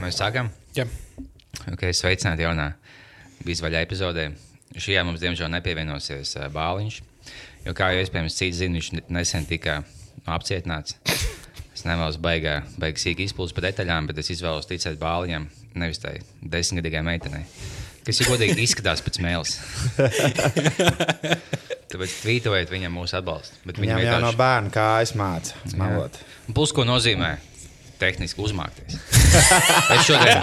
Mēs sākam. Jā. Okay, sveicināti jaunā bizvaļā epizodē. Šajā mums, diemžēl, nepievienosies uh, Bāliņš. Jo, kā jau iespējams, cits zina, viņš nesen tika apcietināts. Es nevēlos baigā, baigā sīk izpildīt par detaļām, bet es izvēlos ticēt Bāliņam, nevis tai desmitgadīgai meitenei, kas ir godīgi izskatās pēc mēles. Tāpēc tvītojiet viņam mūsu atbalstu. Viņam jau no bērna kājas māca smalot. Plus, ko nozīmē tehniski uzmākties. es šodien,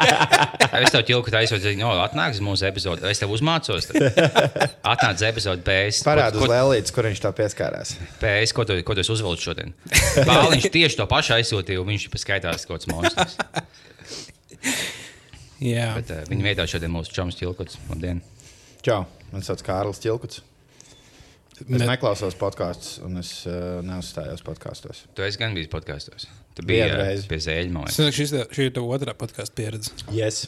es tev ķilku taisot, no, atnāks uz mūsu epizodi, es tev uzmācos. tad. Atnāc epizodi PS. Parādu uz Lēlītes, kur viņš to pieskārās. PS, ko tu, ko tu esi uzvelcis šodien? Bāliņš tieši to pašu aizsūtīja, un viņš paskaitās kaut kāds monstrs. Jā. Bet uh, viņa vietā šodien mūsu čoms ķilkots. Labdien! Čau, man sauc Kārlis Čilkuts. Es Bet- neklausos podkāstus, un es uh, neuzstājos podkāstos. Tu esi gan bijis podkāstos. Tu biji Vienu reizi. pie zēļa, man liekas. šis, šī ir tā otrā podkāstu pieredze. Yes.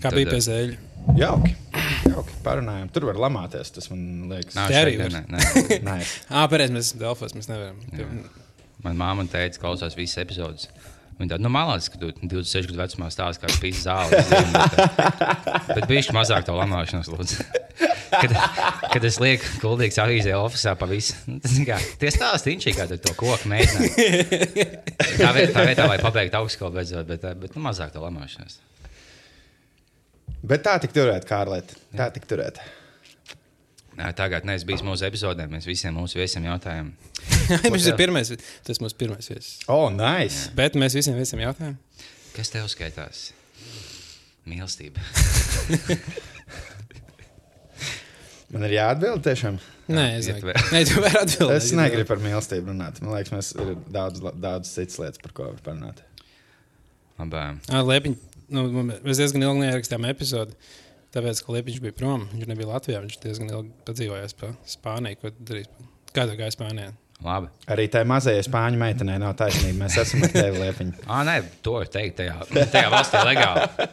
Kā Tad, bija eh, pie zēļa? Jauki. Jauki. Parunājam. Tur var lamāties. Tas man liekas, Nā, Te arī var. ne. nice. Ah, pareizi, mēs esam Delfos. Mēs nevaram. Manā māte un teica, klausās visas epizodes. Viņa tāda, nu, malāca, ka tu 26 gadu vecumā stāsti kā pīcis zāle. Bet, bija mazāk tā lamāšanās, lūdzu. Kad, kad es lieku kuldīgs avīzē, oficiālā pa visu. nu, Tie stāsti viņš kā tu to koku mēģināja. Tā vietā, tā vietā lai pabeigtu augstskolu beidzot, bet, bet nu, mazāk tā lamāšanās. Bet tā tik turēt, Kārlēt. Tā tik turēt. Nā, Tagad neesmu bijis mūsu epizodē. Mēs visiem mūsu viesiem jautājām, Viņš ir pirmais. Tas mūsu pirmais viesis. Oh, nice. Bet mēs visiem visiem jautājām. kas tev skaitās? Mīlestība. Man ir jāatbild tiešām. Nē, Jā, es vari. Nē, tu vari atbildēt. Es negribu par mīlestību runāt. Man liekas, mēs ir daudz, daudz citas lietas, par ko var parunāt. Labā. Ah, Liepiņ, nu, mēs diezgan ilgi neierakstījām epizodi. Tāpēc, ka Liepiņš bija prom, viņš nebija Latvijā. Viņš diezgan ilgi padzīvojās pa Spāniju. Ko tu darīsi? Kā tā gāja Spānijā? Labi. Arī tai mazajai spāņu meitenei nav taisnība. Mēs esam ar tevi liepiņi. Ah, nē, to var teikt. Tajā, tajā valstī legāli.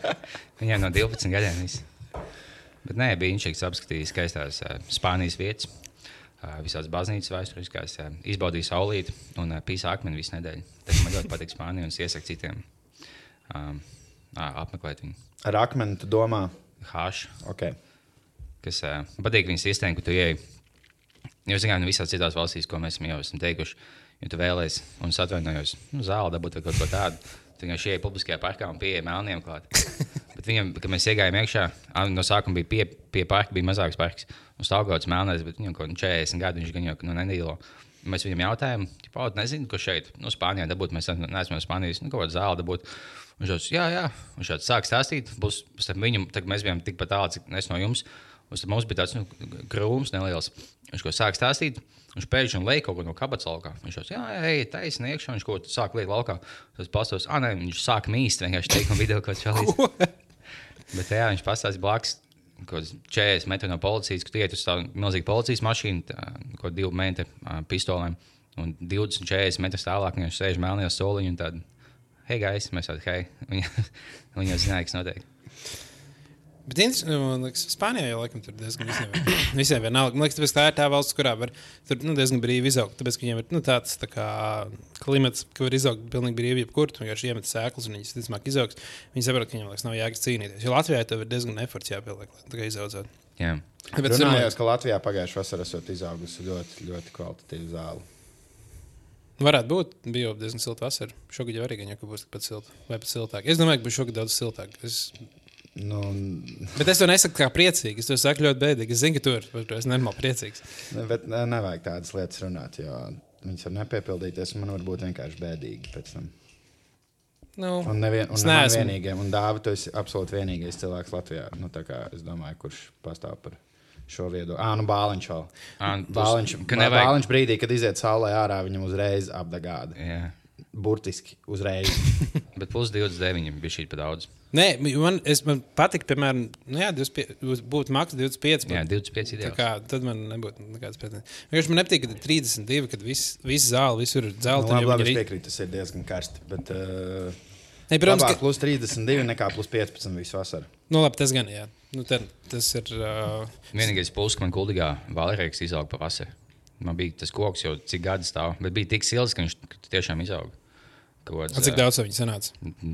Viņam no 12 gadiem viss. Bet nē, bija viņš apskatījis skaistās uh, Spānijas vietas, uh, visās baznīcas vēsturiskās, uh, izbaudīja saulīti un uh, pīsā akmeni visu nedēļu. Tas man ļoti patīk Spānijā un es iesaku citiem um, uh, apmeklēt viņu. Ar akmeni tu domā, Hāšu, ok. kas uh, patīk viņas sistēmu, ka tu ieej. Jo, zinām, nu, visās citās valstīs, ko mēs jau esam teikuši, ja tu vēlēsies, un es atvainojos, nu, zāle dabūt kaut ko tādu, tad vienkārši ieej publiskajā parkā un pieeja melniem klāt. Bet viņam, kad mēs iegājām iekšā, no sākuma bija pie, pie parka, bija mazāks parks, un stāvgauts melnais, bet viņam kaut kādā 40 gadu viņš gan jau nu, nedīlo. Mēs viņam jautājām, kāpēc nezinu, ko šeit, no Spānijā dabūt. Mēs neesam no Spānijas, nu, kaut kāda zāle dabūt. Viņš jau jā, jā, viņš jau sāk stāstīt. Būs, viņu, tad mēs bijām tikpat tālu, cik es no jums. Tad mums bija tāds nu, krūms neliels. Viņš ko sāk stāstīt. Viņš pēkšņi lej kaut ko no kabatas laukā. Viņš jau jā, ej, taisni iekšā. Viņš kaut ko sāk liekt laukā. Tas pastos, ah, nē, viņš sāk mīst vienkārši teikt, un video kaut kā čalīs. Bet jā, viņš pastāstīja blakus. Kaut kāds 40 metru no policijas, kad iet uz tādu milzīgu policijas mašīnu, tā, kādu divu metru pistolēm. Un 20, 40 metrus tālāk viņš sēž melnajā soliņā un tādu, hei, gais, mēs tādu, hei. Viņa, viņa jau zināja, kas notiek. Bet nu, man liekas, Spānijā jau laikam tur diezgan visiem, visiem vienalga. Man liekas, tāpēc, tā ir tā valsts, kurā var tur nu, diezgan brīvi izaugt. Tāpēc, ka viņiem ir nu, tāds tā kā, klimats, ka var izaugt pilnīgi brīvi, jebkur. Tu vienkārši iemet sēklas un viņas, ticamāk, izaugs. Viņi saprot, ka viņiem liekas, nav jēgas cīnīties. Jo Latvijā tev ir diezgan eforts jāpieliek, lai tā kā izaudzētu. Jā. Tāpēc Runājot, ka Latvijā pagājušā vasarā esat izaugusi ļoti, ļoti kvalitatīva zāle. Varētu būt, bija jau diezgan silta vasara. Šogad jau arī gan jau būs tikpat silta vai pat siltāk. Es domāju, ka būs šogad daudz siltāk. Es... Nu, Bet es to nesaku kā priecīgi. Es to saku ļoti bēdīgi. Es zinu, ka tu esi nenormāli priecīgs. ne- bet ne, nevajag tādas lietas runāt, jo viņas var nepiepildīties. un Man var būt vienkārši bēdīgi pēc tam. Nu, Un nevien, un Es neesmu. vienīgais, un Dāvi, tu esi absolūti vienīgais cilvēks Latvijā. Nu, tā kā es domāju, kurš pastāv par šo viedokli. Ah, nu Bāliņš vēl. Ā, tu- Bāliņš, ka nevajag- Bāliņš brīdī, kad iziet saulē ārā, viņam uzreiz apdagāda. Jā. Burtiski uzreiz. Bet plus 29 bija šī pa daudz. Nē, man, es, man patīk, piemēram, nu jā, 25, būtu maksa 25. Jā, bet 25 tā ideāls. Kā, tad man nebūtu nekādas pretenzijas. Vienkārši man nepatīk, ka ir 32, kad viss vis zāle visur ir Nu, dzelta. labi, labi, viņi es piekrītu, tas ir diezgan karsti. Bet, uh, Nē, protams, labāk ka plus 32 nekā plus 15 visu vasaru. nu, labi, tas gan jā. Nu, tad, tas ir. Uh, Vienīgais plus, ka man kuldīgā valērijas izauga pavasarī. Man bija tas koks jau cik gadi stāv, bet bija tik silts, ka viņš tiešām izauga. Kāds, Cik daudz viņi sanāca?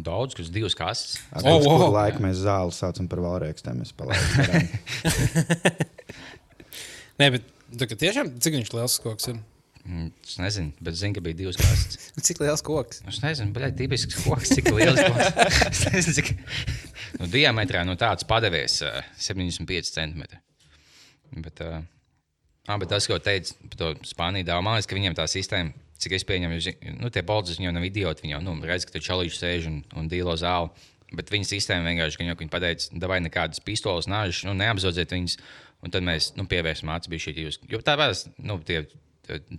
Daudz, kas divas kastes. Ar Oh, oh, wow. wow. laiku mēs zāli saucam par. Es palaidu. Nē, bet tā, tiešām cik viņš liels koks ir? Mm, Es nezinu, bet zinu, ka bija divas kastes. Cik liels koks? Es nezinu, bet tipisks koks, cik liels koks. Es nezinu, cik. Nu, diametrā no tāds padevies uh, 75 centimetri. Bet, uh, ah, bet tas, ko teica par to Spāniju, liekas, ka viņiem tā sistēma, cik es pieņemu, nu, tie policisti jau nav idioti. Viņi jau nu, redz, ka tur čalīši sēž un, un dīlo zāli. Bet viņa sistēma vienkārši, ka viņi, viņi pateica, vai nekādas pistoles, nāžas, nu, neapzodziet viņus. Un tad mēs nu, pievērsim acis bija šī jūs. Jo tā vēl, nu, tie, tie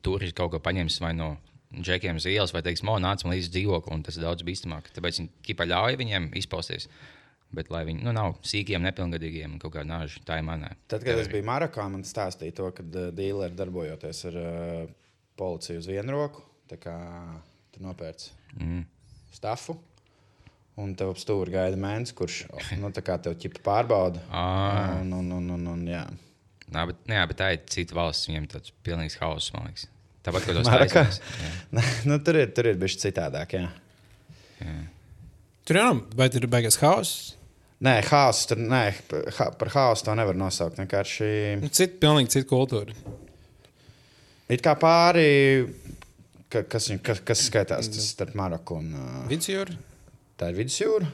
turisti kaut ko paņems vai no džekiem uz ielas, vai teiks, man līdzi dzīvokli, un tas ir daudz bīstamāk. Tāpēc viņi kipa ļauj viņiem izpausties. Bet, lai viņi nu, nav sīkiem, nepilngadīgiem kaut kādā nāžā, tā ir manā. Tad, kad es biju Marokā, man stāstīja to, ka uh, dīleri darbojoties ar uh, policiju uz vienu roku, tā kā tu nopērci Mm. stafu. Un tev ap stūri gaida mēnesis, kurš nu, tev ķipa pārbauda. Ah. Un, un, un, un, un, jā. Bet, jā, bet tā ir cita valsts, viņiem tāds pilnīgs hauss, man liekas. Tāpat kā taisnēs. nu, tur ir, tur ir bijis citādāk. Jā. Tur jau nav, vai tur ir beigas hauss? Nē, haoss tur nē, ha, par haosu to nevar nosaukt. Vienkārši Nu, Cita, pilnīgi cita kultūra. it kā pāri, ka, kas, kas, kas skaitās tas starp Maroku un uh, Vidusjūra. tā ir vidusjūra.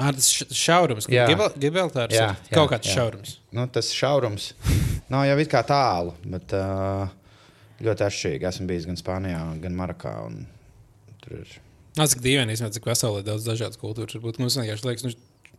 Ah, tas šaurums. Gibel- Gibraltārs. Jā, ir jā, Kaut kāds jā. šaurums. Nu, tas šaurums nav jau it kā tālu, bet uh, ļoti atšķirīgi. Esmu bijis gan Spānijā, gan Marokā. un Tur ir. Nā, cik dīvaini, cik pasaulē ir daudz dažādas kultūras. Varbūt mums vienkārši liekas, nu,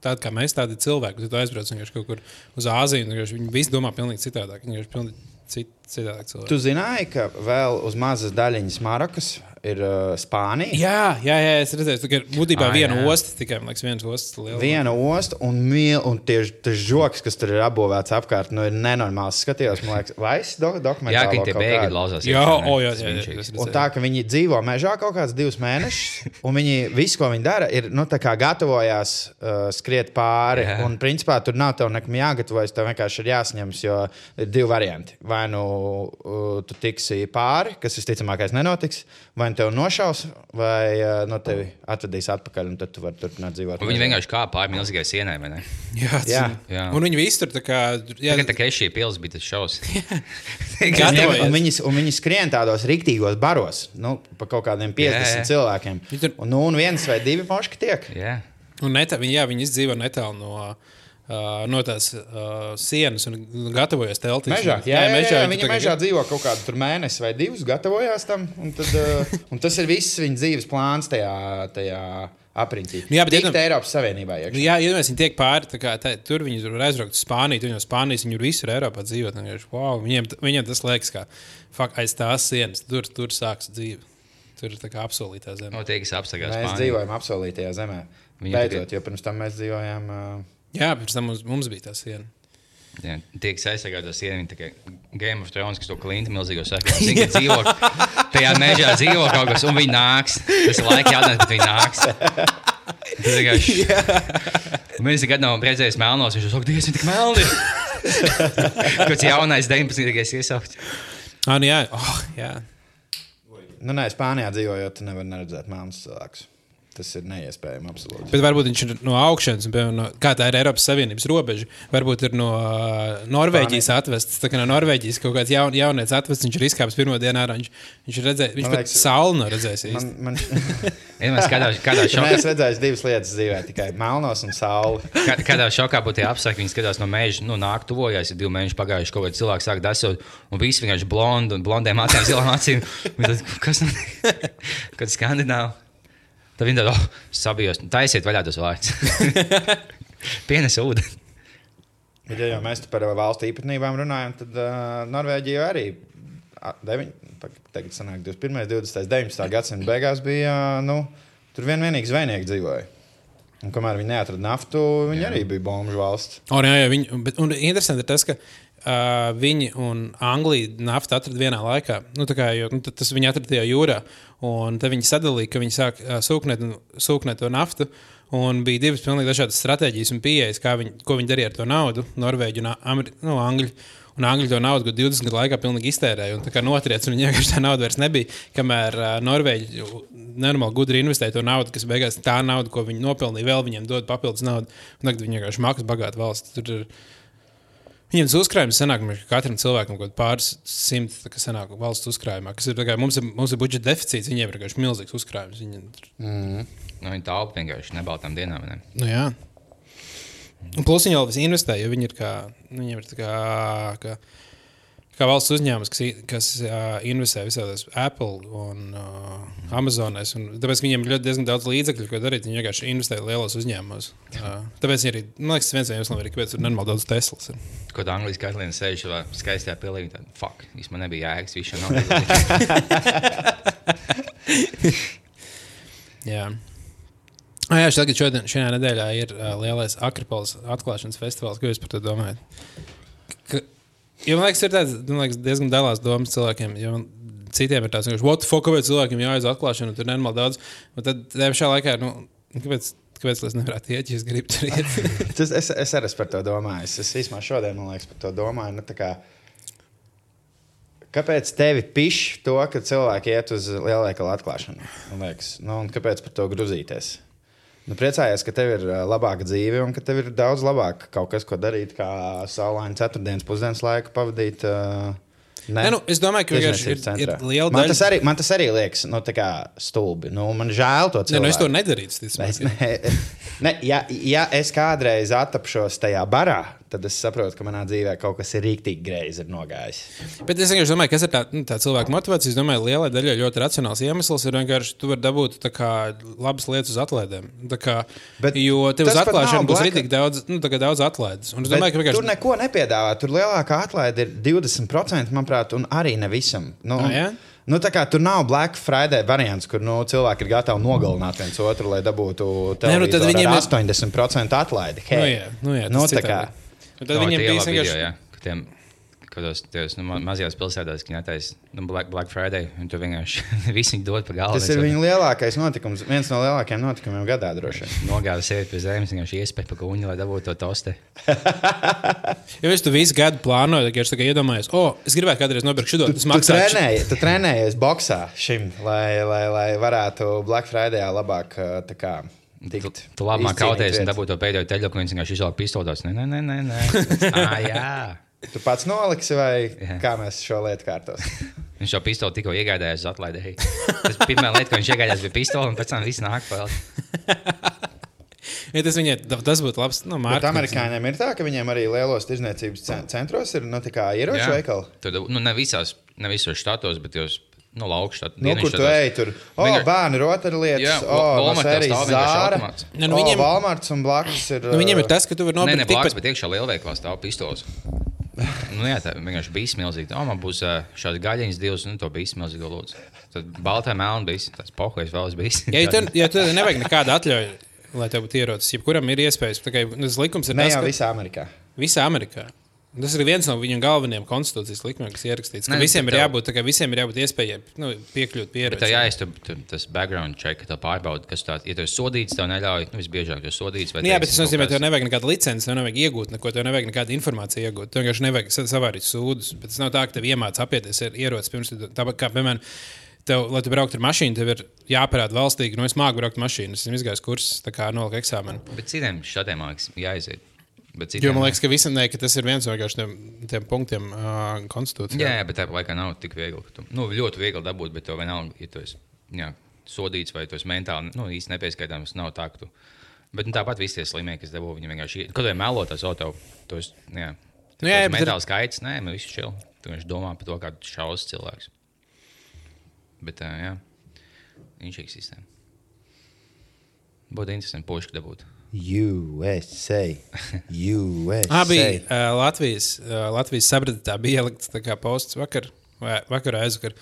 tādi kā mēs, tādi cilvēki, kas aizbrauc vienkārši kaut kur uz Āziju, viņi visi domā pilnīgi citādāk. Viņi vienkārši pilnīgi cit, citādāk cilvēki. Tu zināji, ka vēl uz mazas daļiņas Marokas ir uh, Spānija? Jā, jā, jā, es redzēju, ka būtībā Ah, viena jā. osta, tikai man liekas, viens ostas liela. Viena osta un, mīl, un tieši tas joks, kas tur ir apbūvēts apkārt, nu, ir nenormāls. Skatījos, man liekas, vai es do, Jā, dokumentāli ka tie bēgļi lauzās. Jā, o, jā, jā, jā, es Un tā, ka viņi dzīvo mežā kaut kādus divus mēnešus, un viņi visu, ko viņi dara, ir nu, tā kā gatavojās uh, skriet pāri. Jā. Un, principā, tur nav tev nekam jāgatavojas, tev vienkārši ir jāsņemas, jo ir divi varianti. Vai nu uh, tu tiksi pāri, kas visticamākais nenotiks, vai nu tev nošaus, vai uh, no tevi atvedīs atpakaļ, un tad tu vari turpināt dzīvot. Un Viņi vienkārši kā pāri milzīgai sienai, vai ne? Jā, tas Jā. Jā. Un viņi visi tur tā kā. Jā, Tagad tā kā šī pils bija tas šaus. Gatavojies. Un viņi, un viņi skrien tādos rīktīgos baros, nu, pa kaut kādiem 50 Jā, jā. cilvēkiem. Tur- Un, nu, un viens vai divi moški tiek. Jā. Un netā, viņi, jā, viņi izdzīvo netālu no, uh, no tās uh, sienas un gatavojas teltīs. Mežā, jā, jā, jā, jā, viņi viņi tā kā- mežā dzīvo kaut kādu tur mēnesi vai divus, gatavojās tam. Un, tad, uh, un tas ir viss viņa dzīves plāns tajā, tajā apriņķī. Jā, bet Tikt iedomā- Eiropas Savienībā. Nu, iekšā. Jā, ja mēs viņiem tiek pāri, tā kā, tā, tur viņi tur aizbraukt uz Spāniju, tur jau Spānijas viņi visur Eiropā dzīvot. un vienkārši, Wow, viņiem, viņiem tas liekas, ka fuck, aiz tās sienas tur, tur sāks dzīve. Tur ir tā kā apsolītā zeme. No tie, kas apsakās. Mēs dzīvojam apsolītajā zemē. Viņi Beidzot, tikai- jo pirms tam mēs dzīvojām. Uh, Jā, pirms tam mums, mums bija tā siena. Jā, tie, kas aizsargā to sienu, viņi tā kā Game of Thrones, kas to klinti milzīgo saka, viņi dzīvo tajā mežā, dzīvo kaut kas, un viņi nāks. Tas ir laika jautājums, kad viņi nāks. Tas vienkārši. Mēs nekad neesam redzējuši melnos, viņš saka, Dievs, viņi tik melni. Kāds jaunais 19. gadsimta iesaukt. Ah, nu jā, oh, jā. nu, nē, Spānijā dzīvojot, tu nevari neredzēt melnus cilvēkus. Tas ir neiespējami. Absolūti. Bet varbūt viņš ir no augšas, piemēram, no, kā tā ir Eiropas Savienības robeža. Varbūt ir no uh, Norvēģijas atvests. Tā kā no Norvēģijas kaut kāds jaun, jaunietis atvests, viņš ir izkāpis pirmo dienu ārā. Viņš, viņš ir redzējis, viņš Man pat liekas- sauli nav redzējis. Man, man, Iedomājieties, kādā, kādā man šokā, es redzēju divas lietas dzīvē, tikai melnos un sauli. kā- kādā šokā būtu apstākļi. Viņi skatās no meža, nu, nāk tuvojās, ir divi mēneši pagājuši, kaut kāds cilvēks sāk dasot, un visi vienkārši blondi un blondiem acīm, zilām acīm. Kas tam ir? Skandināvi. Tad viņi tādu oh, sabijos, nu, taisiet vaļā tos vārdus. Pienes ūdeni. Bet, ja jau mēs par valstu īpatnībām runājam, tad uh, Norvēģija arī a, deviņ, pag- tagad sanāk 21. 20. 19. gadsimta beigās bija, nu, tur vien vienīgi zvejnieki dzīvoja. Un, kamēr viņi neatrada naftu, viņi Jā. arī bija bombuļu valsts. O, jā, jā, viņi, bet, un interesanti ir tas, ka uh, viņi un Anglija naftu atrada vienā laikā. Nu, kā, jo, nu, tas viņi atrada tajā jūrā. Un tad viņi sadalīja, ka viņi sāk uh, sūknēt, sūknēt to naftu. Un bija divas pilnīgi dažādas stratēģijas un pieejas, viņi, ko viņi darīja ar to naudu. Norvēģi un Ameri nu, Angļi. Un Angļi to naudu 20 gadu laikā pilnīgi iztērēja. Un tā kā notriec, un vienkārši tā nauda vairs nebija. Kamēr uh, Norvēģi nenormāli gudri investēja to naudu, kas beigās tā nauda, ko viņi nopelnīja, vēl viņiem dod papildus naudu. Un tagad viņi vienkārši maksā bagātu valsts. Tur ir Viņiem tas uzkrājums sanāk, ka katram cilvēkam kaut pāris simti sanāk valsts uzkrājumā, kas ir, kā, mums ir, mums ir budžeta deficīts, viņiem ir vienkārši milzīgs uzkrājums. Viņi, mm. nu, viņi taupa vienkārši nebaltām dienām. Ne? Nu, jā. Un plus viņi vēl investē, jo viņi ir kā, viņiem ir kā, kā kā valsts uzņēmums, kas, kas uh, investē visādās Apple un uh, Amazonēs. Un tāpēc viņiem ir diezgan daudz līdzekļu, ko darīt. Viņi vienkārši investē lielos uzņēmumos. Uh, tāpēc arī, man liekas, viens no iemesliem ir, kāpēc ir nenormāli daudz Teslas. Ir. Tā Anglijas karaliene sēž savā skaistajā pilī, tad fuck, īstenībā nebija jēgas, viņš nav. Jā. Ah, jā, šķiet, ka šodien, šajā nedēļā ir uh, lielais Akropolis atklāšanas festivāls. Ko jūs par to domājat? Ka, Jo man liekas, ir tāds, man liekas, diezgan dalās domas cilvēkiem. Citiem ir tāds, ka, what the fuck, kāpēc cilvēkiem jāaiz atklāšana, tur nenormāli daudz. Un tad, šā laikā, nu, kāpēc, kāpēc es nevarētu iet, ja es gribu tur iet? Tas, es, es arī par to domāju. Es, es īstenībā šodien, man liekas, par to domāju. Nu, kā, kāpēc tevi pišķi to, ka cilvēki iet uz lielveikalu atklāšanu? Nu, kāpēc par to grūzīties? Nu, priecājos, ka tev ir labāka dzīve un ka tev ir daudz labāk kaut kas, ko darīt, kā saulaini ceturtdienas pusdienas laiku pavadīt. Uh, Ne, ne, nu, es domāju, ka vienkārši ir, ir liela daļa. Man tas arī, man tas arī liekas nu, stulbi. Nu, man žēl to cilvēku. Ne, nu, es to nedarītu. Es, ne, ne, ja, ja es kādreiz attapšos tajā barā, tad es saprotu, ka manā dzīvē kaut kas ir rīktīgi greizi nogājis. Bet es vienkārši domāju, kas ir tā, nu, tā cilvēka motivācija. Es domāju, lielai daļai ļoti racionāls iemesls ir vienkārši, tu vari dabūt kā, labas lietas uz atlaidēm. Kā, Bet jo tev uz atklāšanu būs rītīgi daudz, nu, daudz atlaides. Domāju, vienkārši. Tur neko nepiedāvā. Tur lielākā atlaide ir 20%, manuprāt, un arī ne visam. Nu, ah, ja? Nu, kā, tur nav Black Friday variants, kur nu, cilvēki ir gatavi nogalināt viens otru, lai dabūtu ne, nu, viņiem 80% atlaidi. Hey. Nu, jā, nu, jā, nu, tā kā. Un tad no, viņiem bija vienkārši. Video, ja, tiem, kādos tajos nu, mazajās pilsētās, kad netaisa nu, Black, Black Friday, un tur vienkārši visi dod pa galvu. Tas ir viņu lielākais notikums, viens no lielākajiem notikumiem gadā droši vien. Nogāza sevi pie zemes, vienkārši iespēja pa kuņu, lai dabūtu to tosti. ja es tu visu gadu plānoju, tad es tikai iedomājos, o, oh, es gribētu kādreiz nopirkt šo tādu. Tu, tu, trenēji, tu trenējies boxā šim, lai, lai, lai varētu Black Friday labāk tā kā Tikt, tu, tu labi māki kauties un dabūt to pēdējo teļu, ko viņš vienkārši izvēlējās pistolos. Nē, nē, nē, nē. nē. ah, jā. Tu pats noliksi, vai jā. kā mēs šo lietu kārtos? viņš jau pistoli tikko iegādājās uz atlaidi. Tas pirmā lieta, ko viņš iegādājās, bija pistole, un pēc tam viss nāk vēl. Ja tas, viņai, tas būtu labs. Nu, Bet amerikāņiem ir tā, ka viņiem arī lielos tirzniecības centros ir nu, ieroču veikali. Tur nu, ne, visās, ne visos štatos, bet jūs Nu, laukšā, nu, kur tu ej, tur oh, Vienkār... bērnu rotaļlietas, oh, no sērijas zāra. Ne, nu, viņiem... oh, Walmarts un blakus ir. Nu, viņiem ir tas, ka tu vari nopirkt. Nē, ne blakus, bet iekšā lielveiklā stāv pistols. nu, jā, tā vienkārši bija milzīga. Oh, man būs šāds gaļiņas divs, nu, to bija milzīga lūdzu. Tad baltā melna bija, tas pohojas vēl bijis. ja, tu, ja tu nevajag nekādu atļauju, lai tev būtu ierocis, jebkuram ir iespējas, tā kā nu, likums ir. Ne tas, jau ka... visā Amerikā. Visā Amerikā. Tas ir viens no viņu galvenajiem konstitūcijas likumiem, kas ierakstīts. Ka ne, visiem, ir jābūt, kā, visiem ir jābūt iespējai nu, piekļūt pieredzei. Tā jāiztur tas background check, ka tā pārbauda, kas tāds - ja tu esi sodīts, tev neļauj, nu, visbiežāk esi sodīts. Nu, jā, bet tas nozīmē, ka tev nevajag nekādu licenci, tev nevajag iegūt neko, tev nevajag nekādu informāciju iegūt. Tev vienkārši nevajag savārīt sūdus. Bet tas nav tā, ka tev iemācās apieties ar ieroci pirms tam, kā piemēram. Tev, lai tu brauktu ar mašīnu, tev ir jāparāda valstī, ka nu, es māku braukt mašīnu. Es esmu izgājis kursus, tā kā noliku eksāmenu. Bet citiem šādiem mākslinieks jāiziet. Citiem, jo man liekas, ka, visam, ne, ka tas ir viens no tiem, tiem punktiem uh, konstitūcijā. Jā, jā, bet tāpat laikā nav tik viegli. Tu, nu, ļoti viegli dabūt, bet tev vienalga, ja tu esi jā, sodīts vai tu esi mentāli nu, īsti nepieskaitāms, nav tā, ka tu. Bet nu, tāpat visi tie slimie, kas dabū, viņi vienkārši. Kad viņi melo tas auto, tos, jā, nu, jā, jā mentāli ir... skaits, nē, man viss čil. Tu vienkārši domā par to, kādu šausmas cilvēks. Bet, uh, jā, viņš ir sistēma. Būtu interesanti, pošķi dabūt. USA. USA. Ah, bija uh, Latvijas, uh, Latvijas sabratā bija ielikts posts vakar, vai vakar aizvakar,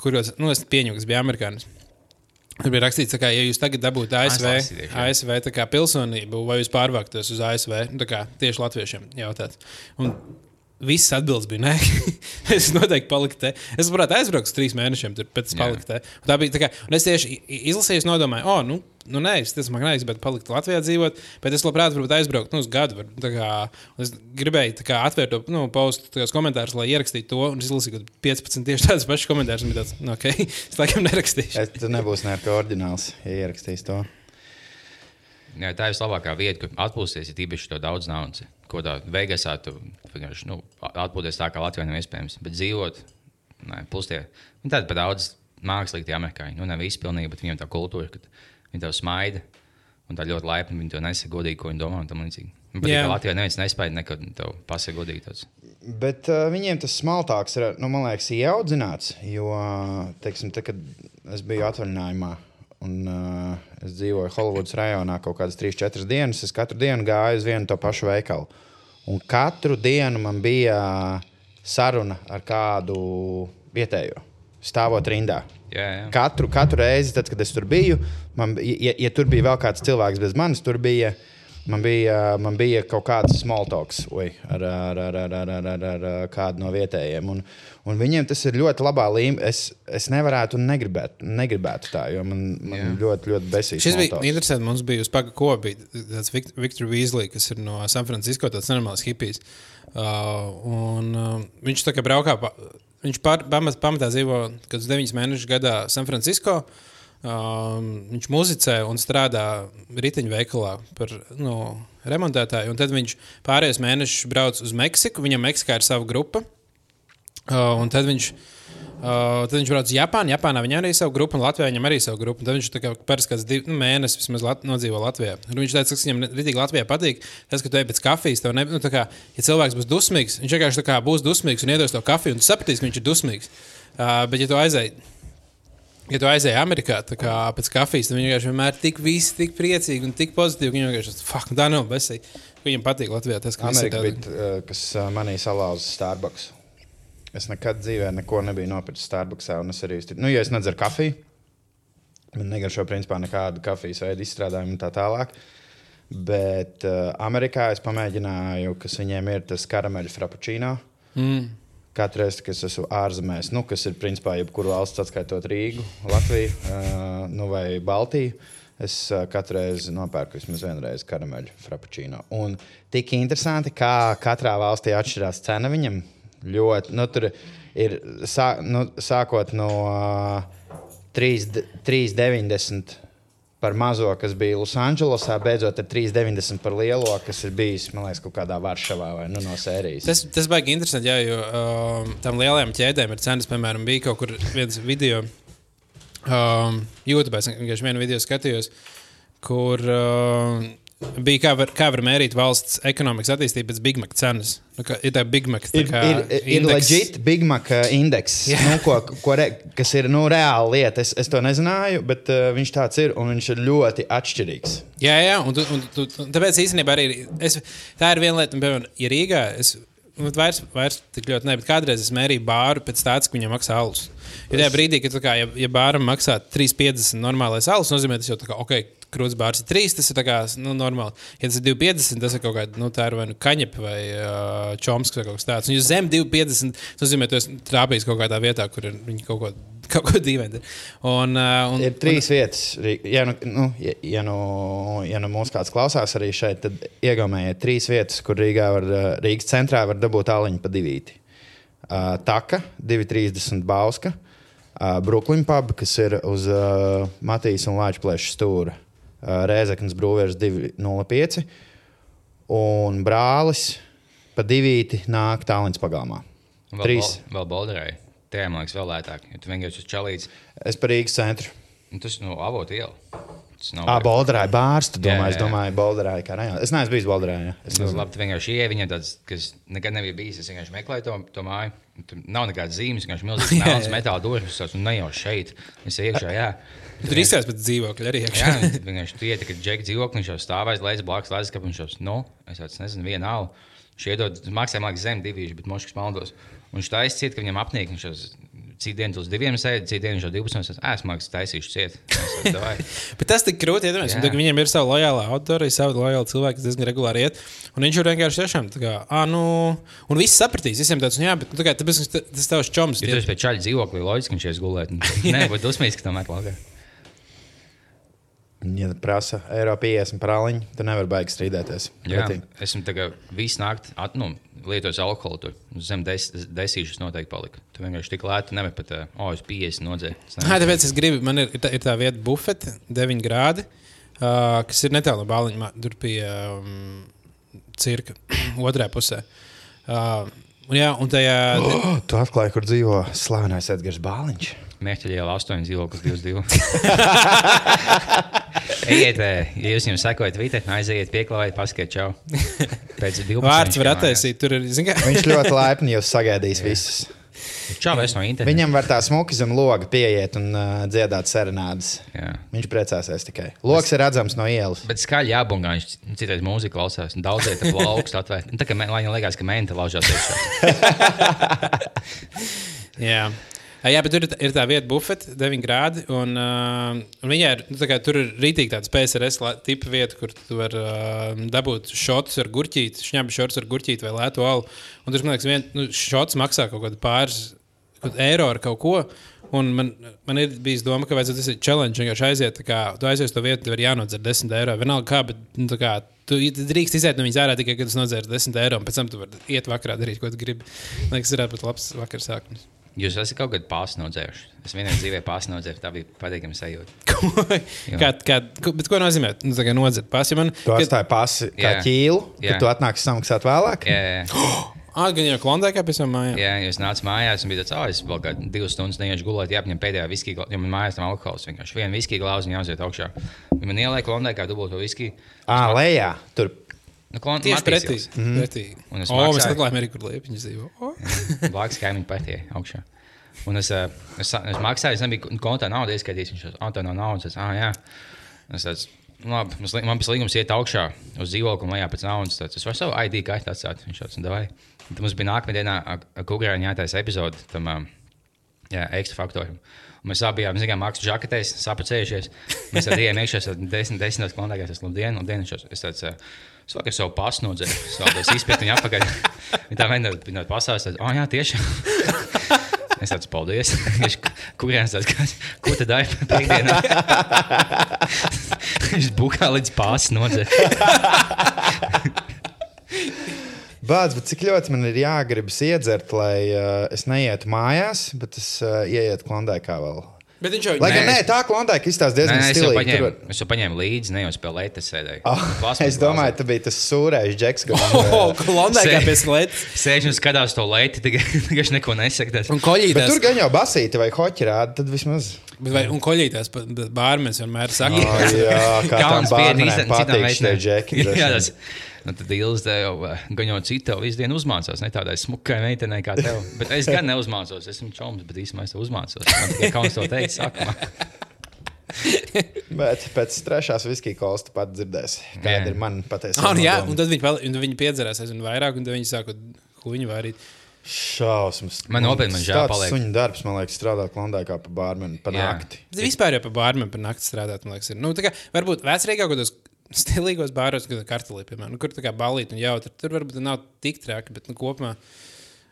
kuros, nu, es pieņemu, kas bija amerikānis. Tur bija rakstīts, ka, ja jūs tagad dabūtu ASV, ASV kā, pilsonību, vai jūs pārvāktos uz ASV, nu, kā, tieši latviešiem jautāt. Un Visas atbildes bija nē. es noteikti paliku te. Es varētu aizbraukt uz trīs mēnešiem, tur pēc tam palikt te. Un tā bija tā kā, un es tieši izlasīju, es nodomāju, o, nu, nu nē, es tas man neizsaka, bet palikt Latvijā dzīvot. Bet es labprāt varbūt aizbraukt nu, uz gadu. Var, tā kā, un es gribēju tā kā, atvērt to nu, postu komentārus, lai ierakstītu to. Un es izlasīju, ka 15 tieši tādus pašus komentārus. un bija Tāds, nu, okay, es laikam nerakstīšu. Es, tu nebūsi nekā oriģināls, ja ierakstīs to. Jā, tā ir vislabākā vieta, kur atpūsties, ja tīpaši to daudz naudas. Ko tā Vegasā tu vienkārši nu, atpūties tā, kā Latvijā nav iespējams. Bet dzīvot, nē, pustie. Un tad pat daudz mākslīgi tie amerikāņi. Nu, ne visi pilnīgi, bet viņiem tā kultūra, ka viņi tev smaida. Un tā ļoti laipni viņi to nesaka godīgi, ko viņi domā. Un tam līdzīgi. Jā. ka Latvijā neviens nespēja nekad tev pasakot godīgi. Tāds. Bet uh, viņiem tas smaltāks ir, nu, man liekas, ieaudzināts. Jo, teiksim, te, kad es biju atvaļinājumā, un uh, es dzīvoju Holivudas rajonā kaut kādas 3-4 dienas, es katru dienu gāju uz vienu to pašu veikalu. Un katru dienu man bija saruna ar kādu vietējo, stāvot rindā. Jā, jā. Katru, katru reizi, tad, kad es tur biju, man, ja, ja tur bija vēl kāds cilvēks bez manis, tur bija, Man bija, man bija kaut kāds smalltalks ar, ar, ar, ar, ar, ar, ar, ar kādu no vietējiem. Un, un viņiem tas ir ļoti labā līmenī. Es, es nevarētu un negribētu, negribētu tā, jo man, man Jā. ļoti, ļoti besīgi. Šis bija interesants. Mums bija uz paga kopi tāds Viktors Vīslī, kas ir no San Francisco, tāds normāls hipijs. Uh, un, uh, viņš tā kā braukā, pa, viņš pār, pamatā dzīvo, kad uz 9 mēnešu gadā San Francisco. Uh, Um, viņš muzicē un strādā riteņveikalā par nu, remontētāju. Tad viņš pārējos mēnešus brauc uz Meksiku. Viņam Meksikā ir sava grupa. Uh, un tad viņš, uh, tad viņš brauc uz Japānu. Japānā viņam arī ir sava grupa, un Latvijā viņam arī ir sava grupa. Un tad viņš kā pēc kāds div, nu, mēnesis vismaz lat, nodzīvo Latvijā. Un viņš teica, ka viņam rītīgi Latvijā patīk. Tas, ka tu ej pēc kafijas, tev ne, nu, kā, ja cilvēks būs dusmīgs, viņš vienkārši būs dusmīgs un iedos to kafiju, un tu sapratīsi, ka viņš ir dusmīgs. Uh, bet, ja tu aizēji Ja tu aizēji Amerikā kā, pēc kafijas, tad viņi vienkārši vienmēr ir tik visi, tik priecīgi un tik pozitīvi. Viņi vienkārši fuck, tā nav besī. Viņam patīk Latvijā tas, ka Amerika tādi. bija, uh, kas uh, manī salauza Starbucks. Es nekad dzīvē neko nebiju nopircis Starbucksā. un Es arī, nu, ja es nedzeru kafiju, man negaršo principā nekādu kafijas veidu izstrādājumu un tā tālāk. Bet uh, Amerikā es pamēģināju, kas viņiem ir tas karameļu frappuccino. Mm. Katru reizi, kad es esmu ārzemēs, nu, kas ir principā jebkuru valsts, atskaitot Rīgu, Latviju uh, nu, vai Baltiju, es uh, katru reizi nopērku vismaz vienu reizi karameļu frappuccino. Un tik interesanti, kā katrā valstī atšķirās cena viņam. Ļoti, nu, tur ir sā, nu, sākot no uh, 3 3,90 par mazo, kas bija Losandželosā, beidzot ar 3,90 par lielo, kas ir bijis, man liekas, kaut kādā Varšavā vai nu, no sērijas. Tas, tas baigi interesanti, jā, jo um, tam lielajām ķēdēm ir cenas, piemēram, bija kaut kur viens video, um, YouTube, es vienkārši vienu video skatījos, kur um, bija kā var, kā var mērīt valsts ekonomikas attīstību pēc Big Mac cenas. Nu, kā, ir tā Big Mac. tā Ir, kā ir, ir indeks. leģitāte Big Mac uh, indeks, Jā. nu, ko, ko re, kas ir nu, reāla lieta. Es, es to nezināju, bet uh, viņš tāds ir un viņš ir ļoti atšķirīgs. Jā, jā, un, tu, un, tu, un tāpēc īstenībā arī es, tā ir viena lieta, un, piemēram, ja Rīgā. Es, Nu, vairs, vairs tik ļoti ne, bet kādreiz es mērīju bāru pēc tā, cik viņam maksā alus. Ir tajā brīdī, kad, kā, ja, ja bāram maksā 3,50 normālais alus, nozīmē tas jau tā kā, ok, krūts bārs ir 3, tas ir kā, nu, normāli. Ja tas ir 2,50, tas ir kaut kāda, nu, tā ir vai nu kaņepa vai uh, čoms vai kaut kas tāds. Un, ja zem 2,50, tas nozīmē, ka tu esi trāpījis kaut kādā vietā, kur ir viņi kaut ko, kaut ko dīvaini. Un, uh, un, Ir trīs vietas. Rī- Ja nu, nu, ja, ja, nu, ja nu mūs kāds klausās arī šeit, tad iegaumējiet trīs vietas, kur Rīgā var, Rīgas centrā var dabūt aliņu pa divīti. Uh, Taka, 2,30 Bauska, uh, Brooklyn Pub, kas ir uz uh, Matīs un Lāča plēša stūra, uh, Rēzeknas brūvērs 2,05 un brālis pa divīti nāk tālens pagalmā. Vēl, Trīs. bol- vēl bolderai. Tajā man liekas, vēl lētāk. Ja tu vienkārši uz čalītes, Es par Rīgas centru. un tas no avotu nav Ah, Bolderā ir bārs. Tu domā, es jā, jā. domāju, Bolderā ir kā rajonā. Es neesmu bijis Bolderā. Jā. Es nezinu. labi, tu vienkārši ieej viņam tāds, kas nekad nebija bijis. Es vienkārši meklēju to, to māju. Tur nav nekādas zīmes, vienkārši milzīgs Jā, melns jā. metāla durvis. Un ne jau šeit. Es eju iekšā, jā. tur izskatās pēc dzīvokļa arī. Jā, iekšā. vienkārši tu ieti, kad džeki dzīvokli, viņš jau stāvēs, lēdz blakus, lēdz, ka viņš jau, nu, es jau nezinu, viena alu. Viņš iedod maksimāli zem divīšu, bet moškas maldos. Un viņš tā aizciet, ka viņam apnīk, viņš jau Citu dienu uz diviem sēdi, citu dienu jau 12. Es mākslinieks taisīšu ciet. Bet tas tik grūti iedomāties. Jā. Viņam ir sava lojāla auditorija, savi lojāli cilvēki, kas diezgan regulāri iet. Un viņš ir vienkārši tiešām tā kā, ah, nu, un viss sapratīs. Visiem tāds, nu, jā, bet nu, tā kā, tāpēc, tas- tavs čoms. Ja tu esi pie čaļa dzīvoklī, loģiski, viņš ies gulēt. Nē, būtu dusmīgs, ka tomēr laukā. Ja prasa eiro 50 par aliņu, tad nevar baigi strīdēties. Jā, Pretī. esmu tagad visu nakti at, nu, lietojis alkoholu. Tur zem des, desīšas noteikti palika. Tu vienkārši tik lēti nevari pat, ā, o, es 50 nodzēju. Nevar. tāpēc es gribu, man ir, ir, tā, ir tā vieta, bufete, 9 grādi, uh, kas ir netālu no bāliņa, tur pie um, cirka otrā pusē. Uh, un, jā, un tajā. Oh, tu atklāji, kur dzīvo slavenais Edgars Bāliņš. Mērķa iela 8 dzīvoklis 22. Ejiet, ē, ja jūs viņam sekojat, vidē, aiziet, pieklājiet, paskatiet, čau. Pēc 12. Vārds var attaisīt. Tur ir, zin, kā, Viņš ļoti laipni jūs sagaidīs visus. mājās. Čau, es no interneta. Viņam var tā smuki zem loga pieiet un uh, dziedāt serenādes. Jā. Viņš priecāsies tikai. Loks ir redzams no ielas. Bet skaļi jābungā, viņš citreiz mūziku klausās. un Daudziet ap augstu atvērt. Nu, Tā kā man lai viņam liekas, ka menta laužās iekšā. jā. Jā, bet tur ir, tā- ir tā vieta, bufete, 9 grādi. Un, uh, un viņai ir, nu, kā, tur ir rītīgi tāds PSRS tipa vieta, kur tu vari uh, dabūt šotus ar gurķīti, šņabu šotus ar gurķīti vai lētu alu. Un tur, man liekas, viens nu, šots maksā kaut kādu pāris eiro ar kaut ko. Un man, man ir bijis doma, ka vajadzētu tas challenge vienkārši aiziet. Kā, tu aizies to vietu, tev ir jānodzer 10 eiro. Vienalga, kā, bet nu, kā, tu drīkst iziet no viņas ārā tikai, kad tas nodzer 10 eiro. Un pēc tam tu vari iet vakarā darīt, ko tu gribi. Man liekas, tas varētu būt labs vakar sākums. Jūs esat kaut kādā pārsnodzējuši. Es vienā dzīvē pārsnodzēju, tā bija patīkama sajūta. Ko, kā, kā, ko, bet ko nozīmē? Nu, tā kā nodzert pasi man. Tu atstāji pasi kā Jā. ķīlu, Jā. kad tu atnāksi samaksāt vēlāk. Jā, jā. Ah, gan jau klondēkā pēc tam mājā. Jā, jūs nācat mājās un bija tāds, ah, es vēl kādā divas stundas neiešu gulēt, jāapņem pēdējā viskija, gla- jo man mājās tam alkohols vienkārši viena viskija glāze un jāuziet augšā. Ja man ieliek klondē, kā dubulto viskiju. Ā, lejā. Tur Nu, klon, Tieši pretī. Mm pretī. Un es O, mēs maksāju. atklājām arī, kur liepiņas dzīvo. O. ielas. Blakus kaimiņu pretī augšā. Un es, eh, es, sa- es maksāju, es nebiju kontā naudu ieskaitījis. Viņš teica, ah, tā nav naudas. Es, ah, jā. Es "Nu, labi, man pēc līgums iet augšā uz dzīvokli un lejā pēc naudas. Tāds, es varu savu ID kartu atstāt. Viņš teica, davai. Un Tad mums bija nākamā dienā ar Kukurāņu jātaisa epizode tam um, jā, ekstra faktoram. Un mēs abi bijām, zinām, mākslinieks žaketēs, sapacējušies. Mēs tam bijām iekšā, tad desmit, desmitos kontaktēs, es labdien, un dienas es tāds, eh, es vakar savu es vēlos izpēt viņu apakaļ. Viņa tā vienā viņa pasāstā, oh jā, tieši. Es tāds paldies. Viņš kurienes tāds, kas, ko tad dari piekdienā? Viņš bukā līdz pasu nodzēru. Bāds, bet cik ļoti man ir jāgribas iedzert, lai uh, es neietu mājās, bet es uh, ieietu klondēkā vēl. Bet viņš jau Lai Nē, gan nē, es- tā klondēka izstāsta diezgan Nē, es jau stilīgi. paņēmu, Tur... es jau paņēmu līdzi, ne jau spēlēt, es sēdēju. Oh, es domāju, tas bija tas sūrējs džeks, kas Oh, klondēkā Sē- pie slēdz. Sēž un skatās to leiti, tikai viņš neko nesaka. Un Bet koļītās. tur gan jau basīti vai hoķi rāda, tad vismaz. Bet vai, un koļītās bārmenis vienmēr saka. Oh, jā, kā tam īstenībā patīk meitenēm. džeki. Nu, tad Ilze jau jau citu visu dienu uzmācās. Ne tādai smukai meitenei kā tev. Bet es gan neuzmācos. Esmu čoms, bet īstenībā es to uzmācos. Man tikai kauns to teikt sākumā. Bet pēc trešās viskija kolas tu pat dzirdēsi, kāda ir mana patiesā. Ah, nu jā, un tad viņi, viņi piedzerās aizvien vairāk, un tad viņi sāka huņu vārīt. Šausmas. Man nopietni, man žēl Tāds paliek. Suņu darbs, man liekas, strādāt klondēkā pa bārmeni pa Jā. nakti. Vispār jau par bārmēm par nakti strādāt, man liekas, ir. Nu, tā kā, varbūt vecrīgā kaut kādos stilīgos bāros, kad ir kartulī, piemēram, nu, kur tā kā balīt un jautri. Tur varbūt nav tik traki, bet nu, kopumā.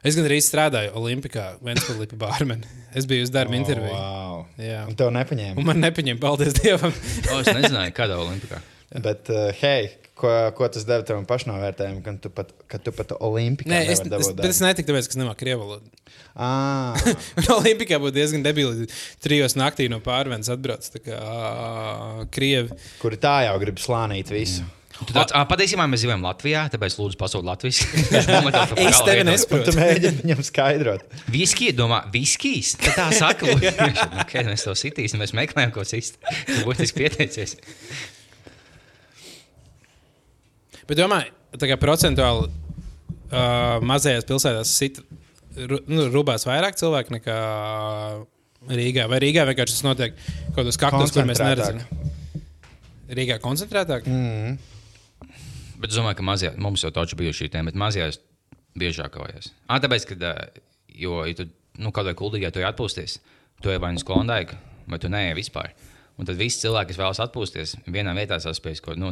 Es gan arī strādāju Olimpikā, Vēnspēlī pa bārmeni. Es biju uz darba oh, interviju. Wow. Jā. Un tev nepaņēma. Un man nepaņēma, paldies Dievam. O, es nezināju, kādā olimpikā. Bet, uh, hei, ko, ko tas deva tev pašnovērtējumu, kad tu pat, kad tu pat Olimpikā Nē, es, es, es darbu? netiku, tāpēc, ka es nemāku krievu valodu. Ā, Un Olimpikā būtu diezgan debili. Trijos naktī no pārvienas atbrauc tā kā ā, krievi. Kuri tā jau grib slānīt visu. Tu tāds, ah, patiesībā mēs dzīvojam Latvijā, tāpēc lūdzu pasūtīt Latvijas. Es tevi nesaprotu. tu mēģini viņam skaidrot. Viskija, domā, viskijs. Tā tā saka, lūdzu. okay, mēs to sitīsim, mēs meklējam, ko cits. Tu būtiski pieteicies. Bet domāju, tā kā procentuāli uh, mazajās pilsētās sit, nu, rūpās vairāk cilvēku nekā Rīgā. Vai Rīgā vienkārši tas notiek kaut kādos kaktos, kur mēs neredzam? Rīgā koncentrētāk? Mm. Bet es domāju, ka mazajā, mums jau taču bija šī tēma, bet mazajās biežāk kājas. Ah, tāpēc, ka, ā, jo, ja tu nu, kaut vai kuldīgā tu atpūsties. Tu ej vai nu sklondāji, vai tu neej vispār. Un tad visi cilvēki, kas vēlas atpūsties, vienā vietā saspējas, ko nu,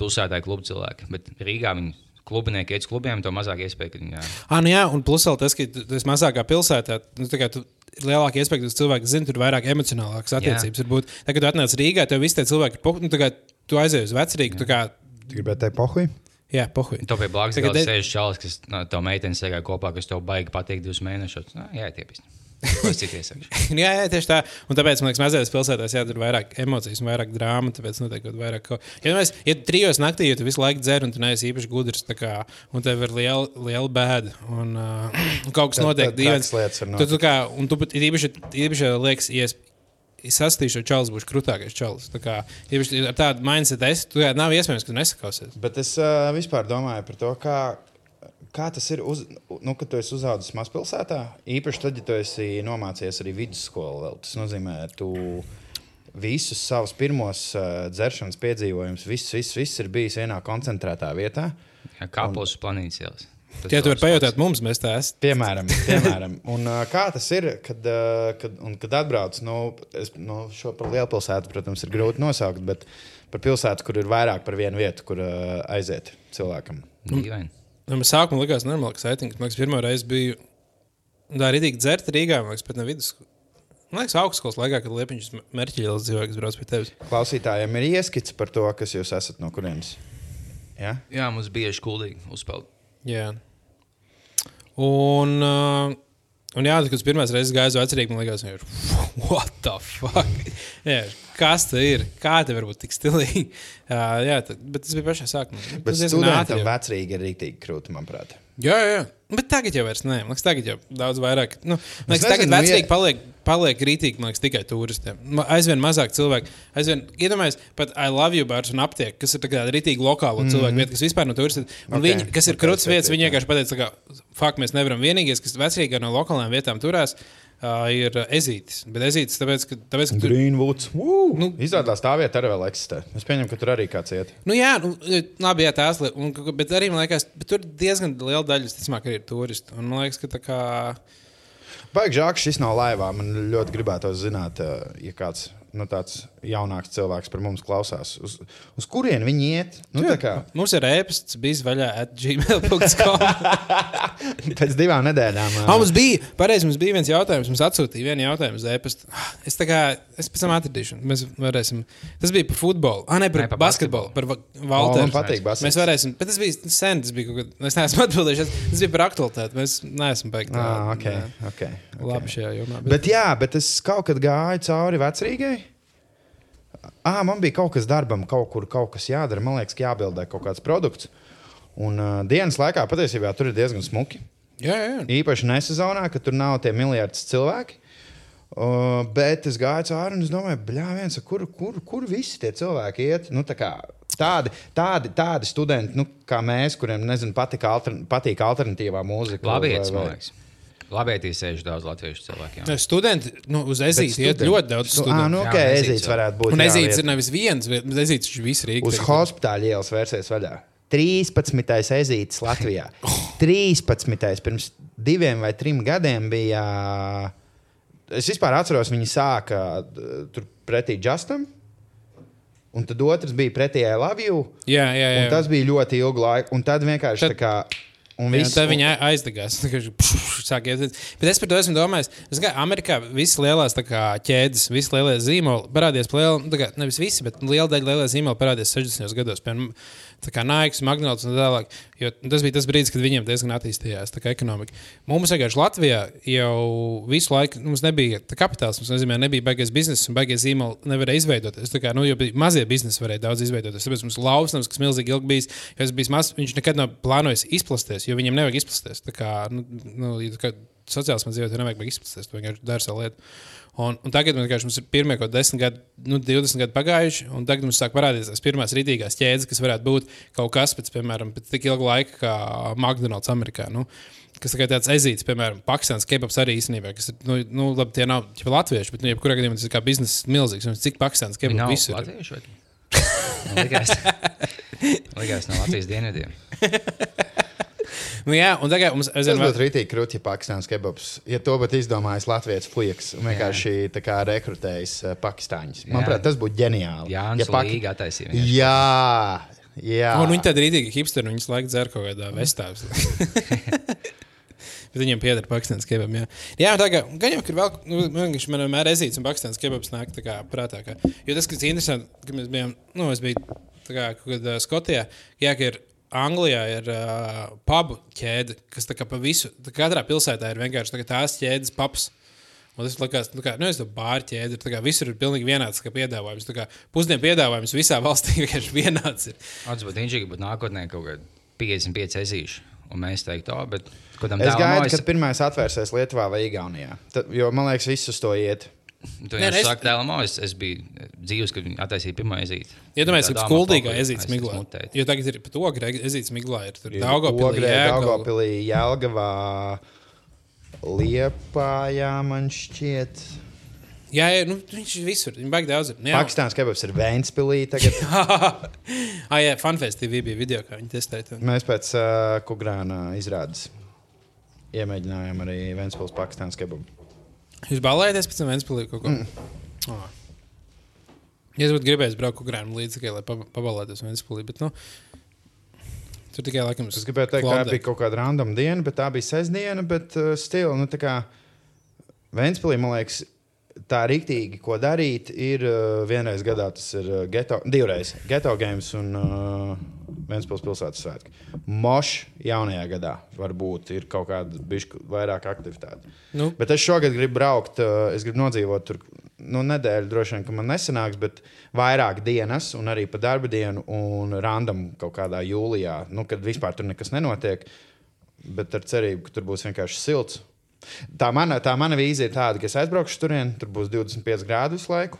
neformālie tusētāji klubu cilvēki. Bet Rīgā viņi klubinieki iet uz klubiem, to mazāk iespēja, ka jā, Ah, nu jā, un plus vēl tas, ka tu tu esi mazākā pilsētā. Nu, tā kā tu lielāka iespēja, ka tas cilvēks zina, tur ir vairāk emocionālākas attiecības. Varbūt, tā, kad tu atnāc Rīgā, tev visi tie cilvēki ir pohu, nu, tā kā tu aizies uz vecrīgu. tā Kā, Gribētu teikt, pohuj. jā, pohuj. To pie blakus Tagad gala de- sēž čalis, kas no, tev meitenes sēž kopā, kas tev baigi patīk divus mēnešus. Nā, Jā, tiepist. Ko es citu iesaku? jā, jā, tieši tā. Un tāpēc man liekas, mazajās pilsētās jā, tur ir vairāk emocijas vairāk drāmas. Tāpēc noteikti kaut vairāk. Ko... Ja, mēs, ja tu trijos naktī, ja tu visu laiku dzer un tu neesi īpaši gudrs, tā kā, un tev ir liela, liela bēda un uh, kaut kas Tad- notiek tad trakas lietas Tu, tu kā, un tu pat īpaši, īpaši liekas, ja es sastīšu čalis, būšu krūtākais čalis. Tā kā, īpaši ar tādu mindset, es, tu, jā, nav iespējams, ka nesakausies. Bet es uh, vispār domāju par to, kā, kā tas ir, uz, nu, kad tu esi uzaugusi mazpilsētā. Īpaši tad, ja tu esi nomācījies arī vidusskolu. Vēl. Tas nozīmē, ka tu visus savus pirmos uh, dzeršanas piedzīvojumus, viss, viss, viss ir bijis vienā koncentrētā vietā. Jā, Kāpos uz planītas ielas. Tas Ja tu vari pajautāt mums, mēs tā esam. Piemēram, piemēram. Un, uh, kā tas ir, kad, uh, kad, un, kad atbrauc nu, es, nu, šo par lielpilsētu, protams, ir grūti nosaukt, bet par pilsētu, kur ir vairāk par vienu vietu, kur uh, aiziet cilvēkam. Dīvaini. Nu, man sākumā likās, normāli, ka saitings. Man liekas, pirmā reize bija. Tā arī tika dzerta Rīgā, man liekas, pat ne vidus. Man liekas, augstskolas laikā, kad Liepiņš Merķīlis dzīvoja, kas brauc pie tevis. Klausītājiem ir ieskicis par to, kas jūs esat no kurienes. Ja? Jā, mums bija škūlīgi uzpeld. Jā. Un, uh, un jā, kad es pirmās reizes gāju uz vecrīgu, man liekas, ir, what the fuck? jā, kas tas ir? Kā te var būt tik stilīgi? Uh, jā, tad, bet tas bija pašā sākumā. Bet Tas jau. vecrīgi ir rīktīgi krūti, manuprāt. Jā, jā. Bet tagad jau vairs nē. Man liekas, tagad jau daudz vairāk. Nu, man liekas, tagad nu, vecāki paliek, paliek rītīgi, man liekas, tikai turistiem. Aizvien mazāk cilvēku. Aizvien, iedomājieties, pat I love you bars un aptiek, kas ir tāda rītīgi lokāla mm. cilvēku vieta, kas vispār no turistiem. Okay, viņi, kas ir krūts vietas, viņi vienkārši pateica, ka, fuck, mēs nevaram vienīgais, kas vecrīgi no lokālām vietām turās. Uh, ir ezītis. Bet ezītis, tāpēc, ka, tāpēc, ka Greenwoods. Nu, Nu- Izrādās, tā vieta arī vēl eksistē. Es pieņemu, ka tur arī kāds iet. Nu, jā, nu, labi, jā, tās lietas. un- Bet arī man liekas, tur diezgan liela daļa, ticamāk, arī ir turisti. Un man liekas, ka tā kā. Baigi žāk, šis nav laivā. Man ļoti gribētu zināt, eh, ja kāds nu, tāds jaunāks cilvēks par mums klausās. Uz, uz kurien viņi iet? Nu, tā kā Mums ir ēpasts, bijis vaļā at gmail.com. pēc divām nedēļām. eh, Ah, mums bija, pareizi, mums bija viens jautājums. Mums atsūtīja vienu jautājumu uz e-pasta. Es tā kā, es pēc tam atradīšu. Mēs varēsim. Tas bija par futbolu. Ah, ne, par, Ne, par par basketbolu. Par Va- O, man Valteru. patīk basketbols. Mēs varēsim, bet tas bija sen. Tas bija kaut kad, es neesmu atbildējis. Tas bija par aktualitāti. Mēs neesam beigti. Ah, okay, okay, okay. Labi šajā jomā. Bet, jā, bet es kaut kad gāju cauri vecrīgai. Ah, man bija kaut kas darbam, kaut kur kaut kas jādara. Man liekas, ka jābildē kaut kāds produkts. Un uh, dienas laikā patiesībā tur ir diezgan smuki. jā, jā. Īpaši nesezonā, kad tur nav tie miljardi cilvēki. Uh, bet es gāju cauri un es domāju, viens, kur, kur, kur visi tie cilvēki iet? Nu, tā kā Tādi, tādi, tādi studenti, nu, kā mēs, kuriem nezinu, patīk, altern, patīk alternatīvā mūzika. Labietis, vai- man vai- liekas. Labietīs sēž daudz latviešu cilvēku. jā. Ne, Studenti, nu, uz ezīti iet ļoti daudz Stu- studentu. Ā, nu, Jā, ok, Ezīts ezīts jau. varētu būt. Un jā, vieta. ir nevis viens, bet ezītis ir visu Rīgas. Uz hospitāla ielas vērsies vaļā. 13. ezītis Latvijā. 13. pirms diviem vai trim gadiem bija. Es vispār atceros, viņi sāka uh, tur pretī Justam. Un tad otrs bija pretī I Love You. Jā, jā, jā. Un tas bija ļoti ilgu laiku. Un tad vienkārši Tad- tā kā. Un Jā, viss, viņa aizdegās. Tā sāk iet. Bet es par to esmu domājis. Es kā Amerikā visas lielās kā, ķēdes, visas lielie zīmoli parādījās. Liela, kā, nevis visi, bet liela daļa lielie zīmoli parādījās 60. gados. Piemēram, tā kā Nike, McDonald's un tā tālāk. Jo tas bija tas brīdis, kad viņiem diezgan attīstījās ekonomika. Mums vienkārši Latvijā jau visu laiku mums nebija tā kapitāls. Mums nozīmē, nebija baigais biznesa un baigais zīmoli nevarēja izveidoties. Tā kā, nu, mazie biznesi varēja daudz izveidoties. Tāpēc mums lausnams, kas milzīgi ilgi bijis, jo tas bija maz, viņš nekad nav plānojis izplasties, jo viņam nevajag izplasties. Tā kā, nu, nu, tā kā sociāls man dzīvē, nevajag izplasties, tu vienkārši dari savu lietu. Un, un tagad man mums ir pirmie kaut kādi 10 gadi, nu, 20 gadi pagājuši, un tagad mums sāk parādīties tās pirmās rītīgās ķēdes, kas varētu būt kaut kas pēc, piemēram, pēc tik ilga laika kā McDonald's Amerikā. Nu, Kas tikai tāds ezīts, piemēram, Pakistāns kebaps arī īstenībā, kas ir, nu, nu labi, tie nav jau latvieši, bet, nu, jebkurā gadījumā tas ir kā biznesa milzīgs. Un cik Pakistāns kebaps visur? latvieši. vai? Likās, likās no Latvijas dienvidiem. nu, jā, un tagad mums Tas aizvien būtu vēl. rītīgi krūti, ja Pakistānas kebabs. Ja to būtu izdomājis Latvijas puikas un vienkārši kā rekrutējis uh, pakistāņus. Manuprāt, tas būtu ģeniāli. Jā, ja Pak... Attaisīja. Jā, jā. Un viņi tādi rītīgi hipsteri, viņas laiku dzer kaut kādā vestā. Bet viņiem pieder Pakistānas kebabs. Jā, jā tā kā jau ir vēl, nu, vienkārši man vienmēr ezīts un Pakistānas kebabs nāk tā kā prātā. Kā, jo tas, kas ir interesanti, ka mēs bijām, nu, es biju tā kā kaut kad uh, Skotijā, jā, ka ir Anglijā ir uh, pubu ķēde, kas tā kā pa visu, tā katrā pilsētā ir vienkārši tā tās ķēdes paps. Un tas likās, nu, kā, nu, es to bāru ķēdi, ir tā kā visur ir pilnīgi vienāds piedāvājums. Tā kā pusdienu piedāvājums visā valstī vienkārši vienāds ir. Atcīm būtu inžīgi, būtu nākotnē kaut kādi 55 ezīši. Un mēs teiktu, oh, bet ko tam Es gaidu, mājas- kad pirmais atvērsies Lietuvā vai Igaunijā. Tad, jo man liekas, viss uz to iet. Tu Nē, jau es- saki, dēlam, es, es biju dzīves, kad viņi attaisīja pirmo ezīti. Iedomājieties, dāma skuldīgā pakoja, ezīts miglā. Jo tagad ir pat ogra ezīts miglā. Ir tur Daugavpilī. Daugavpilī, Jelgavā, Liepājā man šķiet. Jā, jā, nu, viņš ir visur. Viņa baigi daudz. Nu, jā. Pakistāns kebabs ir Vēnspilī. Tagad ah, jā, Funfest TV bija video, kā viņi testēja. mēs pēc uh, Kugrāna izrādes iemēģinājām arī Vēnspils Pakistāns kebabu. Jūs balējaties pēc tam Ventspilī kaut ko? Mm. Oh. Ja es būtu gribējis braukt Ugrānam līdzi tikai, lai pab- pabalētos Ventspilī, bet, nu, tur tikai laikam Es gribēju teikt, ka tā bija kaut kāda random diena, bet tā bija sestdiena. Bet uh, stila, nu, tā kā Vēnspilī, man liekas, tā rīktīgi, ko darīt, ir uh, vienreiz gadā tas ir uh, geto, divreiz geto games un uh, Vēnspils pilsētas svētki. Mošs jaunajā gadā varbūt ir kaut kāda bišķi vairāk aktivitāte. Nu, Bet es šogad gribu braukt, es gribu nodzīvot tur nu, nedēļu, droši vien, ka man nesanāks, bet vairāk dienas, un arī pa darba dienu, un randam kaut kādā jūlijā, nu, kad vispār tur nekas nenotiek. Bet ar cerību, ka tur būs vienkārši silts. Tā mana, tā mana vīzija ir tāda, ka es aizbraukšu turien, tur būs 25 grādi visu laiku.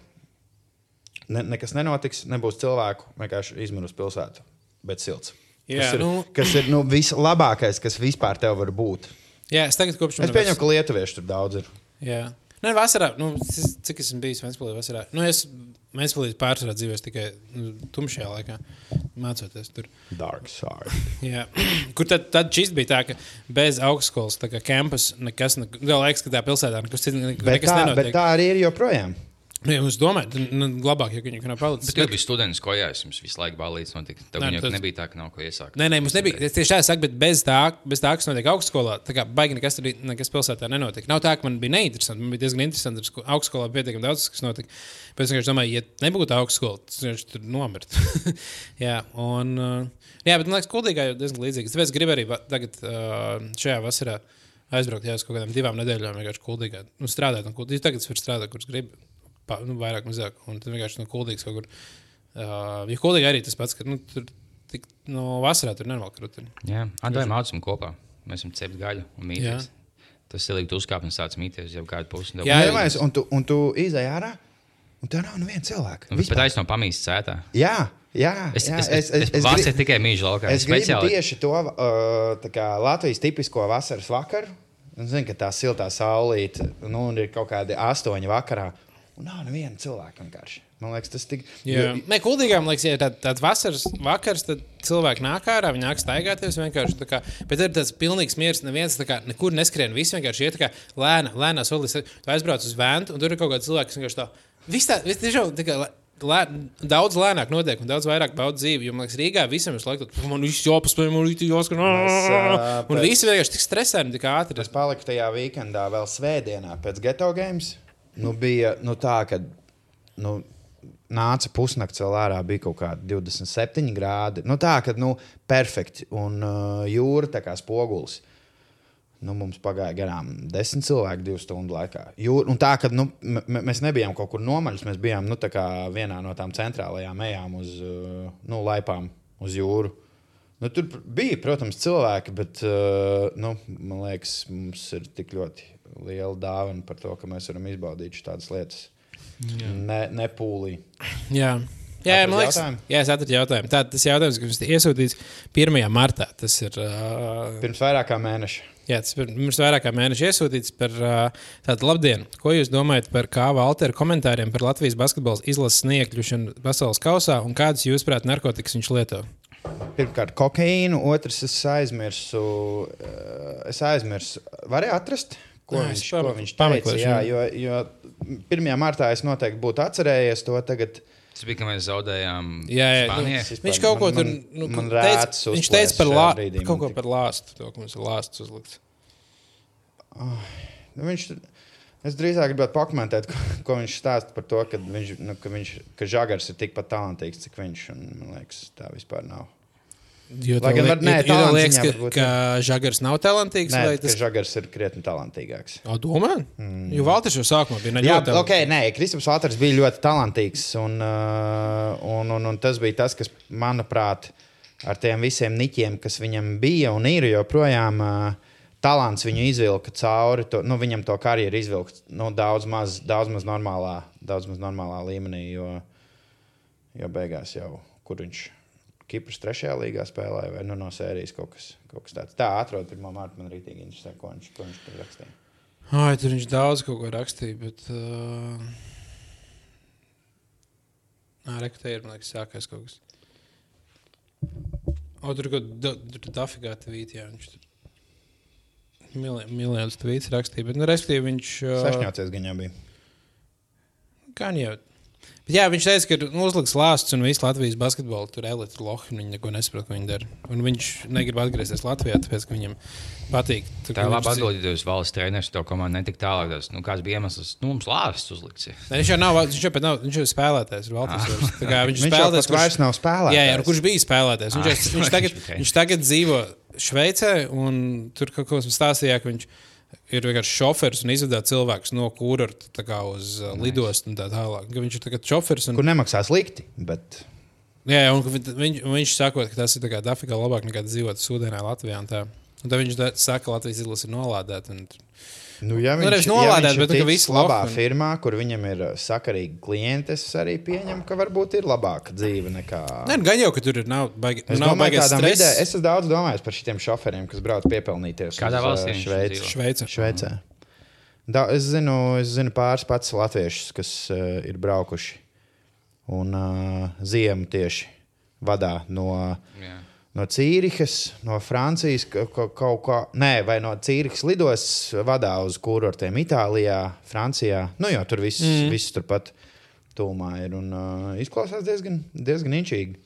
Ne, nekas nenotiks, nebūs cilvēku, vienkārši izmirus pilsētu, bet silts. Jā, kas ir, nu- kas ir nu, vislabākais, kas vispār tev var būt. jā, es tagad kopš Es pieņemu, ka lietuvieši tur daudz ir. Jā. Nē, vasarā, nu, es- cik esmu bijis Ventspilī vasarā. Nu, es Ventspilī pārsvarā dzīvoju tikai nu, tumšajā laikā, mācoties tur. Dark side. Jā. Kur tad, tad šis bija tā, ka bez augstskolas, tā kā campus, nekas, ne, liekas, ka tā pilsētā nekas cits nekas tā, nenotiek. bet tā arī ir joprojām. Nu, ja jūs domājat, tad nu, labāk, ja viņi nav palicis. Bet jūs bijat students, ko jās jums visu laiku balīts notika. Tev Nē, jau tas- nebija tā, ka nav ko iesākt. Nē, nē, mums nebija. Es tieši tā saku, bet bez tā, bez tā kas notiek augstskolā, tā kā baigi nekas tur nekas pilsētā nenotika. Nav tā, ka man bija neinteresanti. Man bija diezgan interesanti. sko- Augstskolā bija pietiekami daudz, kas notika. Bet es vienkārši domāju, ja nebūtu augstskola, tad viņš tur nomirtu. jā, un, jā, bet man liekas, kuldīgā jau diezgan līdzīgs. Tāpēc es gribu arī tagad šajā vasarā aizbraukt jā, uz kaut kādām divām nedēļām, vienkārši kuldīgā. Nu, strādāt, un kuldīgi. Tagad es varu strādāt, kurš gribu. Pa, nu, vairāk, mazāk. Un tad vienkārši no kuldīgas kaut kur. Uh, ja kuldīgi arī tas pats, ka nu, tur tik, no vasarā tur nenormāli krūti. Jā, atdevām mācām kopā. Mēs esam cepti gaļu un mītīsim. Tas ir līdzi uzkāpums, tāds mīties jau kādu pusi. Jā, Jā, jā. Un tu, un tu izai ārā, un tev nav neviena cilvēka. Bet Vispār. aizsno pamīst cētā. Jā, jā. Es, jā, es, es, es, es, vasarā tikai mīļš laukā. Es gribu tieši to uh, tā kā Latvijas tipisko vasaras vakaru. Es zinu, ka tā siltā saulīte, nu, un ir kaut kādi astoņi vakarā. Un nav neviena cilvēka vienkārši. Man liekas, tas tik. Jā, Nē, kuldīgām liekas, ja ir tād, tāds vasaras vakars, tad cilvēki nāk ārā, viņi nāk staigāties vienkārši. tā Kā, bet ir tāds pilnīgs miers, neviens tā kā, nekur neskrien. Visi vienkārši iet tā kā lēna, lēnā solīs. Tu aizbrauc uz vēnu, un tur ir kaut kāds cilvēks, kas vienkārši tā. Viss tā, viss tiešām tā kā. Lē, daudz lēnāk notiek, un daudz vairāk bauda dzīvi. Jo, man liekas, Rīgā visam ir laikam, man viss jāpaspēj, man ir jāskan. ā, Un visi vienkārši tik stresēni, tik ātri. Es paliku tajā weekendā vēl svētdienā pēc geto games. Nu, bija nu, tā, ka nu, nāca pusnakts vēl ārā, bija kaut kādi 27 grādi. Nu, tā, ka nu, perfekti. Un uh, jūra tā kā spogulis. Nu, mums pagāja garām desmit cilvēki divu stundu laikā. Jūra, un tā, ka nu, mēs nebijām kaut kur nomaļus, mēs bijām nu, kā vienā no tām centrālajām ejām uz uh, nu, laipām uz jūru. Nu, tur bija, protams, cilvēki, bet uh, nu, man liekas, mums ir tik ļoti liela dāvana par to, ka mēs varam izbaudīt šādas lietas. Ne, nepūlī. Jā. Jā, Atradzi man liekas, jautājumu? jā, es atradu jautājumu. Tā, tas jautājums, kas tika iesūtīts 1. martā, tas ir. Uh, Pirms vairāk kā mēneša. jā, tas ir pirms vairāk kā mēneša iesūtīts par uh, tādu labdienu. Ko jūs domājat par Kāva Altera komentāriem par Latvijas basketbola izlases sniegšanu pasaules kausā un kādas, jūsuprāt, narkotikas viņš lieto? pirmkārt kokaīnu, otrs es aizmirsu. eh, Es aizmirsu, varēja atrast, ko Nē, viņš, ko viņš teica. Jā, jo, jo 1. martā es noteikti būtu atcerējies to tagad. Tas bija, ka mēs zaudējām Jā, jā, nu, Viņš kaut ko tur nu, teica, viņš teica par, lā, brīdī, kaut ko par lāstu. To, ka mums ir lāsts uzlikts. Nu, viņš, es drīzāk gribētu pakomentēt, ko, ko viņš stāsta par to, ka, viņš, nu, ka, viņš, ka Žagars ir tikpat talantīgs, cik viņš. Un, man liekas, tā vispār nav. Jo Lai gan var- nē, talants liekas, ka, varbūt ka Žagars nav talantīgs. Nē, tas... Žagars ir krietni talantīgāks. O, domā? Mm. Jo Valters jau sākumā bija ne Jā, ļoti ok, nē, Kristaps Valters bija ļoti talantīgs. Un, uh, un, un, un tas bija tas, kas, manuprāt, ar tiem visiem niķiem, kas viņam bija un ir joprojām. Uh, Talants viņu izvilka cauri, to, nu, viņam to karjeru izvilka nu, daudz, maz, daudz maz normālā, daudz maz normālā līmenī. Jo, jo beigās jau, kur viņš Kipras trešajā līgā spēlēja, vai nu, no sērijas kaut kas, kaut kas tāds. Tā, atrod pirmā mārta, man rītīgi interesē, ko viņš, ko viņš tur rakstīja. Ai, tur viņš daudz ko rakstīja, bet. Uh... Nē, rekrutē ir, man liekas, sākās kaut kas. O, tur kaut kāda dafigā tvīta, jā, viņš tur. Miljonus tvītus rakstīja, bet, nu, respektīvi, viņš. Uh... Sašņaucies gan jau bija. Gan jau. Jā, viņš teica, ka ir nu, uzliks lāsts un visu Latvijas basketbolu tur elites lohi. Viņi neko nesaprot, ko viņi dara. Un viņš negrib atgriezties Latvijā, tāpēc, ka viņam patīk. Tur, Tā ir labi viņš- atbildēt, ja jūs valsts treneris to komandu netika tālāk. Tas, nu, kāds bija iemesls? Nu, mums lāsts uzlikts. ir. Ne, viņš jau nav, viņš jau pat nav, viņš jau ir spēlētājs. kā Viņš, Viņš jau spēlētājs, pat vairs nav spēlētājs. Jā, jā, un kurš bija spēlētājs? Viņš, Ah, es viņš, tagad, domāju, viņš tagad dzīvo Šveicē, un tur kaut ko stāstīja, ka viņš ir vienkārši šofers un izvada cilvēkus no kurorta uz uh, lidostu un tā tālāk. Ka viņš ir tagad šofers. Un, Kur nemaksā slikti, bet jā, jā, un viņš, viņš saka, ka tas ir Dafrikā labāk nekā dzīvot Sūdēnā, Latvijā. Un tā. un tad viņš saka, ka Latvijas izlase ir nolādēta. Un... Nu, ja Nu, viņš, nevis ja nolādēt, viņš bet, ir visi labā lohi un- firmā, kur viņam ir uh, sakarīgi klienti, es arī pieņemu, ka varbūt ir labāka dzīve nekā. Nē, nu, gan jau, ka tur ir nav baigi. Es nav domāju, vidē, es esmu daudz domājis par šiem šoferiem, kas brauc piepelnīties. Kādā valstī viņš Šveici? dzīvo? Šveice. Šveicē. Da, es, zinu, es zinu pāris pats latviešus, kas uh, ir braukuši un uh, ziemu tieši vadā no. Jā. No Cīrihas, no Francijas ka- ka- kaut kā, nē, vai no Cīrihas lidos vadā uz kurortiem Itālijā, Francijā. Nu, jau tur viss, mm. viss turpat tūmā ir un uh, izklausās diezgan, diezgan inčīgi.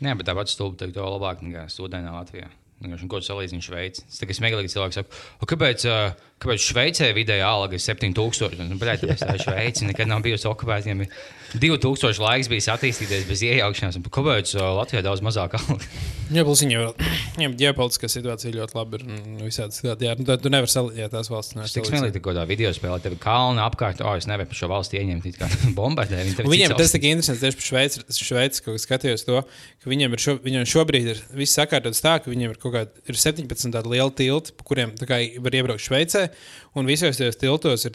Nē, bet tāpat stulbi teikt, to labāk nekā Studijā Latvijā. Vienkārši, Ko tu salīdzini Šveici? Tas tikai smieklīgi cilvēks saka, "O, kāpēc, ā, kāpēc Šveicē vidējā alga ir 7000? Nu, tāpēc tā Šveice nekad nav bijusi okupēta. Viņam ir 2000 laiks bijis attīstīties bez iejaukšanās. Kāpēc ā, Latvijā daudz mazāk alga? Jā, plus viņiem ir ģeopolitiskā situācija ļoti labi. Ir, un visādi citādi. Jā, nu, tad tu nevari salīdzināt tās valsts. Tas tik smieklīgi, ka kādā video spēlē tev kalna apkārt. O, es nevaru par šo valsti ieņemt, it kā bombardē. Viņiem tas tik interesants tieši par Šveici. Šveici kaut kā skatījos to, ka viņiem, ir šo, viņiem šobrīd ir viss sakārtots tā, ka viņiem ir kaut kādi ir 17 tādi lieli tilti, pa kuriem tā kā var iebraukt Šveicē. Un visos tajos tiltos ir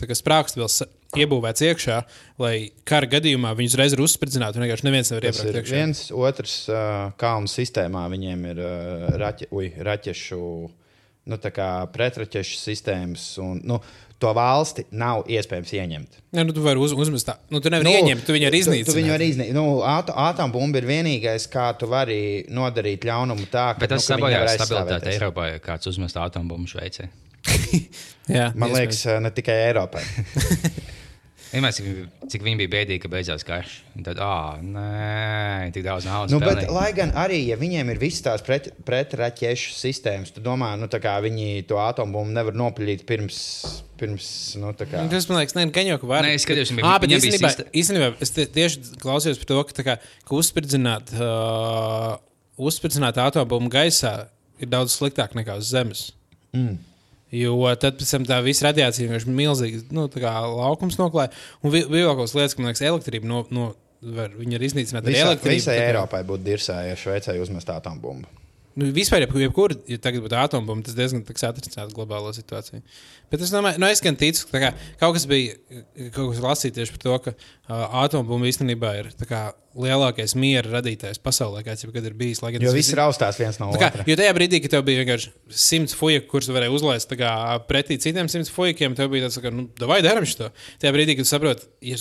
sa- iebūvēts iekšā, lai kara gadījumā viņus reiz ir uzspridzināti. un Vienkārši neviens nevar Tas iebraukt ir iekšā. viens, otrs uh, kalnu sistēmā. Viņiem ir uh, raķe, uj, raķešu, nu, tā kā pretraķešu sistēmas. Un, nu, to valsti nav iespējams ieņemt. Ja, nu, tu vari uz, uzmest tā. Nu, tu nevari nu, ieņemt, tu viņu arī Tu, tu iznīcināt. viņu arī iznīcināt. Nu, Atombumba ir vienīgais, kā tu vari nodarīt ļaunumu tā, ka Bet tas nu, ka viņi sabojā nevar stabilitāti. Eiropā, ja kāds uzmest atombumbu Šveicē. Jā, Man iespējams. liekas, uh, ne tikai Eiropai. Vienmēr, cik, cik viņi bija bēdīgi, ka beidzās karš. Un Tad, ah, nē, tik daudz naudas. Nu, bet, lai gan arī, ja viņiem ir visas tās pret, pretraķešu sistēmas, tad domā, nu, tā kā viņi to atombumbu nevar nopļīt pirms, pirms nu, kā. Tas man liekas, ne, gan jau, ka var. Nē, es skatījos, viņam bija- bija īstenībā, sista- īstenībā es tie, tieši klausījos par to, ka, kā, ka uzspridzināt, uh, uzspridzināt atombumbu gaisā ir daudz sliktāk nekā uz Zemes. Mm. Jo tad pēc tam tā visa radiācija vienkārši milzīgi nu, tā kā laukums noklāja. Un vēl kaut kas lietas, ka man liekas, elektrība no, no, var, viņa ir iznīcināta ar Visā, elektrību. visai Eiropai būtu dirsā, ja Šveicē uzmest atombumbu. Nu, vispār, jeb- jebkur, ja tagad būtu atombumba, tas diezgan atrisinās globālo situāciju. Bet es domāju, nu, es gan ticu, ka kā, kaut kas bija, kaut kas lasīts tieši par to, ka uh, atombumba īstenībā ir kā, lielākais miera radītājs pasaulē, kāds jebkad ir bijis. Jo viss viss- raustās viens no Kā, otra. jo tajā brīdī, kad tev bija vienkārši simts fujaku, kurus varēja uzlaist kā, pretī citiem simts fujakiem, tev bija tāds, ka, nu, vai darām šo. Tajā brīdī, kad saproti, ja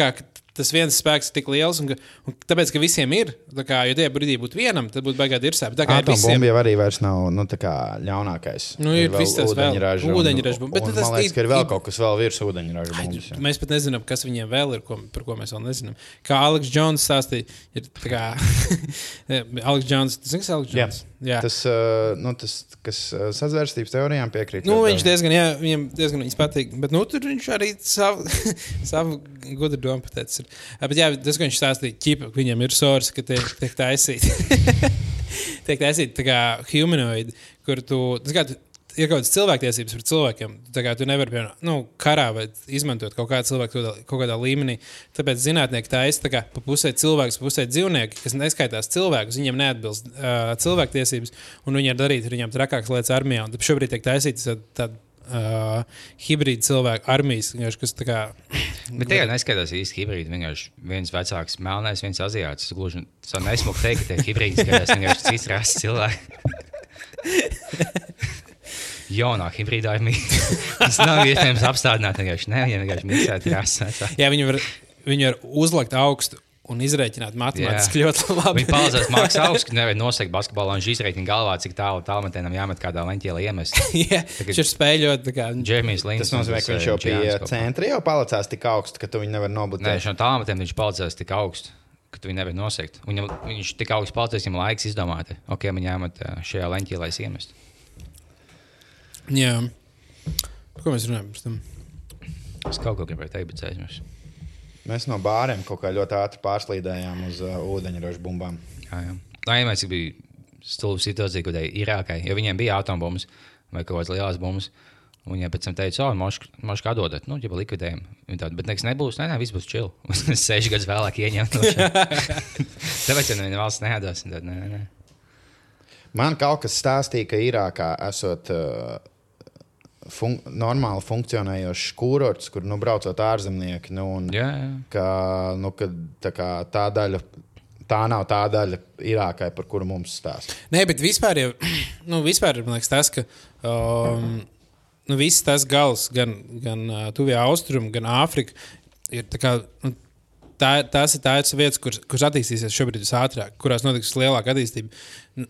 kā ka tas viens spēks ir tik liels, un, un tāpēc, ka visiem ir, tā kā, jo tajā brīdī būtu vienam, tad būtu baigāt ir sēp. Tā kā ir. Atombumba jau arī vairs nav nu, kā ļaunākais. Nu, ir vēl viss tas ūdeņraža ūdeņraža bumba, bet un tas liekas, ir- vēl kaut kas vēl virs ūdeņraža bumbas. jā. Mēs pat nezinām, kas viņiem vēl ir, ko, par ko mēs vēl nezinām. Kā Aleks Jones stāstīja, ir kā Aleks Jones. Kas ir Aleks Jā. Jones? Jā. Tas, uh, nu, tas, kas uh, sazvērstības teorijām piekrīt. Nu, viņš diezgan, jā, viņam diezgan viņas patīk. Bet nu, tur viņš arī savu, savu gudru domu pateicis. Ā, Bet jā, tas, ko viņš stāstīja, ķipa, viņam ir sors, ka tiek, tiek taisīti. tiek taisīti tā kā humanoidi, kur tu. tas kā tu Ir kaut kādas cilvēktiesības par cilvēkiem. Tā kā tu nevari, piemēram, nu, karā vai izmantot kaut kādu cilvēku kaut kādā- līmenī. Tāpēc zinātnieki tā kā pa pusē cilvēks, pa pusē dzīvnieki, kas neskaitās cilvēkus, viņiem neatbilst uh, cilvēktiesības, un viņi var darīt ar viņiem trakākas lietas armijā. Un šobrīd tiek taisīts tāda uh, hibrīda cilvēku armijas, kas tā kā. Bet tajā neskatās īsti hibrīdi. Vienkārši viens vecāks, melnais, viens aziāts. Es gluži tā nesmuku teikt, ka tie hibrīdi skatās vienkārši cits rases cilvēki. Jaunā hibrīdā ir mīļa. Tas nav iespējams apstādināt. Vienkārši ne, viņiem vienkārši mīlēt rases. Jā, viņi var, viņi var uzlikt augstu un izrēķināt matemātiski ļoti labi. Viņi palīdzēs mākslinieks augstu, nevar nosegt basketbolā un izreikina galvā, cik tālu tālmetienam jāmet kādā leņķī, lai iemestu. Jā, viņš ir spēļot. Džermijs Līns. Tas nozīmē, ka viņš jau pie centra jau palicās tik augstu, ka tu viņu nevari Nē, nobloķēt. šo tālmetiem viņš palīdzēs tik augstu. Ka tu viņu nevari nosegt. Viņam, viņš tik augsts palicis, viņam laiks izdomāt, ok, man jāmet ā, šajā leņķī, lai es iemestu. Jā. Par Ko mēs runājam? pirms tam? Es kaut ko gribēju teikt, bet aizmirsu. Mēs no bāriem kaut kā ļoti ātri pārslīdējām uz uh, ūdeņraža bumbām. Jā, jā. Lai vienmēr bija stulba situācija, kad Irākai, jo viņiem bija atombumbas vai kaut kādas lielas bumbas. Un viņi pēc tam teica, oh, mošu kā dodat, nu, jau likvidējam. Tāda, bet nekas nebūs, nē, nē, viss būs čili. Seši gadus vēlāk ieņemt to šeit. Tāpēc, ja neviena valsts neēdās, tad nē, nē, nē. Man kaut kas stāstīja, ka Irākā esot uh, fun normāli funkcionējošs kurorts, kur nu, braucot ārzemnieki. Nu, un, Jā, jā. ka, nu, ka, tā, kā, tā daļa. Tā nav tā daļa Irākai, par kuru mums stāsta. Nē, bet vispār, jau, nu, vispār man liekas, tas, ka um, nu, viss tas gals, gan, gan uh, Tuvijā Austrumā, gan Āfrikā, ir tā kā. Nu, Tā, tās ir tās vietas, kuras, kuras attīstīsies šobrīd visātrāk, kurās notiks lielāka attīstība.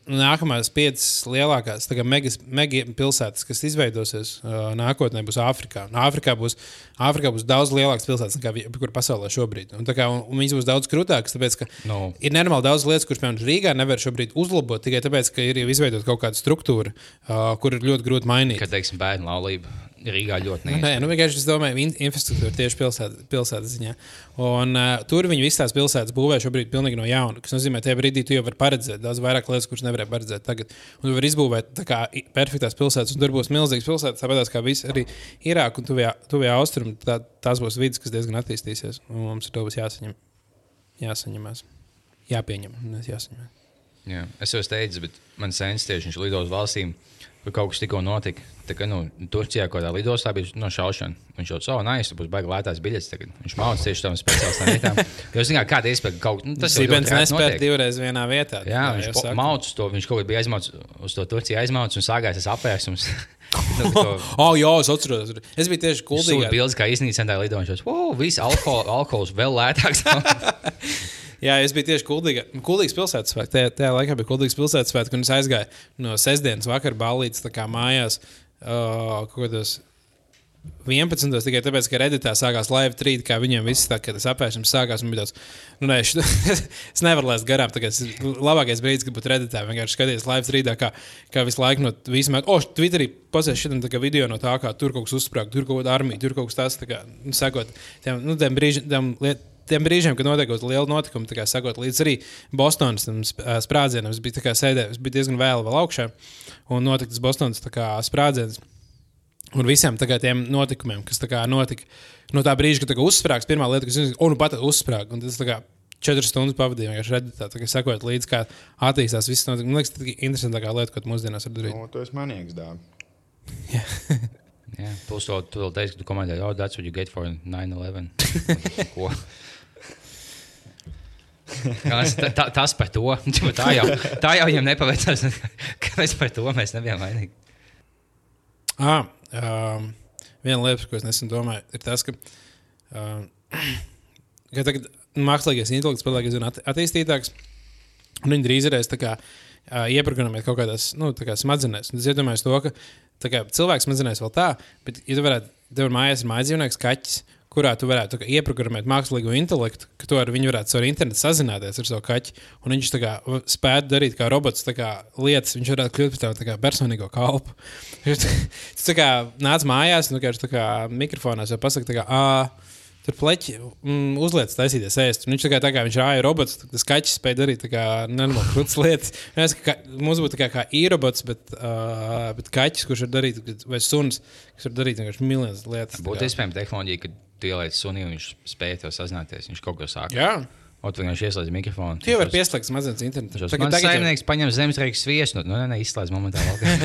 Nākamās piecas lielākās megas, mega pilsētas, kas izveidosies uh, nākotnē, būs Āfrikā. Un Āfrikā būs, Āfrikā būs daudz lielākas pilsētas nekā vi- kur pasaulē šobrīd. Un, kā, un, un viņas būs daudz krūtākas, tāpēc ka Nu. ir nenormāli daudz lietas, kuras, piemēram, Rīgā nevar šobrīd uzlabot tikai tāpēc, ka ir jau izveidota kaut kāda struktūra, uh, kur ir ļoti grūti mainīt. Kad, teiksim, bērnu laulība Rīgā ļoti Nu, Nē, nu vienkārši es domāju, in, infrastruktūra tieši pilsētas, pilsētas ziņā. Un, uh, tur viņi visas tās pilsētas būvē šobrīd pilnīgi no jauna. Tas nozīmē, ka tajā brīdī tu jau vari paredzēt daudz vairāk lietas, kuras nevarēja paredzēt tagad. Un tu vari izbūvēt kā perfektās pilsētas, un tur būs milzīgas pilsētas, tāpat kā viss arī Irāka un Tuvijā, tuvijā Austrumā. Tā, tās būs vidas, kas diezgan attīstīsies. Un mums ar to būs jāsaņem, jāsaņemās, jāpieņem, nevis jāsaņem. Jā. Es jau teicu, bet man sens tieši viņš lido uz valstīm, kur kaut kas tikko notika. Tā kā nu, Turcijā kaut kādā lidostā bija no šaušana. Viņš jau savu naisu, būs baigi lētās biļetes. Tagad. Viņš mācās tieši tam speciālistām vietām. Jo, zināt, kāda iespēja ka kaut nu, tas ļoti reti nespēja divreiz vienā vietā. Jā, viņš mācās to. Viņš kaut kā bija aizmācījis uz to Turciju, aizmācījis un sākās tas apvērsums. Nu, to- Oh, jā, es atceros. Es biju tieši Sūta kuldīgā. bildes, kā iznīcināja lidojums. Wow, viss alkohol, alkohols vēl lētāks. Jā, es biju tieši Kuldīgā. Kuldīgas pilsētas svētki. Tajā, tajā laikā bija Kuldīgas pilsētas svētki, un es aizgāju no sestdienas vakar ballītes tā kā mājās. Uh, kaut kādos 11. tikai tāpēc, ka Redditā sākās live trīt, kā viņiem viss tā, kad tas apēšams sākās. un bija Tāds, nu, nē, šit, es nevaru laist garām. Tas labākais brīdis, kad būt Redditā. Vienkārši skaties live trītā, kā, kā visu laiku no visuma. O, Twitterī pasēž šitam video no tā, kā tur kaut kas uzsprāg, tur kaut kāda armija, tur kaut kas tāds, tā kā, nu, sekot tiem, nu, tiem brīžiem. Tiem liet, Tiem brīžiem, kad notiek kaut kāda liela notikuma, tā kā sakot, līdz arī Bostonas tam sp- ā, sprādzienam, es biju tā kā sēdējis, es biju diezgan vēl, vēl augšā, un notika tas Bostonas tā kā sprādziens. Un visiem tiem notikumiem, kas notika no tā brīža, kad uzsprāgs, pirmā lieta, kas ir, un nu pat uzsprāg. Un tas kā četras stundas pavadīja vienkārši redakcijā, tā kā sekot līdzi, kā attīstās viss. notikumi. Man liekas, tas ir interesantākā lieta, ko mūsdienās var darīt. Nu, tu esi manīgs. Jā, plus to, tu vēl teici, ka tu komentēji, oh, that's what you get for 9-11. Tas, tā, tas par to. Tā jau, tā jau viņam nepaveicās. Kāpēc par to mēs nebijām vainīgi? Ah, um, viena lieta, ko es nesen domāju, ir tas, ka um, ka tagad mākslīgais intelekts paliek aizvien at- attīstītāks. Un viņi drīz varēs uh, ieprogrammēt kaut kādās nu, kā smadzenēs. Un Es iedomājos to, ka kā, cilvēks smadzenēs vēl tā, bet, ja tu varētu, tev ir mājās ir mājdzīvnieks, kaķis, kurā tu varētu kā, ieprogrammēt mākslīgo intelektu, ka tu ar viņu varētu caur internetu sazināties ar savu kaķi, un viņš kā spētu darīt kā robots kā, lietas, viņš varētu kļūt par tādu tā kā personīgo kalpu. Viņš tā kā nāc mājās, un vienkārši tā kā mikrofonā jau pasakā, kā, ā, Tur pleķi mm, uzliek, taisīties ēst. Viņš tā kā, tā kā viņš rāja robots, tas kaķis spēja darīt nenormāli krūtis lietas. Mēs, ka, mums būtu kā, kā īrobots, bet, uh, bet kaķis, kurš var darīt, vai suns, kas darīt vienkārši milzīgas lietas. Būtu iespējama tehnoloģija, ka tu ieliec suni un viņš spēja tev sazināties. Viņš kaut ko sāk. Jā, O, tu vienkārši ieslēdz mikrofonu. tie var pieslēgt smadzenes internetam. Tas mans saimnieks paņem zemesreikas sviestu. Nu, nē, nē, izslēdz momentā.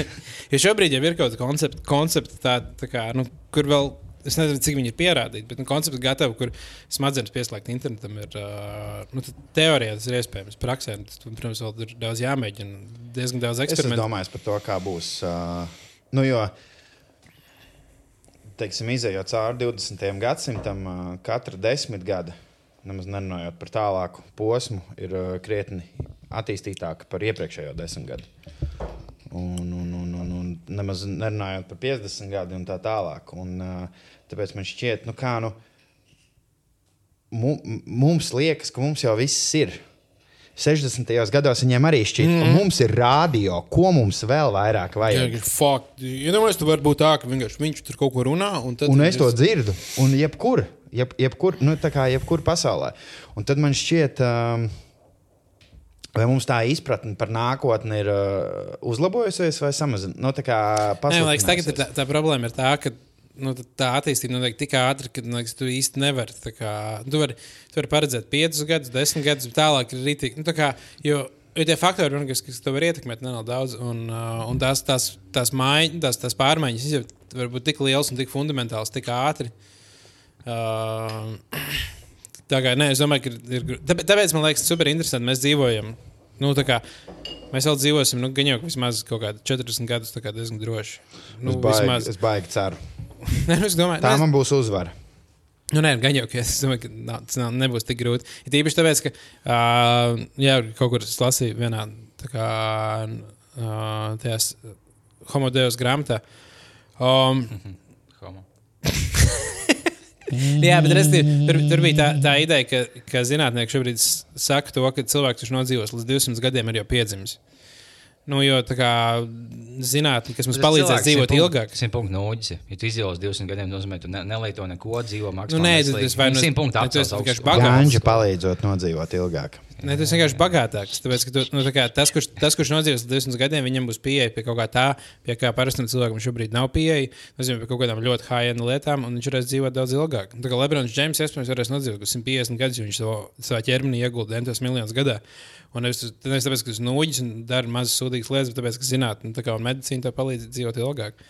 Jo šobrīd jau ir kaut kāda koncepta, koncepta tā, tā kā, nu, kur vēl. Es nezinu, cik viņi ir pierādīti, bet nu, koncepts gatavi, kur smadzenes pieslēgt internetam, ir. Uh, nu, teorijā tas ir iespējams. Praksē, tas, protams, vēl ir daudz jāmēģina. Diezgan daudz Es eksperimentu. domājis par to, kā būs. Uh, nu, jo, teiksim, izējot cauri 20. gadsimtam, uh, katra desmitgade, nemaz nerunājot par tālāku posmu, ir uh, krietni attīstītāka par iepriekšējo desmitgadi. Un, un, un, un, un nemaz nerunājot par 50 gadiem un tā tālāk. Un, uh, tāpēc man šķiet, nu, kā nu, mu, mums liekas, ka mums jau viss ir. 60. gados viņiem arī šķiet, mm. ka mums ir rādio, ko mums vēl vairāk vajag. Fakti. Iedomājieties, tu vari būt tā, ka vienkārši viņš tur kaut ko runā. Un, Un es to es- dzirdu, un jebkur, jeb, jebkur, nu, jebkur pasaulē. Un tad man šķiet, um, vai mums tā izpratne par nākotni ir uh, uzlabojusies vai samazinājusies. Nu, tā kā liekas, tagad tā, tā problēma ir tā, ka nu, tā attīstība notiek tik ātri, ka man liekas, tu īsti nevari. Kā, tu vari, tu vari paredzēt 5 gadus, 10 gadus, bet tālāk ir rītīgi. Nu, tā kā, jo, jo tie faktori, liekas, kas tev var ietekmēt, nav daudz. Un, uh, un tās, tās, tās, maiņ, tās, tās pārmaiņas jau var būt tik lielas un tik fundamentālas, tik ātri. Uh, tā kā, nē, es domāju, ka ir. ir tāpēc, tāpēc man liekas, super interesanti. Mēs dzīvojam. Nu, tā kā, mēs vēl dzīvosim, nu, gan jau vismaz kaut kādi 40 gadus, tā kā diezgan droši. Nu, es, baigi, vismaz, es baigi ceru. nē, nu, es domāju, Tā nu, man būs uzvara. Nu, nē, gan jau, ka es domāju, ka nav, tas nav, nebūs tik grūti. Ir tīpaši tāpēc, ka, uh, jā, kaut kur es lasīju vienā tā kā, uh, tajās homodejos grāmatā. Um, Homo. jā, bet respektīvi, tur, tur bija tā, tā ideja, ka, ka zinātnieki šobrīd saka to, ka cilvēks, kurš nodzīvos līdz 200 gadiem, ir jau piedzimis. Nu, jo tā kā zinātnē, kas mums palīdzēs dzīvot ilgāk. 100 punktu nūģis. Ja tu izdzīvos 200 gadiem, nozīmē, tu ne, nelieto neko, dzīvo Nu, maksimāli. nē, veselīgi. tas vai nu- 100 punktu ne, tu esi apcels vienkārši. Gāņģi palīdzot nodzīvot ilgāk. Nē, tas vienkārši bagātāks. Tāpēc, ka tu, nu, tā kā, tas, kurš, tas, kurš nodzīvos līdz 20 gadiem, viņam būs pieeja pie kaut kā tā, pie kā parastam cilvēkam šobrīd nav pieeja. Nozīmē, pie kaut kādām ļoti high-end lietām, un viņš varēs dzīvot daudz ilgāk. Tā kā Lebrons Džeims iespējams varēs nodzīvot kaut 150 gadus, jo viņš to savā ķermenī ieguldīja centos miljonus gadā. Un tas- nevis tāpēc, ka tas nūģis un dara mazas sūdīgas lietas, bet tāpēc, ka zinātnē tā kā un medicīna tev palīdz dzīvot ilgāk.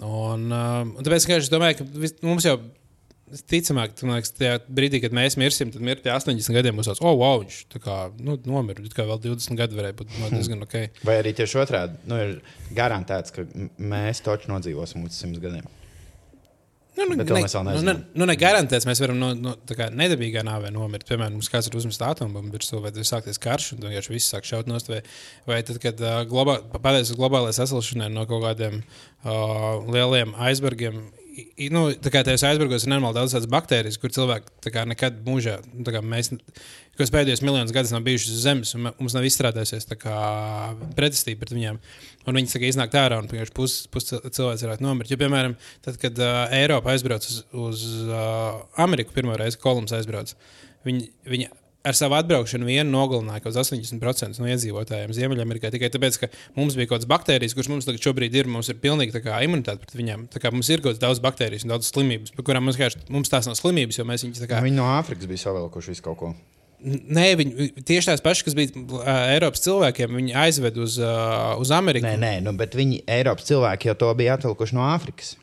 Un, um, un tāpēc es domāju, ka vis, mums jau Ticamāk, ka liekas, tajā brīdī, kad mēs mirsim, tad mirti 80 gadiem būs tāds, oh, wow, viņš tā kā nu, nomira. Kā vēl 20 gadi varēja būt no, diezgan ok. Vai arī tieši otrādi, nu, ir garantēts, ka mēs taču nodzīvosim līdz 100 gadiem. Nu, nu, Bet to mēs vēl nu, ne, nu, negarantēts, mēs varam no, no nedabīgā nāvē nomirt. Piemēram, mums kāds ir uzmests atombumbu virsū, vai tur sākties karš, un vienkārši viss sāk šaut nost. Vai, vai tad, kad uh, globā, pateicoties globālajai sasilšanai no kaut kādiem uh, lieliem aizbergiem. Nu, tā kā tajos aizbergos ir normāli daudz tādas baktērijas, kur cilvēki kā nekad mūžā, kā mēs, kas pēdējos miljonus gadus nav bijušas uz Zemes, un mums nav izstrādājusies pretestība pret viņiem. Un viņi saka, iznāk ārā, un vienkārši pusi pus cilvēks varētu nomirt. Jo, piemēram, tad, kad uh, Eiropa aizbrauc uz, uz uh, Ameriku, pirmo reizi Kolumbs aizbrauc, viņi, viņi ar savu atbraukšanu vienu nogalināja kaut kāds 80% no iedzīvotājiem Ziemeļamerikā. Tikai tāpēc, ka mums bija kaut kādas baktērijas, kuras mums šobrīd ir, mums ir pilnīgi imunitāte pret viņiem. Tā kā mums ir kaut kādas daudz baktērijas un daudz slimības, par kurām mums, vienkārši- mums tās nav slimības, jo mēs viņus tā kā. Viņi no Āfrikas bija savilkuši visu kaut ko. Nē, viņi tieši tās pašas, kas bija uh, Eiropas cilvēkiem, viņi aizved uz, uh, uz Ameriku. Nē, nē, nu, bet viņi, Eiropas cilvēki, jau to bija atvilkuši no Āfrikas.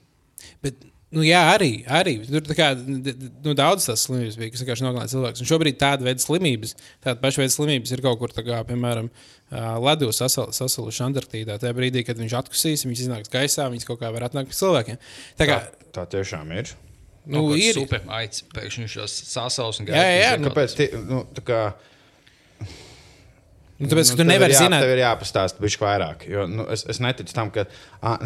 Bet, nu, jā, arī, arī tur tā kā, nu, daudz tās slimības bija, kas vienkārši nogalināja cilvēkus. Un šobrīd tāda veida slimības, tāda paša veida slimības ir kaut kur, kā, piemēram, ledus sasal, sasaluši Antarktīdā. Tajā brīdī, kad viņš atkusīs, viņš iznāks gaisā, viņš kaut kā var atnākt pie cilvēkiem. Tā kā, Tā, tā tiešām ir. Nu, kāds ir. super aicis, pēkšņi viņš šos sasaucas un Jā, jā, jā, Nu, pēc, ti- nu, tā kā, Nu, tāpēc, ka tu nevari jā, zināt, Tev ir jāpastāsta bišķi vairāk. Jo, nu, es, es neticu tam, ka, a,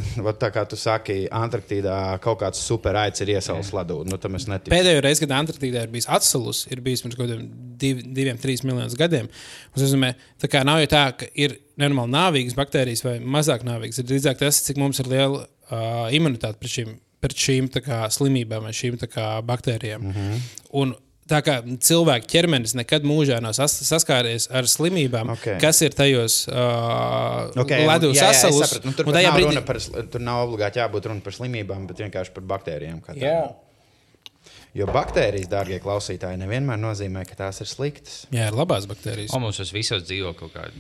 tā kā tu saki, Antarktīdā kaut kāds super aicis ir iesaistīts ledū. Nu, pēdējo reizi, kad Antarktīdā ir bijis atsalus, ir bijis pirms kaut kādiem div, diviem, trīs miljoniem gadiem. Tas nozīmē, tā kā nav jau tā, ka ir nenormāli nāvīgas baktērijas vai mazāk nāvīgas. Ir drīzāk tas, cik mums ir liela uh, imunitāte pret šīm, pret šīm kā, slimībām vai šīm kā, baktērijām. Mm. -hmm. Un, Tā kā cilvēka ķermenis nekad mūžā nav sas, saskāries ar slimībām, Ok. okay. kas ir tajos uh, Okay, ledus sapratu. Nu, tur, nav brīdī- par, tur nav obligāti jābūt runa par slimībām, bet vienkārši par baktērijām. tādām. Jo baktērijas, dārgie klausītāji, nevienmēr nozīmē, ka tās ir sliktas. Jā, ir labās baktērijas. O, mums tas visos dzīvo kaut kāda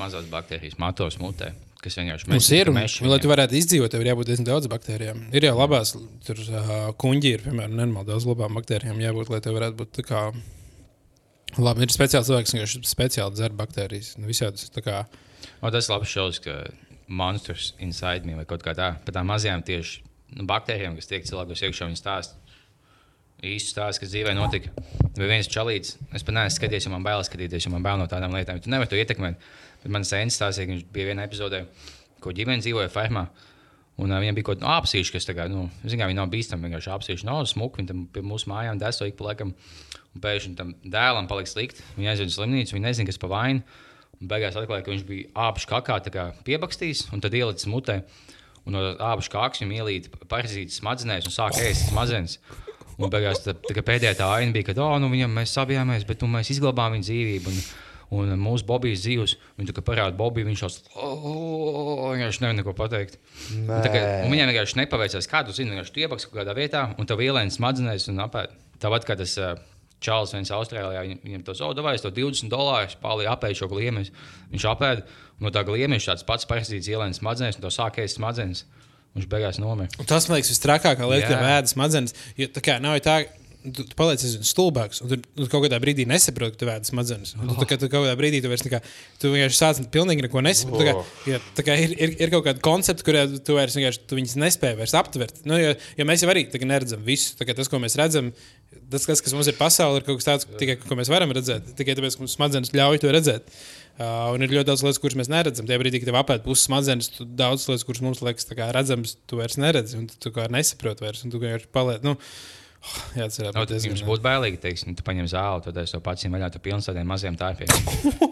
mazās baktērijas, matos mutē, kas vienkārši Mums ir, un, mēs lai tu varētu izdzīvot, tev ir jābūt diezgan daudz baktērijām. Ir jau labās, tur uh, kuģi ir, piemēram, nenormāli daudz labām baktērijām jābūt, lai tev varētu būt tā kā. Labi, ir speciāls cilvēks, kas speciāli dzer baktērijas. Nu, visādas, kā, O, tas ir labs šovs, ka monstrs inside me vai kaut kā tā. Par tām mazajām tieši nu, baktērijām, kas tiek cilvēkos iekšā, viņi stāsta. Īstu stāstu, kas dzīvē notika. Vai viens čalīts, es pat neesmu skatījies, jo man bail skatīties, jo man bail no tādām lietām. Tu nevari to ietekmēt. Bet man sēnes stāstīja, ka viņš bija vienā epizodē, ko ģimene dzīvoja fermā. Un uh, viņam bija kaut kāda apsīša, kas tagad, nu, zināmā mērā, nav bīstama. Vienkārši apsīša nav smuka. Viņa tam pie mūsu mājām deso ik pa laikam. Un pēkšņi tam dēlam palika slikti. Viņa aizveda uz slimnīcu, viņa nezina, kas pa vainu. Un beigās atklāja, ka viņš bija apšu kakā tā kā piebakstījis un tad ielicis mutē. Un no apšu kākas viņam ielīja parazītas smadzenēs un sāka ēst smadzenes. Un beigās tā, tā pēdējā tā aina bija, ka oh, nu, viņam mēs sabijāmies, bet nu, mēs izglābām viņa dzīvību. Un, Un mūsu Bobijas dzīves, viņa kā parāda Bobiju, viņš jau viņš nevar neko pateikt. Viņam vienkārši nepaveicās, kā tu zini, vienkārši iebaks kaut kādā vietā, un tev ielēna smadzenēs un apēd. Tāpat kā tas Čāls viens Austrālijā, viņam, viņam to zaudēja, to 20 dolārus pāri apēdu šo gliemežu. Viņš apēda, un no tā gliemeža tāds pats parazīts ielēna smadzenēs, un to sākēs smadzenes. Viņš beigās nomira. Un tas man liekas, visstrakākā lieta, Jā. ka vēdas smadzenes. Jo, tā kā nav tā, tu, tu paliec stulbāks, un tu, tu kaut kādā brīdī nesaproti, ka tu vēdas smadzenes. Tu, kā, tu kaut kādā brīdī tu vairs kā, tu vienkārši sāc pilnīgi neko nesaproti. Tā kā, ja, tā kā ir, ir, ir kaut kāda koncepta, kurā tu vairs vienkārši tu nespēji vairs aptvert. Nu, jo, jo mēs jau arī neredzam visu. Tas, ko mēs redzam, tas, kas, kas mums ir pasaulē, ir kaut kas tāds, tikai, ko mēs varam redzēt. Tikai tāpēc, ka mums smadzenes ļauj to redzēt. Uh, un ir ļoti daudz lietas, kuras mēs neredzam. Tajā brīdī, kad tev apēta puses smadzenes, tu daudz lietas, kuras mums liekas redzamas, tu vairs neredzi. Un tu, tu kā nesaproti vairs, un tu vienkārši paliec. Nu, oh, jā, tas ir tad jums būtu bailīgi, teiksim, tu paņem zāli, tad es to pats viņam vaļā, tu pilns tādiem maziem tārpiem.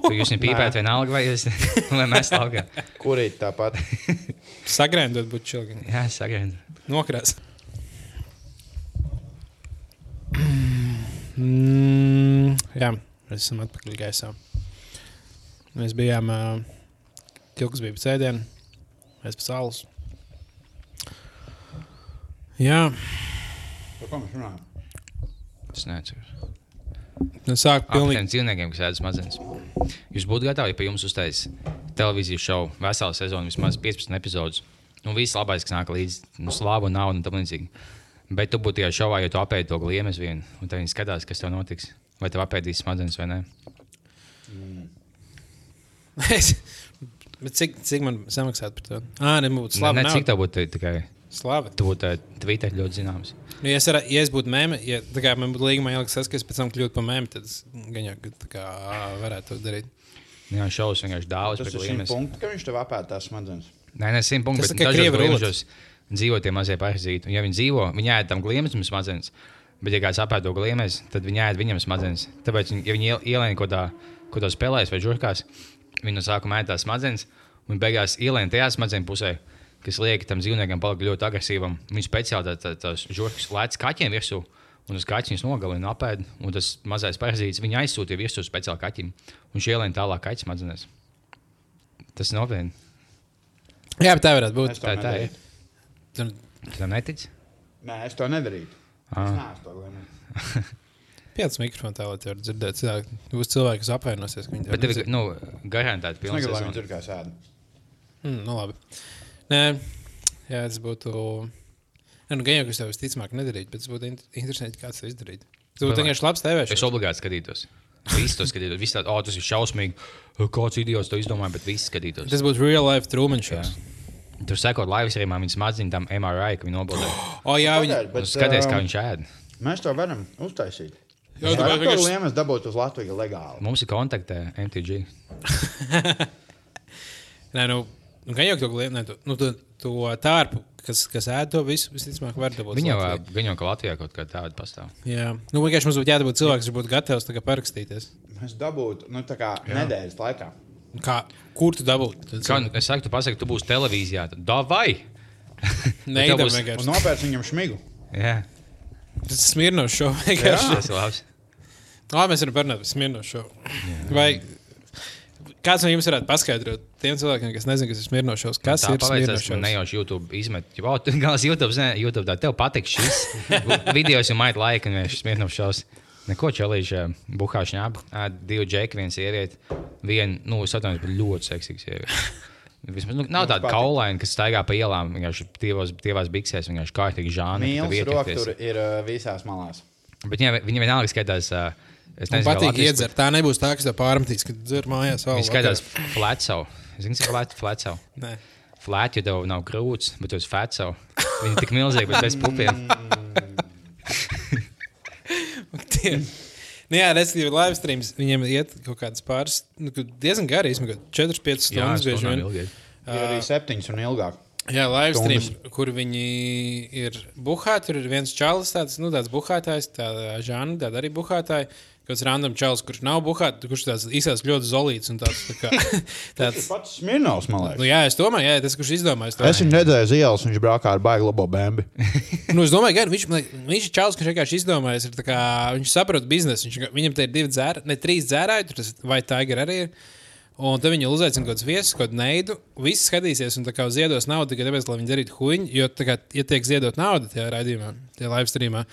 Tu jūs viņam pīpēt vienalga, vai vai mēs laukā. Kurīt tāpat? sagrēndot, būtu čilgi. Jā, sagaid. Nokrās. Mm, jā, mēs esam atpakaļ gaisā. Mēs bijām uh, Kilkas bija pēc ēdiena, mēs pēc saules. Jā, Par ko mēs runājam? Es neatceros. nu sāk Par pilnīgi. tiem dzīvniekiem, kas ēd smadzenes. Jūs būtu gatavi, ja pie jums uztais televīzijas šovu veselu sezonu, vismaz 15 epizodus. Nu, viss labais, kas nāk līdzi, nu, slāvu un naudu un tam līdzīgi. Bet tu būtu tajā šovā, ja tu apēdi to gliemežu vienu, un tad viņi skatās, kas tev notiks. Vai tev apēdīs smadzenes vai nē? Es- Bet cik, cik man samaksātu par to? Ah, nebūtu Ne, slava. ne, cik tev būtu tikai Slava. tu būtu eh, Twitter ļoti zināms. Nu, ja, es var, ja es būtu mēmē, ja tā kā man būtu līguma ieliks, tas, ka es pēc tam kļūtu par mēmē, tad es gan jau tā kā varētu to darīt. Jā, šovs vienkārši dāvāts Tas ir gliemežu. punktam, ka viņš tev apēta tās smadzenes. Nē, nē, simt punkti. Tas dažos krievu gliemežos dzīvo tie mazie parazīti. Un Ja viņi dzīvo, viņi ēd tam gliemežam smadzenes. Bet, ja kāds apēd to gliemežu, tad viņi ēd viņam smadzenes. Tāpēc, ja viņi iel- ielēna kaut kādā, kaut kādā spēlēs vai žurkās, viņi no sākuma ēd tās smadzenes, un beigās ielēna tajā smadzenes pusē, kas liek tam dzīvniekam palikt ļoti agresīvam. Viņi speciāli tā- tā- tās žurkas lēc kaķiem virsū. Un tas kaķis viņus nogalina, apēd, un tas mazais parazīts viņa aizsūtīja virsū speciāli kaķim. Un šī ielēna tālāk kaķis smadzenēs. Tas ir nopietni. Jā, bet tā varētu Es būt. to Tā- tā ir. Tur Tu tam netici? Nē, es to nedarītu. Es Ah. neesmu to. Pieci mikrofoni tā, lai varētu dzirdēt. Citādi Būs cilvēki, kas apvainosies, ka viņi Bet tev ir nu, garantēti Es pilns negribu, lai viņi tur kā sēž. Mm, nu, labi. Nē, jā, tas būtu. Nē, nu, gan jau, es tev visticamāk nedarītu, bet tas būtu int- interesanti, kāds to izdarītu. Tas būtu vienkārši labs TV. Es obligāti skatītos. Visi to skatītos. Visi tādi, oh, tas ir šausmīgi. Kāds idiots to izdomāja, bet visi skatītos. Tas būtu real life Truman shows. Tur sekot laivas rīmām, viņas maziņu tam MRI, ka viņi nobildē. O, jā, viņi. Bet, Skaties, kā ā, viņš ēd. Mēs to varam uztaisīt. Jā, tā vienkārši- liekas dabūt uz Latviju legāli. Mums ir kontaktē MTG. Nē, nu, nu gan jau to tu, nu, tu, to tārpu, kas, kas ēd to visu, visticamāk, var dabūt. Viņa jau, viņa jau ka Latvijā kaut kā tāda pastāv. Jā, nu, vienkārši mums būtu jādabūt cilvēks, kas būtu gatavs tā parakstīties. Mēs dabūtu nu, tā kā nedēļas laikā. Kā, kur tu nu, es saku, tu pasaki, tu būsi televīzijā. tad Davai! Neidam tev būs- Un vienkārši. nopērts viņam šmigu. Jā, Tas ir smirnos šo vienkārši. tas ir labs. Labi, mēs varam parunāt par smirnos šo. Vai kāds no jums varētu paskaidrot tiem cilvēkiem, kas nezina, kas ir smirnos šos? Kas tā ir pavaicās, man nejauši YouTube izmet. Jo, tu galvas YouTube, zini, YouTube tā, tev patiks šis video, you might like, un viņš smiež no šos. Neko čelīšu, buhāšu ņēmu. Divi džeki, viens ieriet. Vienu, nu, es atvainojos, bet ļoti seksīgs ieriet. Vismaz, nu, nav tāda kaulaina, kas staigā pa ielām, vienkārši tievos, tievās biksēs, vienkārši kārtīgi žāni. Mīls roka tur ir uh, visās malās. Bet viņa, viņa vienalga skaitās. Uh, es nezinu, kā patīk latviski- iedzert. Tā nebūs tā, kas tev pārmetīs, kad dzer mājās. skaitās vakarā. flatso. Zini, ir flatso? Nē. Flat, jo tev nav krūts, bet tu esi fatso. Viņa ir tik milzīga, bet bez pupiem. Tie- Nu, jā, respektīvi, live streams viņiem iet kaut kādas pāris, nu, diezgan gari, īstenībā 4-5 stundas bieži vien. Ir arī septiņas un ilgāk. Jā, live stream, Stundas. kur viņi ir buhāti. Tur ir viens čalis, tāds, nu, tāds buhātājs, tāda žāna, tāda arī buhātāja. Kāds random čalis, kurš nav buhāts, kurš tāds izsās ļoti zolīts un tāds. Tā kā, tāds pats Smirnovs, man liekas. nu, jā, es domāju, jā, tas, kurš izdomājis to. Es viņu redzēju uz ielas, viņš braukā ar baiglo bēnbi. Nu, es domāju, ka viņš, man liek- viņš ir čalis, kurš vienkārši izdomājis, ir tā kā, viņš saprot biznesu. Viņš, viņam te ir divi dzērāji, ne trīs dzērāji, tur tas vai Tiger arī ir. Un tad viņi uzaicina kaut kādus viesus, kaut kādu neidu. Visi skatīsies un tā kā ziedos naudu tikai tāpēc, lai viņi darītu huņu. Jo, tā kā, ja tiek ziedot naudu tajā raidījumā, tajā live streamā,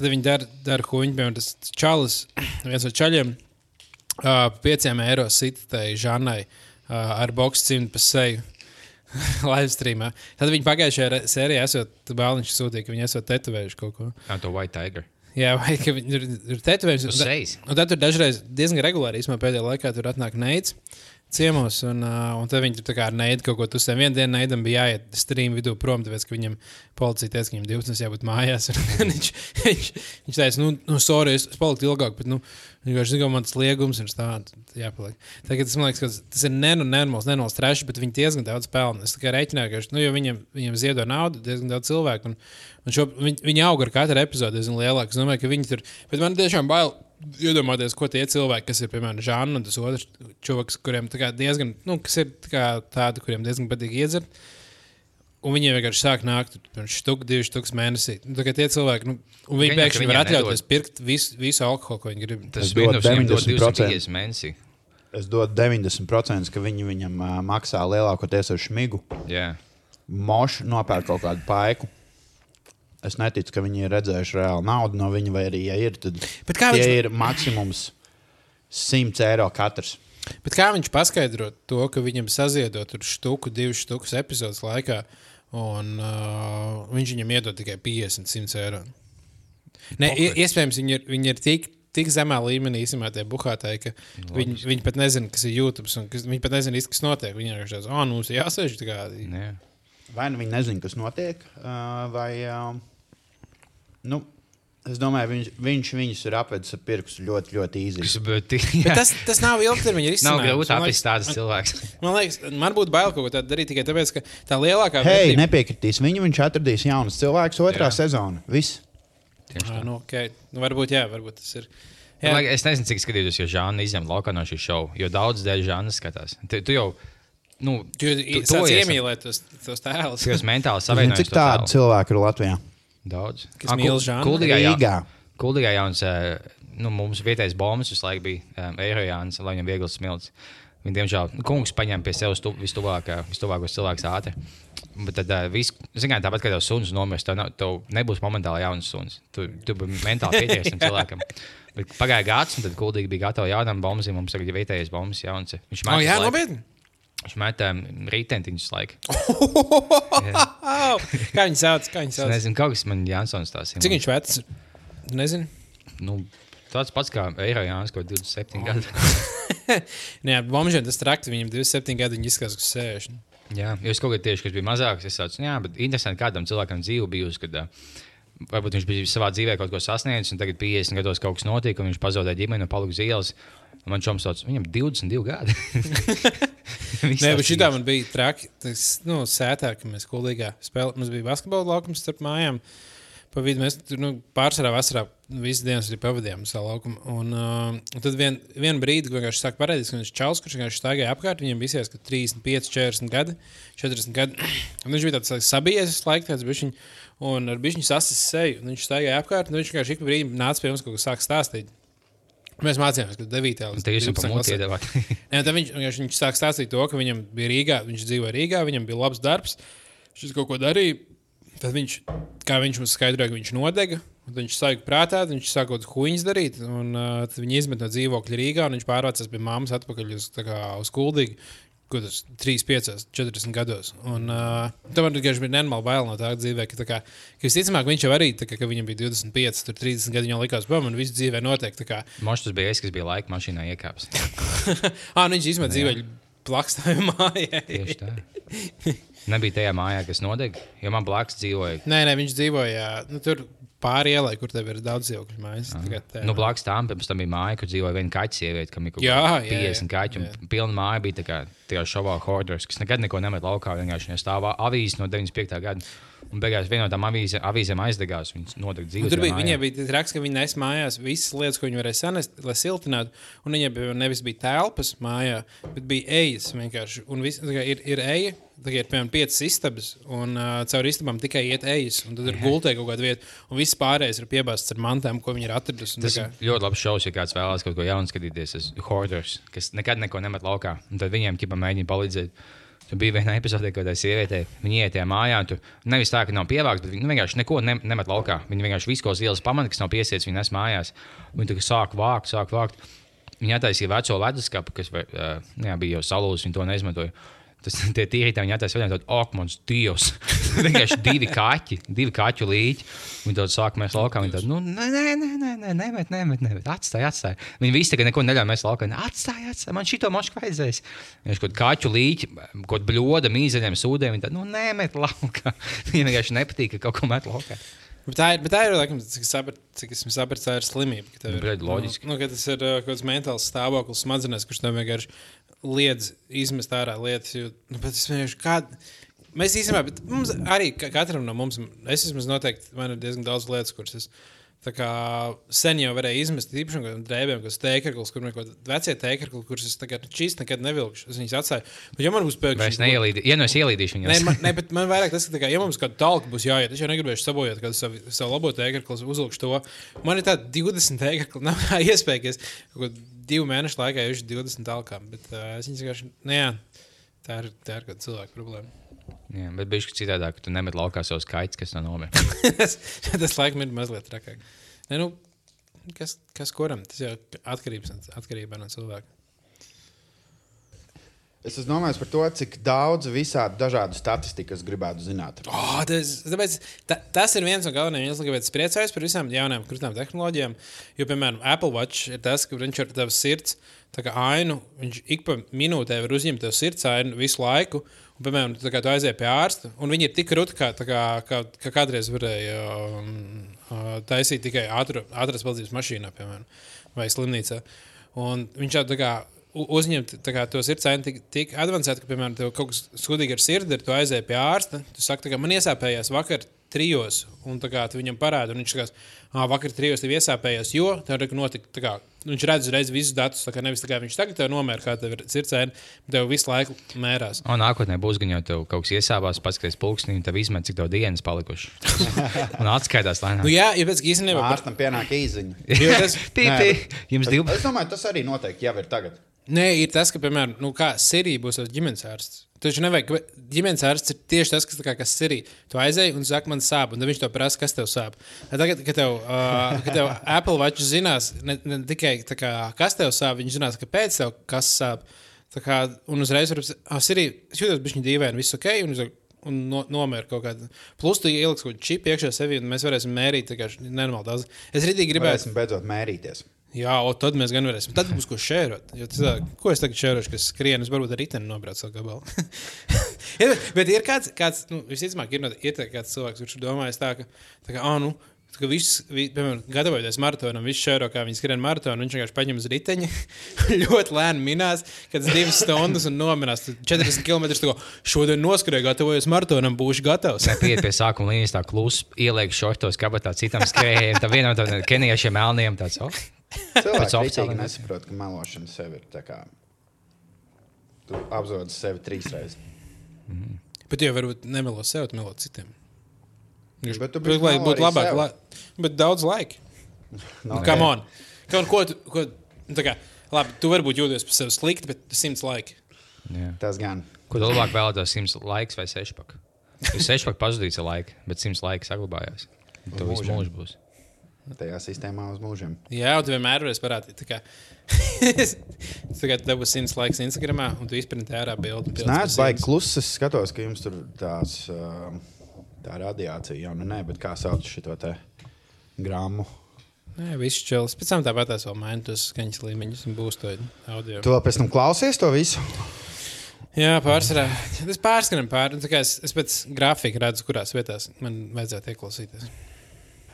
tad viņi dara dar huņu. Piemēram, tas čalis, viens no čaļiem, uh, pieciem eiro sitai Žanai uh, ar boxu cimdu pa seju. live streamā. Tad viņi pagājušajā sērijā esot bāliņš sūtīja, ka viņi esot tetovējuši kaut ko. Kā to White Tiger. Jā, vai ka viņi ir, ir tetovējuši. Uz Un, sejas. un tad tur dažreiz diezgan regulāri, īstenībā pēdējā laikā tur atnāk neids ciemos, un, uh, un tad viņi tur kā ar neidu kaut ko tur sen. Vienā dienā neidam bija jāiet stream vidū prom, tāpēc, ka viņam policija teica, ka viņam 12 jābūt mājās. viņš, viņš, viņš teica, nu, nu sorry, es, es paliku ilgāk, bet, nu, Viņš zina, ka man tas liegums ir tāds, jāpaliek. Tagad tas man liekas, ka tas ir nenormāls, nenormāls trešs, bet viņi diezgan daudz pelna. Es tikai rēķināju, ka nu, jo viņiem, viņiem ziedo naudu, diezgan daudz cilvēku. Un, un šo, viņi, viņi aug ar katru epizodi diezgan lielāk. Es domāju, ka viņi tur. Bet man tiešām bail iedomāties, ko tie cilvēki, kas ir piemēram Žāna un tas otrs čovaks, kuriem diezgan, nu, kas ir tā tādi, kuriem diezgan patīk iedzert. Un viņiem vienkārši sāk nākt stūri, divi stūri mēnesī. Nu, kā tie cilvēki, nu, un viņi pēkšņi var atļauties nedod. pirkt visu, visu alkoholu, ko viņi grib. Tas dod 90%. 250 mēnesī. Es dodu 90%, ka viņi viņam uh, maksā lielākoties ar šmigu. Jā. Mošs nopērk kaut kādu paiku. Es neticu, ka viņi ir redzējuši reāli naudu no viņa, vai arī, ja ir, tad Bet kā viņš- ir maksimums 100 eiro katrs. Bet kā viņš paskaidro to, ka viņam saziedot tur štuku, divas štukas epizodes laikā, un uh, viņš viņam iedod tikai 50, 100 eiro? Nē, iespējams, viņi ir, viņi ir tik, tik zemā līmenī, īstenībā, tie buhātāji, ka viņi, viņi pat nezina, kas ir YouTube, un kas, viņi pat nezina, īsti, kas notiek. Viņi vienkārši tādu, ah, nu, mums ir jāsēž tā kā. Jā. Vai nu viņi nezina, kas notiek, uh, vai. Nu, es domāju, viņš, viņš viņus ir apvedis ar pirkstu ļoti, ļoti īsi. Tas, tas, tas nav ilgtermiņa nav risinājums. grūti Man liekas- apgūt tādas cilvēkus. Man liekas, man būtu bail kaut ko tādu darīt tikai tāpēc, ka tā lielākā Hei, vērtība- nepiekritīs viņu, viņš atradīs jaunus cilvēkus otrā Jā. sezonā. Viss. Ā, nu, okay. nu, varbūt, jā, varbūt tas ir. Jā. Jā, Es nezinu, cik skatījos, jo Žāna izņem laukā no šī šova. Jo daudz dēļ Žāna skatās. Tu, tu jau, nu, tu, tu tu iemīlēt tos, tos tēlus. esi mentāli Zini, savienojis. cik tādu cilvēku ir Latvijā? Daudz. Kas mīl Žānu? Kuldīgā. Rīgā. Kuldīgā jauns, nu, mums vietējais bombas visu laiku bija um, Eirojāns, lai viņam viegls smilts. Viņa, diemžēl, kungs paņēma pie sevis vistuvāk, vistuvākos cilvēkus ātri. Bet tad, uh, vis, zināt, tāpat kā tev suns nomirst, tev, nav- tev nebūs momentāli jauns suns. Tu, tu mentāli pieķeries tam cilvēkam. Bet pagāja gads, un tad kuldīgi bija gatava jaunam bombam. Mums tagad ir vietējais bombas jauns. Viņš Oh, met jā, nopietni. Viņš met um, rītentiņus laiku. Kā viņi sauc? Kā viņi Es sauc? nezinu, kaut kas man Jansons tās ir. Cik viņš vecs? Nezinu. Nu, tāds pats kā Eirojāns, ko 27 oh. gadu. Nē, bombžiem tas trakts, viņam 27 gadi, viņi izskatās, ka 60. Jā, jo es kaut kādā tieši, kas bija mazāks, es teicu, jā, bet interesanti, kādam cilvēkam dzīve bijusi, kad uh, varbūt viņš bija savā dzīvē kaut ko sasniedzis, un tagad 50 gados kaut kas notika, un viņš pazaudēja ģimeni un palika uz ielas. Man čoms tāds, viņam 22 gadi. Nē, bet šī man bija traki. Tas, nu, sētā, kad mēs kuldīgā spēlējām, mums bija basketbola laukums starp mājām. Pa vidu mēs tur nu, pārsvarā vasarā visas dienas arī pavadījām savu laukumu. Un, uh, tad vien, vienu brīdi, viņš sāk parādīties, ka viņš čels, kurš vienkārši staigāja apkārt, viņam bija jāsaka 35, 40 gadi, 40 gadi. Un viņš bija tāds sabijies, laiks tāds bišķiņ, un ar bišķiņu sasis seju. Viņš staigāja apkārt, un viņš vienkārši ik pa brīdim nāca pie mums kaut ko sāk stāstīt. Mēs mācījāmies, ka 9. līdz Te jūs esat 12. pamūti klasē. iedevāt. Nē, tad viņš, viņš, viņš sāk stāstīt to, ka viņam bija Rīgā, viņš dzīvoja Rīgā, viņam bija labs darbs, viņš kaut ko darīja. Tad viņš, kā viņš mums skaidroja, ka viņš nodega, viņš sāka prātā, viņš sāka kaut ko huīņas darīt, un uh, viņi izmet no dzīvokļa Rīgā, un viņš pārvācās pie mammas atpakaļ uz, kā, uz Kuldīgu. Ko tas 3, 5, 40 gados. Un uh, tam man vienkārši bija nenormāli bail no tā dzīvē, ka, tā kā, ka visticamāk viņš jau arī, kā, ka viņam bija 25, tur 30 gadi, viņam likās, ka man viss dzīvē notiek. Mošs tas bija es, kas bija laika mašīnā iekāpis. Ah, nu viņš izmet dzīvē plakstājumā mājai. Tieši tā. Nebija tajā mājā, kas nodeg, jo man blakus dzīvoja. Nē, nē, viņš dzīvoja nu, tur pāri ielai, kur tev ir daudz dzīvokļu mājas. Tagad, tā, Nu, blakus tam pirms tam bija māja, kur dzīvoja viena kaķa sieviete, kam ir kaut kāda jā, 50 kaķu. pilna māja bija tā kā šovā Horders, kas nekad neko nemet laukā. Vienkārši stāvā avīzes no 95. gada. Un beigās viena no tām avīze, avīzēm aizdegās. Viņas Un dzīvi. Tur bija, viņai bija raksts, ka viņi nes mājās visas lietas, ko viņi varēja sanest, lai siltinātu. Un viņai bija nevis bija telpas mājā, bet bija ejas vienkārši. Un vis, tā kā ir, ir eja, tā kā ir piemēram piecas istabas, un uh, caur istabām tikai iet ejas. Un tad ir gultē kaut kāda vieta, un viss pārējais ir piebāzts ar mantām, ko viņi ir atraduši. tā Tas kā- ļoti labs šovs, ja kāds vēlās kaut ko jaunu skatīties. Tas Horders, kas nekad neko nemet laukā. Un tad viņiem ķipa mēģina palīdzēt. Tur bija viena epizode, kad tā sieviete tajā mājā. Tur nevis tā, ka nav pievākta, bet viņa nu, vienkārši neko ne, nemet laukā. Viņa vienkārši visu, ko uz ielas pamanīja, kas nav piesiets, viņa nes mājās. Viņa tur sāk vākt, sāk vākt. Viņa attaisīja veco leduskapu, kas uh, jā, bija jau salūzis, viņa to neizmantoja. Tas tie tīri tā, viņa attaisīja vēl tādu, ak, mans dievs. vienkārši divi kaķi, divi kaķu līķi. Viņi to sāk mēs laukā. Viņi tādu, nu, nē, nē, nē, nē, nē, nemet, nemet, nemet. Atstāj, atstāj. Viņi visi tagad neko neļauj mēs laukā. Atstāj, atstāj, man šito mošu vajadzēs. Viņš kaut kaķu līķi, kaut bļoda, mīzeļiem, sūdiem. Viņi tādu, nu, nemet laukā. Viņiem vienkārši nepatīk, ka kaut ko met laukā. Bet tā ir, bet tā ir laikam, cik, es saprat, cik es sapratu, tā ir slimība. tev Nu, ir- bļaļ, loģiski. Nu, nu, tas ir uh, kaut kāds mentāls stāvoklis smadzenēs, kurš tev vienkārši liedz izmest ārā lietas. Jo, nu, bet es vienkārši kādu. Mēs īstenībā, bet mums arī ka- katram no mums, es esmu noteikti, man ir diezgan daudz lietas, kuras es kā sen jau varēju izmest, īpaši no kādiem drēbēm, kas teikarklis, kur kaut kādi vecie teikarkli, kurus es tagad čīs nekad nevilkšu. Es viņus atstāju. Bet ja man būs pēkšņi. Vairs neielīdīšu, ja nu es ielīdīšu Nē, viņus. man, ne, bet man vairāk tas, ka, kā, ja mums kāda talka būs jāiet, es jau negribēšu sabojāt kādu savu, savu labo tēkli, uzlikšu to. Man ir tāda 20 tēkli, nav kā divu mēnešu laikā jau 20 talkām. Bet uh, es vienkārši, nu jā, tā ir, tā ir kāda cilvēka problēma. Jā, bet bija šis citādāk, ka tu nemet laukā savus kaķus, kas nav nomirst. tas, tas laikam ir mazliet trakāk. Ne, nu, kas, kas kuram? Tas jau atkarības, atkarībā no cilvēka. Es esmu domājis par to, cik daudz visādi dažādu statistiku es gribētu zināt. Oh, tas, tāpēc, ta, tas ir viens no galvenajiem iemesliem, kāpēc es priecājos par visām jaunām krustām tehnoloģijām. Jo, piemēram, Apple Watch ir tas, ka viņš ar tavu sirds ainu, viņš ik pa minūtē var uzņemt tev sirds ainu visu laiku. Un, piemēram, tā kā tu aizēji pie ārsta, un viņi ir tik krūti, kā, kā, kā, kā kādreiz varēja um, uh, taisīt tikai ātrās palīdzības mašīnā, piemēram, vai slimnīcā. Un viņš jau tā kā uzņemt kā, to sirdsēnu tik, tik avansētu, ka, piemēram, tev kaut kas skudīgi ar sirdi, ir, tu aizēji pie ārsta. Tu saki, kā man iesāpējās vakar trijos, un tā kā tu viņam parādi, un viņš sakās, ah, vakar trijos tev iesāpējās, jo tev ir notika, kā, viņš redz uzreiz visus datus, tā kā nevis tā kā viņš tagad tev nomēra, kā tev ir sirdsēna, bet tev visu laiku mērās. Un nākotnē būs gan jau tev kaut kas iesāpās, paskaties pulksteni, un tev izmet, cik tev dienas palikuši. un atskaitās lēnām. Nu, jā, ja pēc īstenībā. Ārstam pienāk īziņa. Jo tas, Pī, Nē, pī. Jums divi. Es domāju, tas arī noteikti jau ir tagad. Nē, ir tas, ka, piemēram, nu, kā Sirija būs tas ģimenes ārsts. Taču nevajag, ģimenes ārsts ir tieši tas, kas, tā kā, kas Sirija. Tu aizēji un saki, man sāp, un viņš to prasa, kas tev sāp. Tagad, kad tev, uh, kad tev Apple Watch zinās ne, ne tikai tā kā, kas tev sāp, viņš zinās, kāpēc tev kas sāp. Tā kā, un uzreiz var pateikt, ah, Sirija, es jūtos bišķiņ dīvaini, viss ok. Un, Un no, nomēra kaut kādu. Plus, tu ieliksi kaut kādu čipu iekšā sevī, un mēs varēsim mērīt tikai nenormāli daudz. Es rītīgi gribēju. Varēsim beidzot mērīties. Jā, o, tad mēs gan varēsim. Tad būs ko šērot. Tā, ko es tagad šērošu, kas skrien, es varbūt ar riteni nobraucu gabalu. Ja, bet ir kāds, kāds nu, visticamāk, ir, ir kāds cilvēks, kurš domājas tā, ka, tā kā, oh, nu, tā kā viss, vi, piemēram, gatavoties maratonam, viss šeiro, kā viņi skrien maratonu, viņš vienkārši paņem uz riteņa, ļoti lēni minās, kad divas stundas un nominās Tad 40 km. Kā šodien noskrēju, gatavojos maratonam, būšu gatavs. Pieiet pie sākuma līnijas, tā klusi ieliek šortos, kabatā citam skrējējiem, tā vienam tādam keniešiem melniem. Tāds, oh, Cilvēki oficiāliem nesaprot, ka melošana sev ir tā kā. Tu apzodi sevi trīs reizes. Bet jau varbūt nemelo sev, bet melo citiem. Bet tu Bet, lai būtu labāk, la... bet daudz laika. Nu, come on. Ko, ko, tu- ko, nu, tā kā, labi, tu varbūt jūties par sevi slikti, bet simts laika. jā. Tas gan. Ko tu labāk vēlētos, 100 laiks vai 6 pak? Jo 6 pak pazudīs ar laiku, bet 100 laika saglabājās. Tu visu mūžu būs. Tajā sistēmā uz mūžiem. Jā, tu vienmēr varēsi parādīt. Tā kā, kā tev būs simts laiks Instagram, un tu izprinti ārā bildi. Es neesmu baigi kluss. Es skatos, ka jums tur tās, uh, tā radiācija jau nu nē, bet kā sauc šo te grāmu? Nē, viss čels. Pēc tam tāpat es vēl mainu tos skaņas līmeņus un būs to audio. Tu vēl pēc tam klausies to visu? Jā, pārsvarā. Es pārskatu pār. nu, Es, es pēc grafika redzu, kurās vietās man vajadzētu ieklausīties.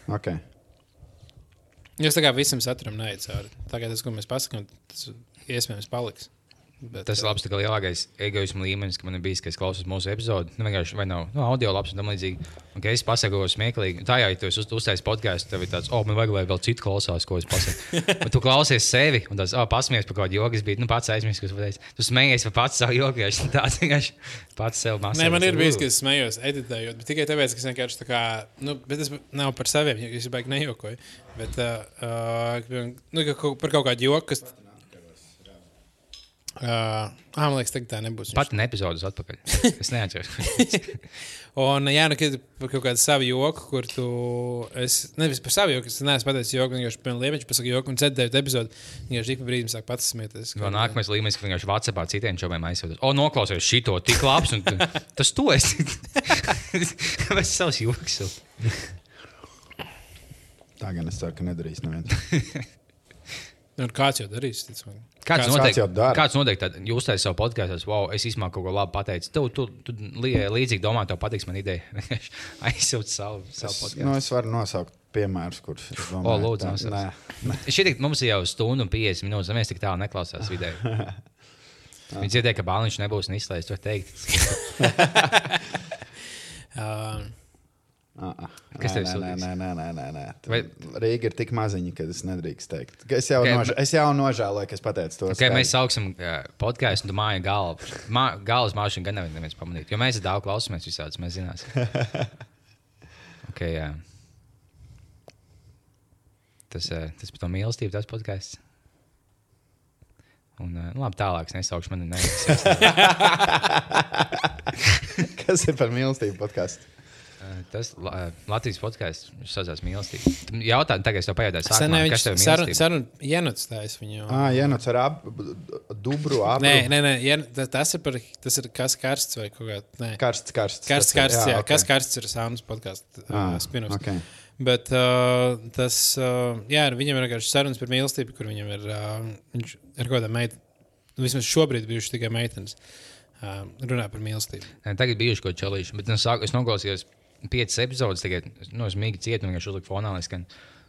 Okay. Jo es tā kā visam saturam neiet cauri. Tagad tas, ko mēs pasakām, tas iespējams paliks. Bet, Tas ir labs, kā lielākais egoisma līmenis, ka man ir bijis, ka es klausos mūsu epizodi. Nu, vienkārši vai nav nu, audio labs un tam līdzīgi. Un, ka es pasaku, ko smieklīgi. Tā jau, ja tu uz, uztaisījis podkāstu, tev ir tāds, oh, man vajag, lai vēl citu klausās, ko es pasaku. Bet tu klausies sevi un tas, oh, pasmies par kaut kādu joku, bija, nu, pats aizmirsis, kas pateicis. Tu smējies par pats savu joku, jo es tāds vienkārši pats sev mācīju. Nē, man ir bijis, ka es smējos, editējot, bet tikai tāpēc, ka es vienkārši tā kā, nu, bet tas nav par saviem, jo es baigi nejokoju. Bet, uh, uh, nu, ka par kaut kādu joku, kas. Uh, ah, man liekas, tā nebūs. Pat ne epizodus atpakaļ. Es neatceros. Un, jā, nu, kad par kaut kādu savu joku, kur tu. Es nevis par savu joku, es neesmu pateicis joku, vienkārši pēc liemeņa pasakā joku un cedēju epizodu. Vienkārši ik pa brīdim sāk pats smieties. Vēl nākamais līmenis, ka vienkārši Vācijā citiem čomiem aizsūtīt. O, noklausies šito tik labs, un tas tu esi. Vai es savus joks? Tā gan es ceru, ka nedarīs neviens. Un kāds jau darīs? ticamāk. Kāds Kāds- noteikti, kāds kāds noteikti tad, jūs taisāt savu podkāstu, wow, es īstenībā kaut ko labu pateicu. Tu, tu, tu li, līdzīgi domā, tev patiks man ideja. Aizsūt savu, savu podkāstu. nu, es varu nosaukt piemērus, kurus es domāju. O, lūdzu, tā- nosauc. Nē, Šī tik mums ir jau stunda un 50 minūtes, un mēs tik tālu neklausās video. Viņi dzirdēja, ka bāliņš nebūs un izslēgts, to teikt. Ah. Kas tev nē, nē, nē, nē, nē, nē. Vai-. Rīga ir tik maziņa, ka es nedrīkstu teikt. Es jau, Ok, okay, nožē... es jau nožēloju, ka es pateicu to. Okay, mēs sauksim podkāstu, un tu māji galvu. Mā, galvas māšanu gan neviens, pamanīt. Jo mēs daudz klausāmies visādus, mēs zināsim. okay, jā. Tas, uh, tas par to mīlestību, tas podkāsts. Un, nu, labi, tālāk es nesaukšu, man ir neviens. Kas ir par mīlestību podkāstu? Tas uh, Latvijas podkāsts, viņš saucās mīlestība. Tu Jautā, tagad es tev pajautāju, sākumā, viņš kas tev ir sarun, tā, es viņu. Ah, jā, nu, ar ap... dubru apli. Nē, nē, nē jen, ta- tas ir par, tas ir kas karsts vai kaut kā. Nē, Karsts, karsts. karsts, ir- karsts, jā, ok. kas karsts ir saunas podkāsts. Ah, Uh, Spinoffs. ok. Bet uh, tas, uh, jā, ar viņam ir vienkārši sarunas par mīlestību, kur viņam ir, uh, viņš ir kaut kāda meitene, nu, vismaz šobrīd bijuši tikai meitenes, uh, runā par mīlestību. Nē, Tagad bija kaut kāda čelīša, bet nu, sāku, es noklausījos piecas epizodes, tagad no es mīgi cietu vienkārši uzliku fonā. lai skan.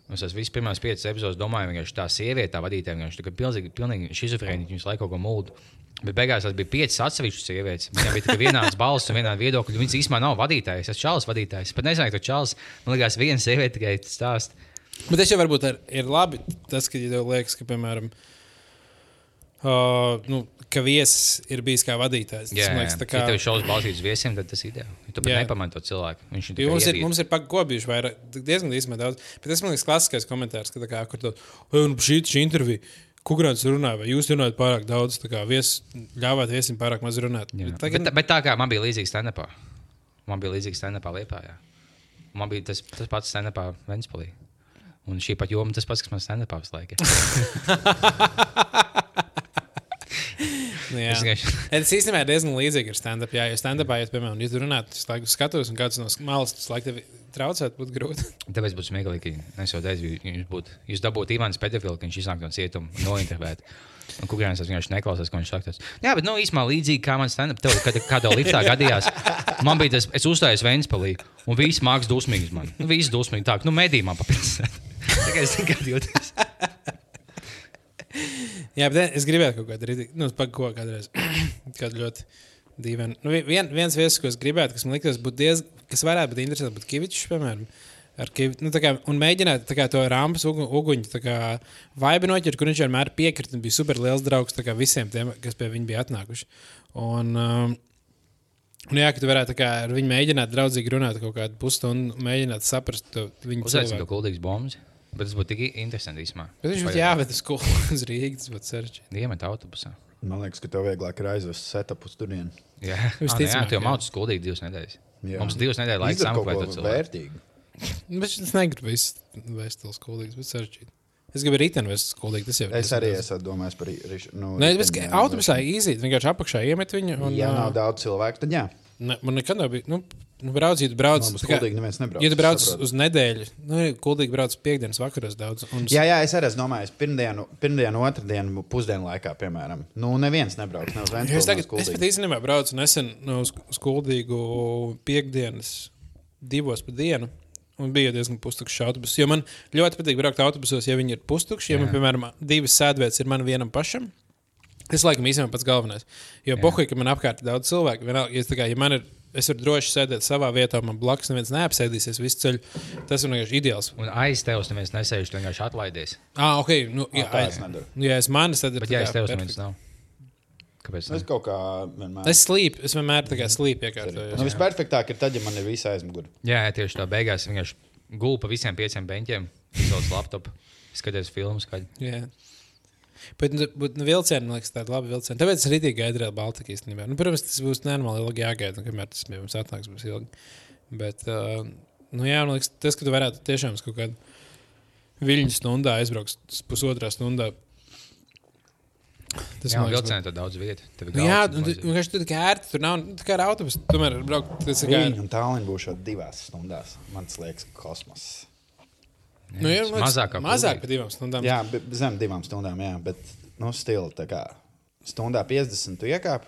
Un Es esmu visas pirmās piecas epizodes, domāju, vienkārši tā sieviete, tā vadītāja, vienkārši tā pilnīgi, pilnīgi šizofrēniķa, viņas laiku kaut ko mūldu. Bet beigās tas bija piecas atsevišķas sievietes. Viņām bija tikai vienāds balss un vienāda viedokļa. Viņas īstenībā nav vadītājas, es esmu čalis vadītājs. Pat nezinu, ka čalis, man liekas, viena sieviete tikai stāst. Bet tas jau varbūt ir, ir labi, tas, ka ja tev liekas, ka, piemēram, uh, nu, ka viesis ir bijis kā vadītājs. Jā, man liekas, tā Kā... Ja tev ir šausmas balstīts viesiem, tad tas ir ideāli. Tu pat Jā. nepamani to cilvēku. Viņš ir mums ir, mums ir pagobijuši vairāk, diezgan īstenībā daudz. Bet tas man liekas klasiskais komentārs, ka, tā kā, kur tu, "Ej, nu, šī, šī intervija, Kukurāns runāja, vai jūs runājat pārāk daudz, tā kā vies, ļāvāt viesim pārāk maz runāt. Jā. Bet Bet, Tagad, bet tā kā man bija līdzīgs stand-upā. Man bija līdzīgs stand-upā Lietpā. Jā. Man bija tas, tas pats stand-upā Ventspēlī. Un šī pat joma tas pats, kas man stand-upā visu laiku. jā. Es īstenībā ir diezgan līdzīgi ar stand-up. Jā, jo stand-upā, ja, piemēram, ja tu runā, tas laiku skatos, un kāds no malas tas tevi traucēt, būtu grūti. Tāpēc būtu smieklīgi, ka es jau teicu, ja jūs, būtu, jūs dabūtu Ivāns Petefilu, ka viņš iznāk no cietuma, nointervēt. Un kukurēns tas vienkārši neklausās, ko viņš saka. Jā, bet nu, īstenībā līdzīgi kā man stand-up, tev, kad kādā liftā gadījās, man bija tas, es uzstājos Vēnspalī, un viss mākslinieks dusmīgs man. Nu, viss dusmīgi tā, nu, medī man papildināt. Tikai es tikai jūtos. Jā, bet es gribēju kaut kādu rītu, nu, par ko kādreiz. kādu ļoti dīvainu. Nu, vien, viens viesis, ko es gribētu, kas man likās, būtu diezgan, kas varētu būt interesanti, būtu Kavičs, piemēram. Ar Kiv, nu, kā, un mēģināt kā, to rāmas ugu, uguņu vaibi noķert, kur viņš vienmēr piekrita un bija super liels draugs kā visiem tiem, kas pie viņa bija atnākuši. Un, um, un jā, ka tu varētu kā ar viņu mēģināt draudzīgi runāt kaut kādu pusstundu, mēģināt saprast viņu Uzaicinu cilvēku. to kuldīgas bombas. Bet tas būtu tik interesanti īstenībā. Bet viņš būtu jāved uz skolu, uz Rīgas, tas būtu sarežģīti. Iemet autobusā. Man liekas, ka tev vieglāk ir aizvest setup uz turieni. Jā, Visticamāk, jā, tu jau jā. mācīs skuldīgi divas nedēļas. Jā. Mums divas nedēļas kaut sameklēt to vērtīgu. Bet es negribu visu vēstures skolīgas, bet sarežģīti. Es gribu rītdienu vēstures skolīgi. Tas jau ir. Es arī esmu domājis par rišu. Nu, Nē, bet autobusā īzīt, vienkārši apakšā iemet viņu. Un, Ja nav daudz cilvēku, tad jā. Ne, man nekad nav bijis. Nu, nu, brauc, ja tu brauc, Mums tā kā- neviens nebrauc, Ja tu brauc uz nedēļu, nu, kuldīgi brauc piekdienas vakaros daudz. Un, Jā, jā, es arī domājis, pirmdienu, pirmdienu otrdienu, pusdienu laikā, piemēram. Nu, neviens nebrauc. Ne uz Jo Ventspili, Es, tagad, es pat īstenībā braucu nesen no uz uz kuldīgu piekdienas divos pa dienu. Un bija diezgan pustukšs autobus. Jo man ļoti patīk braukt autobusos, ja viņi ir pustukši. Ja man, piemēram, divas sēdvietas ir man vienam pašam, tas laikam īstenībā pats galvenais. Jo pohuļ, ka man apkārt ir daudz cilvēku. Vienalga, ja, es kā, ja man ir, es varu droši sēdēt savā vietā, man blakus neviens neapsēdīsies visu ceļu. Tas ir vienkārši ideāls. Un aiz tevis neviens nesēž, tu vienkārši atlaidies. Ah, ok. Nu, jā, es nedaru. Nu, ja es manis, tad ir. Bet ja aiz tevis neviens nav. Kāpēc? Es Ne? kaut kā vienmēr. Es slīpu, es vienmēr tā kā slīpu iekārtoju. Nu, visperfektākāk ir tad, ja man ir visi aizmuguri. Jā, jā, tieši tā beigās vienkārši gulēju pa visiem pieciem beņķiem, izsaucu laptopu, skaties filmas. Kad... Jā. Bet, nu, bet nu, vilcieni, man liekas, tāda laba vilciena. Tāpēc es arī gaidu Real Baltica īstenībā. Nu, protams, tas būs nenormāli ilgi jāgaida, un kamēr tas pie mums atnāks, būs ilgi. Bet, uh, nu, jā, man liekas, tas, ka tu varētu tiešām kaut kādu viļņu stundā aizbraukt pusotrā stundā. Tas Jā, man liekas, vilcienā tur daudz ir Nu, jā, tu maziņš. vienkārši tur tikai ērti. Tur nav nu, tā kā ar autobusu. Tomēr braukt, tas ir kā. Viņa un tālāk būs jau divās stundās. Man liekas, kosmos. Nu, jā, man liekas, mazāk kā mazāk kuldīgi. par divām stundām. Jā, zem divām stundām, jā, bet nu, stila tā kā stundā 50 tu iekāp.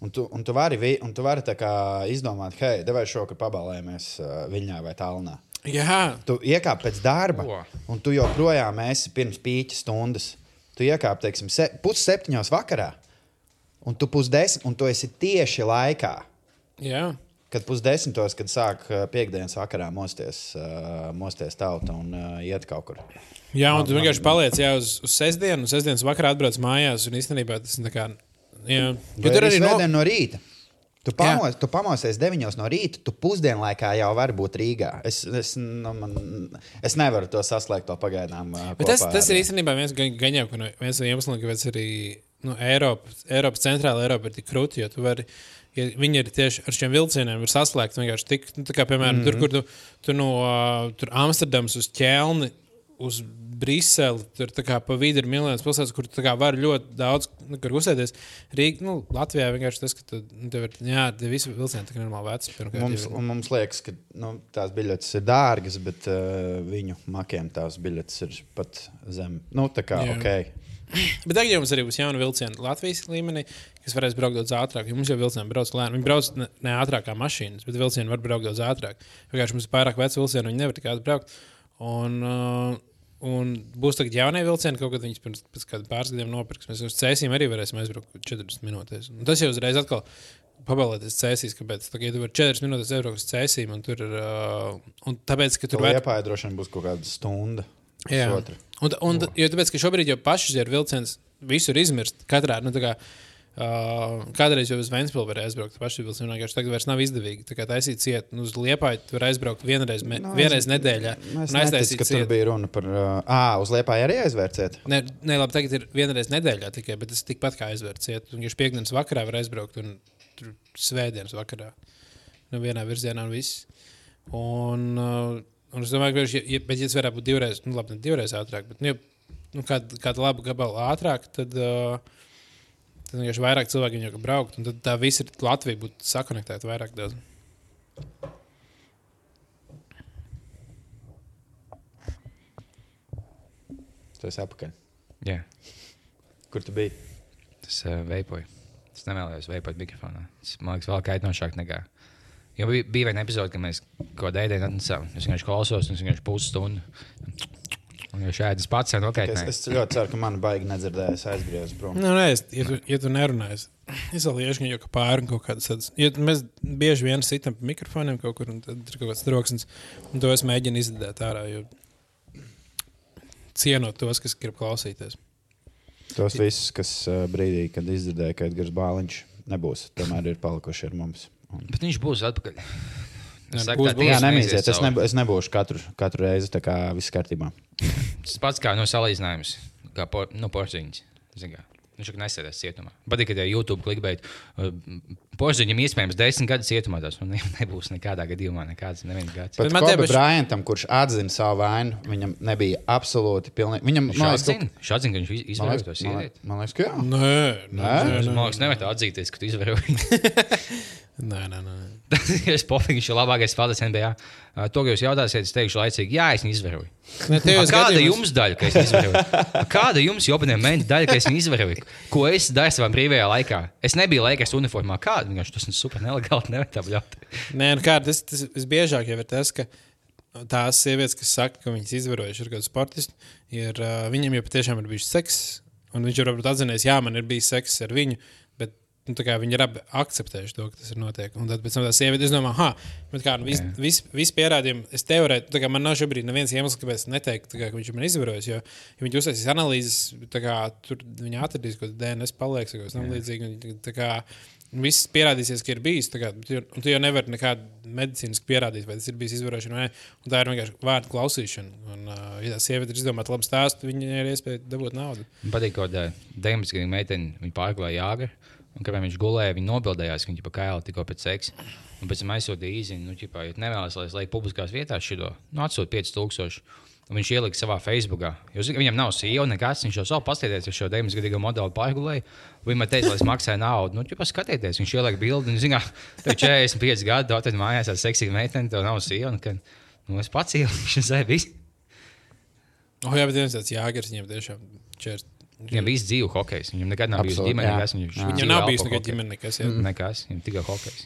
Un tu, un tu vari, vi- un tu vari izdomāt, hei, devai šokar pabalējamies uh, Viļņā vai Tallinā. jā. Tu iekāp pēc darba, O. un tu joprojām esi pirms pīķa stundas. Tu iekāp, teiksim, se, pusseptiņos vakarā, un tu pusdesmit, un tu esi tieši laikā. jā. Kad pusdesmitos, kad sāk uh, piekdienas vakarā mosties, uh, mosties tauta un uh, iet kaut kur. Jā, un tu vienkārši paliec jā, uz, uz sestdienu, un sestdienas vakarā atbrauc mājās. Un īstenībā tas ir kā. Jā, Jo tur arī no... no... rīta. Tu, pamos, tu pamosies 9 no rīta, tu pusdienlaikā jau vari būt Rīgā. Es, es, nu, man, es nevaru to saslēgt to pagaidām. uh, tas, kopā tas ar- ir īstenībā viens, no, viens no iemesliem, kāpēc arī nu, Eiropa, Eiropas centrāla Eiropa ir tik krūti. Jo tu vari, ja viņi ir tieši ar šiem vilcieniem, var saslēgt vienkārši tik, nu, tā kā, piemēram, mm -hmm. tur, kur tu, tu no uh, Amsterdamas uz Ķelni. Uz Briseli tur tā kā pa vidu ir miljonus pilsētas, kur kā var ļoti daudz nu, uzsēties. Rīgā, nu, Latvijā vienkārši tas, ka tu, nu, tev ir, jā, tie visi vilcieni tā kā normāli veci. Mums, ir- mums liekas, ka nu, tās biļetes ir dārgas, bet uh, viņu makiem tās biļetes ir pat zem. Nu, tā kā Jā. ok. Bet tagad jau mums arī būs jauna vilciena Latvijas līmenī, kas varēs braukt daudz ātrāk. Mums jau vilcieni brauc lēni. Viņi brauc ne, ne ātrāk kā mašīnas, bet vilcieni var braukt daudz ātrāk. Vienkārši mums ir pārāk veci vilcieni, viņi nevar tik ātri braukt. Un, uh, un būs tagad jaunie vilcieni, kaut kad viņas pirms pēc pāris gadiem nopirks. Mēs uz cēsīm arī varēsim aizbraukt 40 minūtēs. Un tas jau uzreiz atkal. Pabalēties cēsīs, kāpēc. Tagad ja tu vari 4 minūtes aizbraukt uz cēsīm, un tur ir. Uh, un tāpēc, ka tur vēl droši vien būs kaut kāda stunda. Jā, pusotra. Un, un jo tāpēc, ka šobrīd jau ir vilciens, visur izmirst. Katrā, nu, kā, uh, kādreiz jau uz Vēnspili varēja aizbraukt, paši vilcienā vienkārši tagad vairs nav izdevīgi. Tā kā taisīt ciet, nu, uz Liepāju tu vari aizbraukt vienreiz, me, Nu, no, vienreiz nedēļā. Nu, Es nezinu, ka tur bija runa par. Uh, à, uz liepā arī aizvērciet. Nē, nē, labi, tagad ir vienreiz nedēļā tikai, bet tas tikpat kā aizvērt ciet. Un viņš piekdienas vakarā var aizbraukt un tur svētdienas vakarā. Nu, vienā virzienā un viss. Un, uh, un es domāju, ka, ja, ja, bet, ja tas varētu būt divreiz, nu, labi, ne divreiz ātrāk, bet, nu, ja, nu, kāda, kāda laba gabala ātrāk, tad, uh, Tad vienkārši vairāk cilvēku jau braukt, un tad tā visa ir Latvija būtu sakonektēta vairāk daudz. Tu esi apakaļ. Jā, Kur tu biji? tas uh, veipoja. Es nevēlējos veipot mikrofonā. Tas man liekas, vēl kaitinošāk nekā. Jo bija, bija viena epizode, kad mēs kaut kādā veidā atnesām. Es vienkārši klausos, un es vienkārši pusstundu. Un jau šādi es pats Es, nokaitināju. es ļoti ceru, ka man baigi nedzirdēs aizgriezt prom. Nu, nē, es, ja, tu, ja tu nerunāji, es- es vēl iešu jau kā pāri kaut kādas tādas. Ja mēs bieži vien sitam pa mikrofoniem kaut kur, un tad ir kaut kāds troksnis, un to es mēģinu izdēt ārā, jo cienot tos, kas grib klausīties. Tos visus, kas uh, brīdī, kad izdzirdēja, ka Edgars Bāliņš nebūs, tomēr ir palikuši ar mums. Bet viņš būs atpakaļ. Nē, saku, būs, būs. Jā, nemīziet, es, nebū, es nebūšu katru, katru reizi tā kā viss kārtībā. Tas pats kā no salīdzinājums, kā por, nu, porziņš. Zini kā, Viņš jau nesēdēs cietumā. Patīk, ka YouTube klikbeit. Porziņam iespējams desmit gadus cietumā. Tas nu, ne- nebūs nekādā gadījumā nekāds neviens gads. Pat Kobe tiepaši- Bryantam, kurš atzina savu vainu, viņam nebija absolūti pilnīgi. Viņam, Viņš atzina, viņš atzina, ka viņš izvēlējās to man, sievieti. man liekas, ka jā. Nē, nē, Nē? nē, Man liekas, nevar tā atzīties, ka tu izvēlējies. nē, nē, nē. Tas ir pofīgi, viņš ir labākais spēlētājs NBA. Uh, To, ka jūs jautāsiet, es teikšu laicīgi, jā, es viņu izvēroju. Nē, tajos Kāda gadījumos- jums daļa, ka es izvēroju? Kāda jums jobaniem mēneša daļa, ka es viņu izvēroju? Ko es daru savā brīvajā laikā? Es nebiju laikas uniformā. Kāda? Vienkārši tas ir super nelegāli. Nevar tā bļaut. Nē, nu kā, tas, tas visbiežāk jau ir tas, ka tās sievietes, kas saka, ka viņas izvarojuši ar kādu sportistu, ir, uh, viņam jau patiešām ir bijis seks. Un viņš jau varbūt atzīmēs, jā, man ir bijis seks ar viņu, nu, viņi ir abi akceptējuši to, ka tas ir notiek. Un tad pēc tam tā sieviete, es domāju, ah, bet kā, nu, vis, Jā. vis, vis pierādījumi, es teorētiski, tā kā man nav šobrīd neviens iemesls, kāpēc tā kā, ka viņš man izvarojis, jo, ja viņi uztaisīs analīzes, tā kā tur viņi atradīs, ka DNS paliek, vai kas tam līdzīgi. un tā kā Viss pierādīsies, ka ir bijis. Kā, un tu jau nevari nekādu medicīnisku pierādīt, vai tas ir bijis izvarošana vai nē. Un tā ir vienkārši vārdu klausīšana. Un, uh, ja tā sieviete ir izdomāta labu stāstu, viņai ir iespēja dabūt naudu. Man patīk, ka 19 gadu meitene viņa pārklāja jāga. Un, kad viņš gulēja, viņa nobildējās, ka viņa pa kailu tikko pēc seksa. Un pēc tam aizsūtīja īziņu, nu, ķipā, ja nevēlas, lai es lieku publiskās vietās šo, nu, atsūtu 5000. Un viņš ielika savā Facebookā. Ka viņam nav sieva nekas. Viņš jau savu paskatieties, šo 9 gadu modeli pārgulēja. Viņa man teica, lai es maksāju naudu. Nu, ķipā, skatieties, viņš ielika bildi. Un, zini, kā, tev 45 gadi, atradi mājās ar seksīgu meiteni, tev nav kad, nu, es pats ieliku, viņš visu. Oh, jā, bet viens tāds jāgars viņam tiešām čērs. Viņam bija dzīve hokejs. Viņam nekad nav bijis Absolūti, ģimene. jā. nekas, Viņš, Jā. Viņam nav bijis nekad ģimene, nekas. Jā. Nekas, viņam tikai hokejs.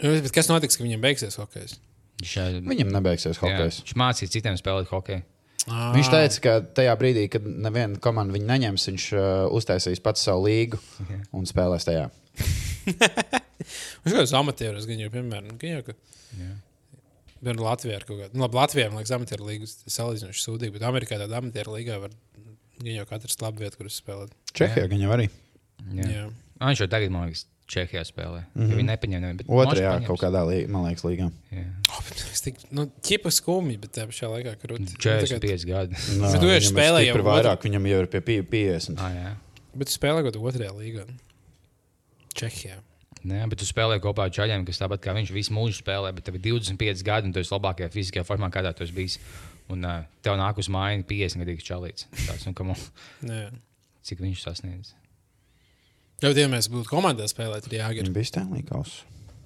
Mm. Bet kas notiks, ka viņam beigsies hokejs? Viņš, Viņam nebeigsies jā, hokejs. viņš mācīja citiem spēlēt hokeju. Ah, Viņš teica, ka tajā brīdī, kad neviena komanda viņu neņems, viņš uh, uztaisīs pats savu līgu un spēlēs tajā. Viņš kaut kāds amatieris, gan jau, piemēram, gan jau, ka. Jā. Bet Latvijā ir kaut kāda. Nu, labi, Latvijā man liekas, amatieru līgas ir salīdzinoši sūdīga, bet Amerikā tāda amatieru līgā var gan jau katrs labi vieta, kur spēlēt. Čehijā gan jau arī. Jā. Jā. Ah, Viņš jau tagad, man liekas, Čehijā spēlē. Mm -hmm. Viņi nepaņem nevienu. bet Otrajā kaut kādā, lī, man liekas, līgā. Oh, bet es tik, nu, ķipa skumji, bet tajā pašā laikā krūti. 45 gadi. Nā, Bet tu spēlējis stipri jau vairāk, viņam jau ir pie pi- 50. Ah, jā. Bet tu spēlē kaut kādā otrajā līgā. Čehijā. Nē, bet tu spēlē kopā ar čaļiem, kas tāpat kā viņš visu mūžu spēlē, bet tev ir 25 gadi, un tu esi labākajā fiziskajā formā, kādā tu esi bijis. Un uh, tev nāk uz mājiņu 50 gadīgs čalīts. Tāds, nu, come on, Jā. cik viņš sasniedz. Jā, bet ja mēs būtu komandā spēlēt, tad jāgir. Viņam bija Stanley Kauss.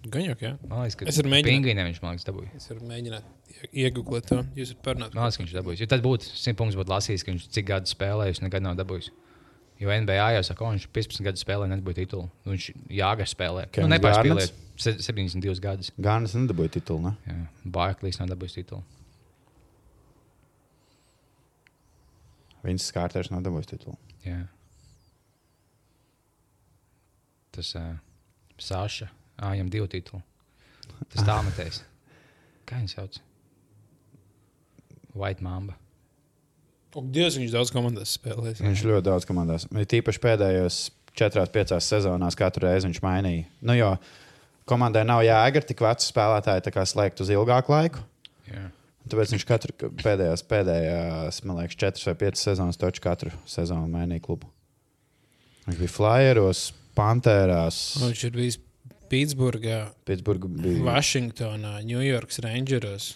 Gan jau, jā. Man liekas, ka Es mēģināt. Pingvīniem viņš man liekas dabūja. Es varu mēģināt iegūt to. Jūs varat parunāt. Man liekas, ka viņš dabūjis. Jo tad būtu 100 punktus, būtu lasījis, ka viņš cik gadus spēlējis, nekad nav dabūjis. Jo NBA jau saka, ka viņš 15 gadus spēlē, nedabūja titulu. Nu, Viņš jāgar spēlē. Nu, Kevins nepārspēlēja Garnets? 72 gadus. Gānis nedabūja titulu. Ne? Jā, Barklīs nav dabūjis titulu. Viņš skārtēs nav dabūjis titulu. Jā. Tas uh, Sāša. Viņam divi tituli. Tas tā metējs. Kā viņš sauc? White Mamba. O, Dievs, viņš daudz komandās spēlēs. Viņš ļoti daudz komandās. Tīpaši pēdējos 4-5 sezonās katru reizi viņš mainīja. Nu, jo komandai nav jāiegara tik veci spēlētāji, tā kā slēgt uz ilgāku laiku. Jā. Tāpēc viņš katru pēdējās, pēdējās man liekas, 4 vai 5 sezonas taču katru sezonu mainīja klubu. Viņš bija Flyeros, Pantērās, Viņš ir bijis Pitsburgā, Pitsburgā. Bija... Vašingtonā, Ņujorkas Rangeros.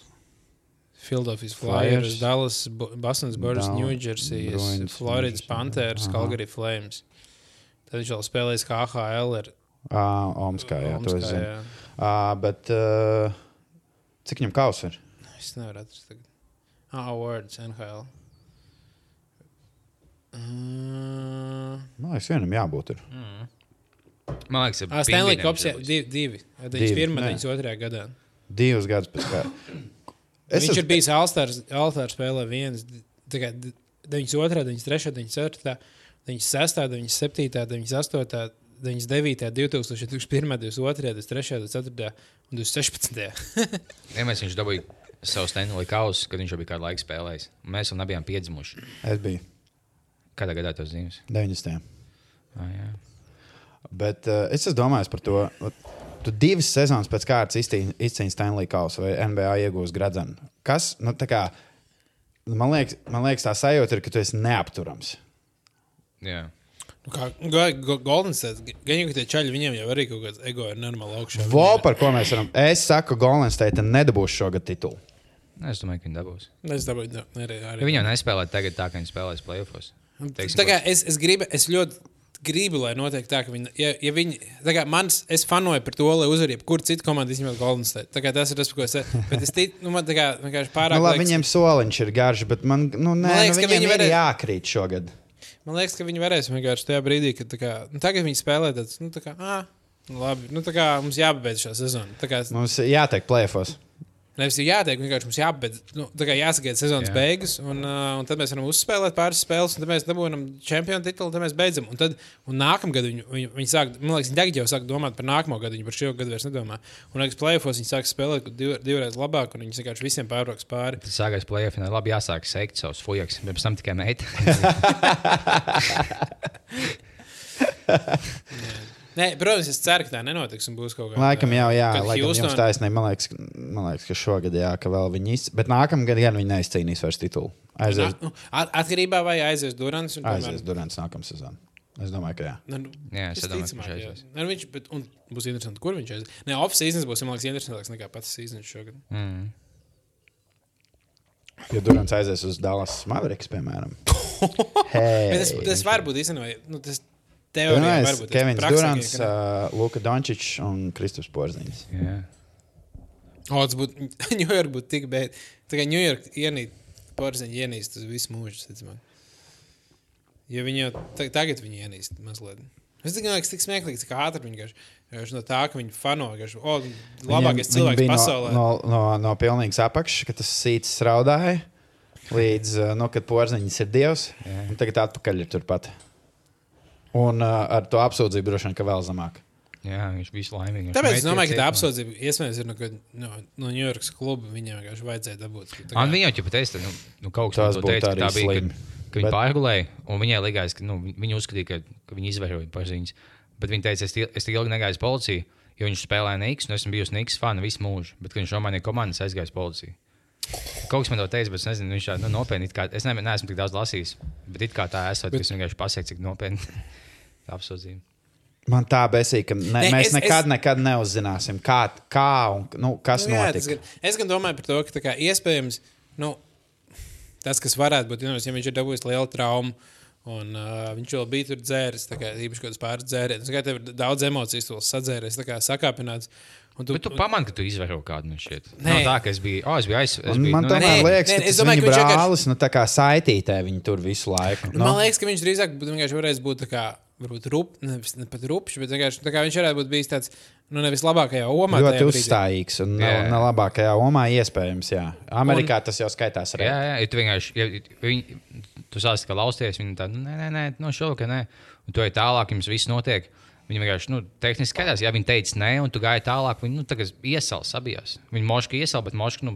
Philadelphia Flyers. Flyers, Dallas, Bo- Boston's Burgers, Dal- New Jersey, Bruins, Floridas. Panthers. Calgary Flames. Tad viņš vēl spēlējis kā AHL. Ir, Uh, Omskā, jā, to es Omskā, zinu. jā. Uh, bet uh, cik viņam kausa ir? Es nevaru atrast. tagad. Ah, Awards, NHL. Uh, Man liekas, vienam jābūt. Ir. Man liekas, ah, Stanley Kops, jā, divi. divi. 91. un nē. 92. gadā. Divus gadus pēc kā. Es viņš ir bijis Alstārs spēlē viens, kā 92, 93, 94, 96, 97, 98, 99, 2000, 2001, 2002, 2003, 2004 un 2016. Vienmēr viņš dabūja savu Stanley kausu, kad viņš jau bija kādu laiku spēlējis. Mēs vēl nebijām piedzimuši. Es biju Kādā gadā tas zīmēs? 90. Ah, jā. Bet uh, es esmu domājis par to. Tu divas sezonas pēc kārtas izcīni Stanley Kausu vai NBA iegūsi gradzenu. Kas, nu, tā kā, man liekas, man liekas, tā sajūta ir, ka tu esi neapturams. jā. Nu, Kā Go- Go- Golden State, gan jau tie čaļi, viņiem jau arī kaut kāds ego ir normāli augšā. Vo, par ko mēs varam. Es saku, Golden State nedabūs šogad titulu. Es domāju, ka viņi dabūs. Es dabūju, ne, arī, Ja arī. viņi jau nespēlē tagad tā, kā viņi spēlēs playoffs. Es, es, gribu, es ļoti gribu, lai notiek tā, ka viņi, ja, ja viņi, kā mans, es fanoju par to, lai uzvarētu jebkuru citu komandu, izņemot Golden State. Tā kā tas ir tas, ko es, bet es ticu, nu, man kā vienkārši pārāk. Nu, labi, liekas- viņiem soliņš ir garš, bet man, nu, nē, Man liekas, nu, ka viņi varēs- jākrīt šogad. Man liekas, ka viņi varēs vienkārši tajā brīdī, kad tā kā, nu, tagad viņi spēlē tāds, nu, tā kā, ah, nu, labi, nu, tā kā mums jāpabeidz šā sezona. Kā, Mums jātiek plēfos. Nevis ir jāteiek, vienkārši mums jāpabeidz, nu, tā kā jāsagaida sezonas Jā. Beigas, un, uh, un tad mēs varam uzspēlēt pāris spēles, un tad mēs dabūjam čempionu titulu, tad mēs beidzam. Un tad, un nākamgad viņi, viņi, viņi sāk, man liekas, viņi tagad jau sāk domāt par nākamo gadu, viņi par šo gadu vairs nedomā. Un, liekas, plēfos viņi sāk spēlēt div, divreiz labāk, un viņi vienkārši visiem pārbrauks pāri. Tas sākās un labi jāsāk sekt savus fujaks. Pirms tam tikai meita. Nē, protams, es ceru, ka tā nenotiks būs kaut kāda. Laikam jau, jā, laikam Houston- jums taisnība. Man liekas, man liekas, ka šogad, jā, ka vēl viņi izcīnīs. Bet nākamgad gan viņi neizcīnīs vairs titulu. Aizies, Nu, at- Atkarībā vai aizies Durants. un, aizies Durants nākamā sezonā. Es domāju, ka jā. Nu, Jā, es domāju, ka visticamāk, viņš jā. aizies. Nu, viņš, bet, un būs interesanti, kur viņš aizies. Nē, off-seasons būs, man liekas, interesantāks nekā pats seasons šogad. Mm. Ja Durants aizies uz Dallas Mavericks, piemēram. Hey. tas, tas var būt īstenībā, nu, tas teorijā var būt. Kevins Durants, ka uh, Luka Dončičs un Kristaps Porziņš. Jā. O, tas būtu, Ņujork būtu tik, bet kā Ņujork ienīt, porziņi ienīst uz visu mūžu, ticamāk. Jo viņi jau ta- tagad viņi ienīst mazliet. Es domāju, ka tas ir tik smieklīgi, cik ātri viņi vienkārši vienkārši no tā, ka viņi fano, vienkārši, o, labākais Viņiem- cilvēks viņi bija pasaulē. No, no, no, no pilnīgas apakšas, ka tas sīts raudāja. Līdz, uh, nu, kad porziņš ir dievs, Jā. un tagad atpakaļ ir turpat. Un uh, ar to apsūdzību droši vien, ka vēl zemāk. Jā, viņš bija laimīgs. Tāpēc es domāju, ka tā apsūdzība iespējams ir no, ka no, no New York kluba. Viņam vienkārši vajadzēja dabūt. Tā kā- Un viņa jau teica, nu, nu kaut kas tāds būtu arī tā bija. slimi. Ka, ka viņi Bet- pārgulēja, un viņai likās, ka nu, viņi uzskatīja, ka, ka viņi izvēroja paziņas. Bet viņi teica, es, es tik ilgi negāju uz policiju, jo viņš spēlēja Niks, un esmu bijusi Niks fani visu mūžu. Bet, viņš nomainīja komandas, aizgāja policiju. Kaut kas man to teica, bet es nezinu, viņš tā nu, nopietni. it Kā, es ne, neesmu tik daudz lasījis, bet it kā tā esot, bet... es vienkārši pasaku, cik nopietni apsūdzība. Man tā besīk, ka ne, Nē, mēs es- nekad, es- nekad neuzzināsim, kā, kā un nu, kas Nu, jā, notika. gan- Es gan domāju par to, ka kā, iespējams nu, tas, kas varētu būt, ja viņš ir dabūjis lielu traumu. Un, uh, viņš vēl bija tur dzēris, tā kā īpaši kaut kādas pāris dzērienas. Kā tev ir daudz emociju, tu sadzēries, tā kā sakāpināts. Un Tu, Bet tu pamani, ka tu izvēro kādu no šiem. Nē. Nav tā, ka es biju. Oh, es biju aiz. Es Un biju, man nu, tomēr nē, liekas, nē, ka tas domāju, viņa ka viņš vienkārši- brālis, nu tā kā saitītē viņu tur visu laiku. Nu, man liekas, ka viņš drīzāk būtu vienkārši varējis būt tā kā. Varbūt rup, nevis ne pat rupšs, bet vienkārši tā kā viņš varētu būt bijis tāds, nu, nevis labākajā omā. ļoti uzstājīgs un Jā, jā. ne, ne labākajā omā iespējams. Jā. Amerikā un... tas jau skaitās arī. Jā, jā, ja tu vienkārši. Ja, viņi, tu sāc kā lausties, viņi tā, nu, nē, nē, nē, no šovakar nē. Un tu ej tālāk, jums viss notiek. Viņi vienkārši, nu, tehniski skatās, ja viņi teica nē, un tu gāji tālāk, viņi, nu, tagad iesal sabijās. Viņi moški iesal, bet moški, nu,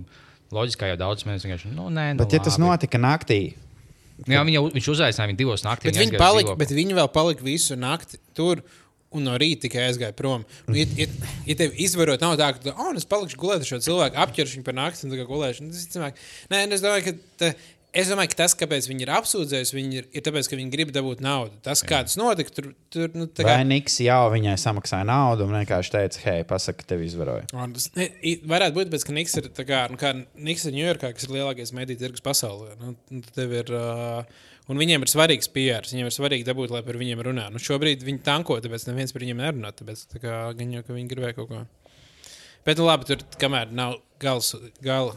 loģiski, kā jau daudz mēs vienkārši, nu, nē, nu, Bet ja tas labi. notika naktī, Jā, viņi jau, viņš uzaicināja viņu divos naktīs. Bet viņi, palika, bet viņi vēl palika visu nakti tur. Un no rīta tikai aizgāja prom. Nu, ja, ja, ja tev izvarot, nav tā, ka, tu, oh, es palikšu gulēt ar šo cilvēku, apķeršu viņu par nakti un tā kā gulēšu. Nu, tas ir cilvēki. Nē, es domāju, ka, tā, es domāju, ka tas, kāpēc viņi ir apsūdzējuši, viņi ir, ir tāpēc, ka viņi grib dabūt naudu. Tas, kā tas notika, tur, tur nu, tā kā. vai Niks jau viņai samaksāja naudu un vienkārši teica, hei, pasaka, ka tevi izvaroja. Un Tas ne, varētu būt, tāpēc, ka Niks ir, tā kā, nu, kā Niks ir Ņujorkā, kas ir lielākais mediju tirgus pasaulē. Nu, nu, ir, uh, Un viņiem ir svarīgs PR, viņiem ir svarīgi dabūt, lai par viņiem runā. Nu, šobrīd viņi tanko, tāpēc neviens par viņiem nerunā. Tāpēc tā kā, gan jau, ka viņi gribēja kaut ko. Bet, nu, labi, tur kamēr nav gals, gala.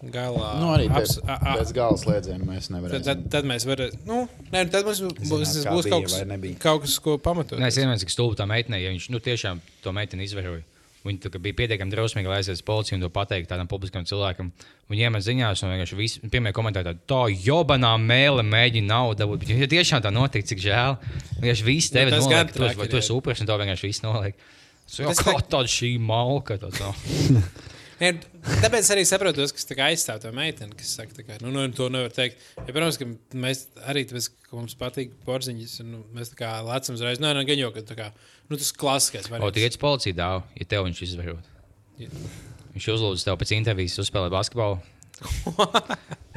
Galā, Nu, arī pēc, a- a- pēc gala slēdziena mēs Tad, nevaram. tad, tad mēs varam. Nu, nē, tad mums būs, Zināt, kā būs kaut, kas, kaut kas, ko pamatot. Nē, es iedomājos, cik stulbi tā meitene, ja viņš nu, tiešām to meiteni izvēroja. Viņa tā kā bija pietiekami drausmīga, lai aizietu uz policiju un to pateikt tādam publiskam cilvēkam. Viņa iemet ziņās, un vienkārši visi pirmie komentāri tādi, tā jobanā mēlē mēģina naudu dabūt. Ja tiešām tā notika, cik žēl. Vienkārši viss tevi Nu, noliek, tu, esi- vai tu esi upurs, un to vienkārši viss noliek. Tas kā tā- tāda šī malka? tāds, no. Nē, tāpēc arī saprotu, kas aizstāv to meiteni, kas saka, kā, nu, nu, to nevar teikt. Ja, protams, ka mēs arī tāpēc, ka mums patīk porziņas, un nu, mēs tā kā lecam uzreiz. Nē, nē, gan jau, ka tā kā, nu, tas klasiskais O, variants. tu iet uz policiju dāvu, ja tev viņš izvērot. Jā. Viņš uzlūdz tev pēc intervijas uzspēlēt basketbolu.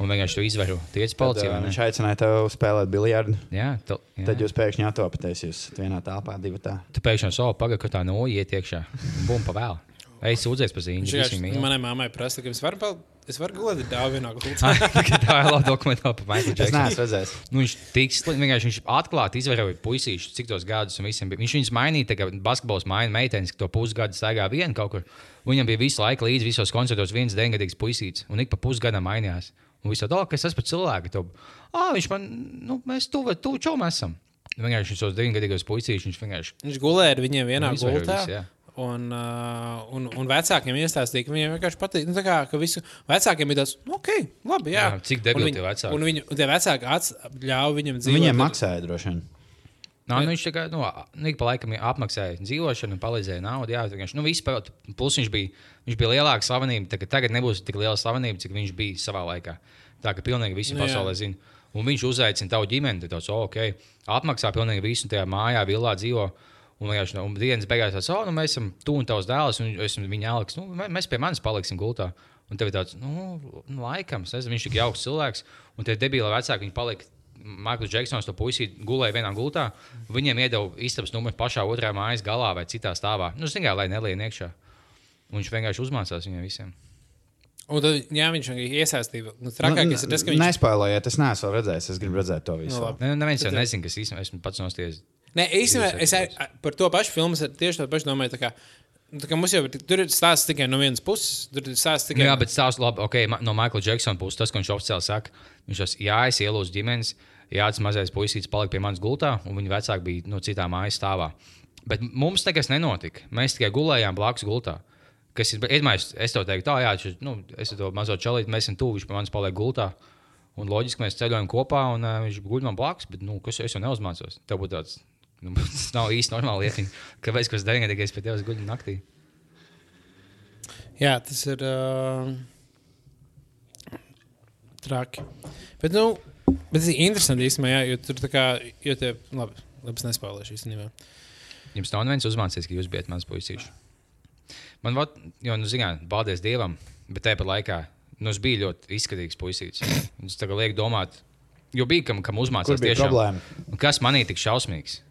un vienkārši tu izvēro. Tu iet uz Tad, policiju. ne? Viņš aicināja tev spēlēt biljardu. Jā, tu, jā. Tad jūs pēkšņi attopaties. Jūs vienā telpā, divi tā. Tu pēkšņi savu pagaidu, ka tā no iet iekšā. Bum, pa vēl. Ej, sūdzies par zīmēm. Viņš vienkārši manai mammai prasa, ka es varu, pal- es varu gulēt gultā. tā ir laba dokumentāla par Michael Es Jacksonu. neesmu redzējis. Nu, viņš tik slikti, vienkārši viņš atklāti izvēroja puisīšus, cik tos gadus un visiem bija. Viņš viņus mainīja, tā kā basketbols maina meitenes, ka to pusgadu staigā vienu kaut kur. Viņam bija visu laiku līdzi visos koncertos viens deviņgadīgs puisīts, un ik pa pusgadam mainījās. Un viss tā, kas tas par cilvēku? To, ah, viņš man, nu, mēs tuvu, tuvu čom esam. Vienkārši šos deviņgadīgos puisīšus viņš vienkārši. Viņš gulēja ar viņiem vienā Nu, gultā. visu. Un, uh, un, un vecākiem iestāstīja, ka viņiem vienkārši patīk. Nu, tā kā, ka visu, vecākiem bija tāds, nu, ok, labi. Jā, Jā, cik debili Un tie vecāki? Un, viņu, un tie vecāki ats, ļāva viņam dzīvot. Viņiem maksāja droši vien. Nā, nu, viņš tikai nu, nu, pa laikam apmaksāja dzīvošanu, palīdzēja naudu. Jā, vienkārši, nu, viss par- plus viņš bija, viņš bija lielāka slavenība. tā ka Tagad nebūs tik liela slavenība, cik viņš bija savā laikā. Tā ka pilnīgi visi Nu, pasaulē zina. Un viņš uzaicina tavu ģimeni, tad tāds, oh, ok, apmaksā pilnīgi visu, tajā mājā, villā dzīvo. Un vienkārši no dienas beigās tāds, oh, nu, mēs esam tu un tavs dēls, un es esmu viņa Aleks. Nu, mē- mēs pie manis paliksim gultā. Un tev ir tāds, nu, nu laikam, es nezinu, viņš ir jauks cilvēks. Un tie debīli vecāki, viņi palika Maikls Džeksons, to puisīti gulēja vienā gultā. Viņiem iedeva istabas numuru pašā otrā mājas galā vai citā stāvā. Nu, zināmā, lai nelien iekšā. Un viņš vienkārši uzmācās viņiem visiem. Un tad, jā, viņš vienkārši iesaistīja. Nu, trakākais ir tas, ka viņš. Nespēlējiet, es neesmu redzējis. Es gribu redzēt to visu. Nu, labi. Ne, neviens jau nezina, kas īstenībā esmu pats nosties. Nē, īstenībā es ar- ar- par to pašu filmu tieši tādu pašu domāju. tā kā- nu, tā kā mums jau ir, tur ir stāsts tikai no vienas puses. Tur ir stāsts Nu, tikai jā, bet stāsts labi. Okay, no Maikla Džeksona puses tas, ko viņš oficiāli saka, viņš tas, jā, es ielūdzu ģimenes, jā, tas mazais puisītis palika pie manas gultā, un viņa vecāki bija no citā mājas stāvā. Bet mums nekas nenotika. Mēs tikai gulējām blakus gultā. Kas ir, iedomājieties, es to teiktu, tā, jā, šis, nu, es to mazo čalīti, mēs esam tuvu, viņš pie manis paliek gultā. Un loģiski mēs ceļojam kopā, un uh, viņš guļ man blakus, bet, nu, kas es jau neuzmācos. Tev būtu tāds, nu, tas nav īsti normāli lietiņa. Kāpēc, kas dēļ, tikai es pie tevis guļu naktī? Jā, tas ir uh, traki. Bet, nu, bet tas ir interesanti īstenībā, jā, jo tur tā kā, jo tie, labi, labi es nespēlēšu īstenībā. Jums nav viens uzmācījies, ka jūs bijat mans puisīši. Man, vat, jo, nu, zināt, paldies Dievam, bet tāpat laikā nu, es biju ļoti izskatīgs puisītis. Un Es tagad lieku domāt, jo bija kam, kam Kur uzmācīties bija problēma? Kas manī tik šausmīgs?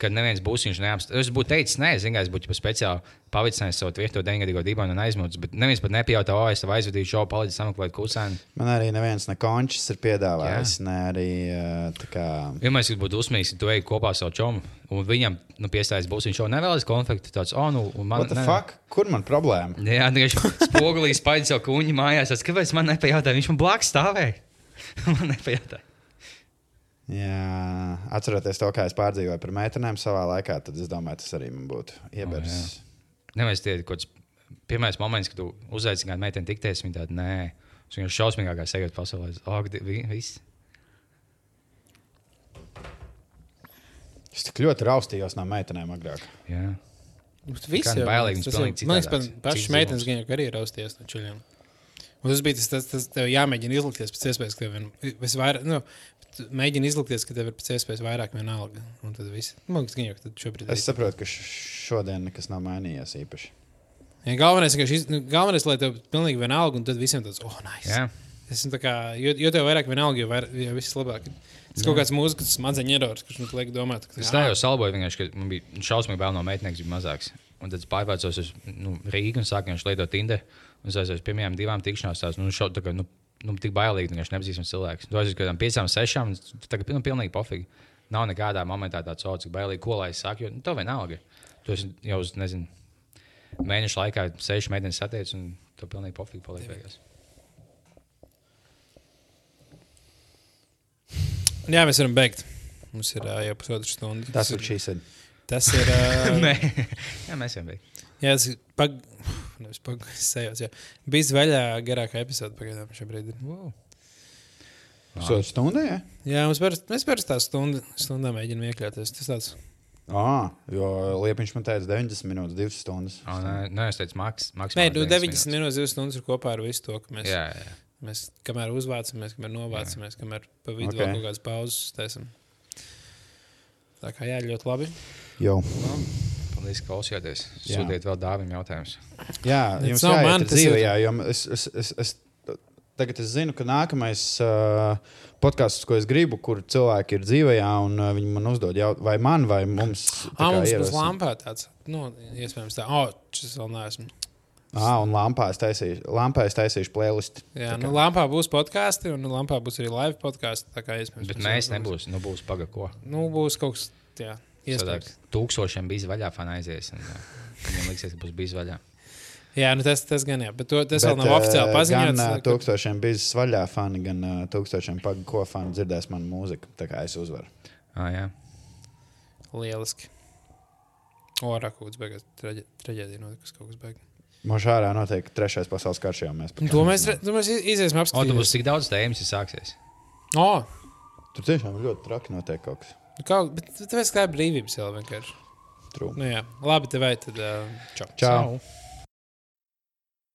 Kad neviens būs viņš neapstrādājis. Es būtu teicis, nē, zināms, es būtu jau speciāli pavicinājis savu tvītu, deviņgadīgo dibonu un aizmucis. Bet neviens pat nepajautā, o, es tev aizvedīšu šo palīdzību sameklēt kusēnu. Man arī neviens ne končs ir piedāvājis, ne arī uh, tā kā. Ja mēs būtu uzmīgs, tu ej kopā ar savu čomu, un viņam nu, piestājas būs viņš jau nevēlas konfliktu. Tāds, oh, nu, un man, What the ne- fuck? Kur man problēma? Jā, tieši spogulī spaidz savu kuņu mājās. Es, kāpēc man nepajautāja? Viņš man blakus stāvēja. man nepajautāja. Jā, atceroties to, kā es pārdzīvoju par meitenēm savā laikā, tad es domāju, tas arī man būtu iebērs. Nevis tie kaut kāds pirmais moments, kad tu uzaicini kādu meiteni tikties, viņa tāda, nē, tas vienkārši šausmīgākā sajūta pasaulē. Vi- viss. Es tik ļoti raustījos no meitenēm agrāk. Jā. Viss Kā jau bailīgi, tas viņš jau- pilnīgi Man liekas, pašas meitenes gan arī rausties no čuļiem. Un tas bija tas, tas, tas tev jāmēģina izlikties pēc iespējas, ka ir vairāk, nu, mēģini izlikties, ka tev ir pēc iespējas vairāk vienalga. Un tad viss. Man liekas, gan jau, tad šobrīd Es saprotu, ka šodien nekas nav mainījies īpaši. Ja galvenais, ka šis, nu, galvenais, lai tev pilnīgi vienalga, un tad visiem tāds, oh, nice. Jā. Es kā, jo, jo tev vairāk vienalga, jo, vairāk, jo viss labāk. Tas kaut kāds mūzikas smadzeņu erors, kurš man liek domāt, ka Es tā jau salboju, vienkārši, ka man bija šausmīgi bail no meitenes, bija mazāks. Un tad es pārvācos uz nu, Rīgu un sāku viņš lietot Tinder. Un es aizēju uz pirmajām divām tikšanās. Tās, nu, šau, tā kā, nu, nu, tik bailīgi, ka viņš nepazīstams cilvēks. Tu aizjūti kaut kādām piecām, sešām, tagad piln, pilnīgi pofīgi. Nav nekādā momentā tāds sauc, cik bailīgi, ko lai es saku, jo nu, tev vienalga. Tu esi jau uz, nezinu, mēnešu laikā seši meitenes satiec, un tu pilnīgi pofīgi paliek beigās. Jā, mēs varam beigt. Mums ir uh, jau pusotra stunda. Tas ir ir. šīs. Tas ir. Uh, Nē, jā, mēs jau beigām. Jā, ir. Pag... Nevis pag... es Sejos, jā. Bija zvaigžā garākā epizode pagaidām šobrīd. Ir. Wow. Pusotru stundu, jā? Jā, mums parasti, mēs parasti tā stundu, stundā mēģinām iekļauties. Tas tāds. Ah, jo Liepiņš man teica 90 minūtes, 2 stundas. Oh, nē, nē, es teicu, maks, Nē, maksimāli. nu, 90 minūtes, 2 stundas ir kopā ar visu to, ka mēs, Jā, jā. mēs kamēr uzvācamies, kamēr novācamies, kamēr pa vidu Ok. okay. vēl kaut kādas pauzes taisam. Tā kā jā, ļoti labi. Jau. Paldies, ka klausījāties. Jā. Sūtiet vēl dāvim jautājumus. Jā, jums nav man, ir- jā, jo es, es, es, es, tagad es zinu, ka nākamais uh, podkāsts, ko es gribu, kur cilvēki ir dzīvē, un uh, viņi man uzdod jautājumu, vai man, vai mums. tā Ah, mums būs lampā tāds. Nu, iespējams tā. Oh, šis vēl neesmu. Ah, un lampā es taisīšu, lampā es taisīšu playlistu. Jā, nu, lampā būs podkāsti, un lampā būs arī live podkāsti. Tā kā iespējams. Bet mēs nebūsim. Nu, būs paga ko. Nu, būs kaut kas, jā, iespējams. tūkstošiem bija vaļā fanaizies. un, jā, Viņam liksies, ka būs bijis vaļā. Jā, nu tas, tas gan jā, bet to, tas Bet, vēl nav oficiāli uh, paziņots. Gan uh, ka- tūkstošiem biznesa vaļā fani, gan uh, tūkstošiem pagu ko fani dzirdēs manu mūziku. Tā kā es uzvaru. Ah, jā. Lieliski. O, rakūts beigās traģe- traģēdija notikusi kaut kas beigas. Mošārā notiek trešais pasaules karš jau mēs. To mēs, to mēs iziesim O, tur būs tik daudz tēmas, ja sāksies. O, Tur tiešām ļoti traki notiek kaut kas. Kaut, bet tev ir kā brīvības jau vienkārši. True. Nu jā, labi, tev vai tad. Uh, čau. Čau. Ciao.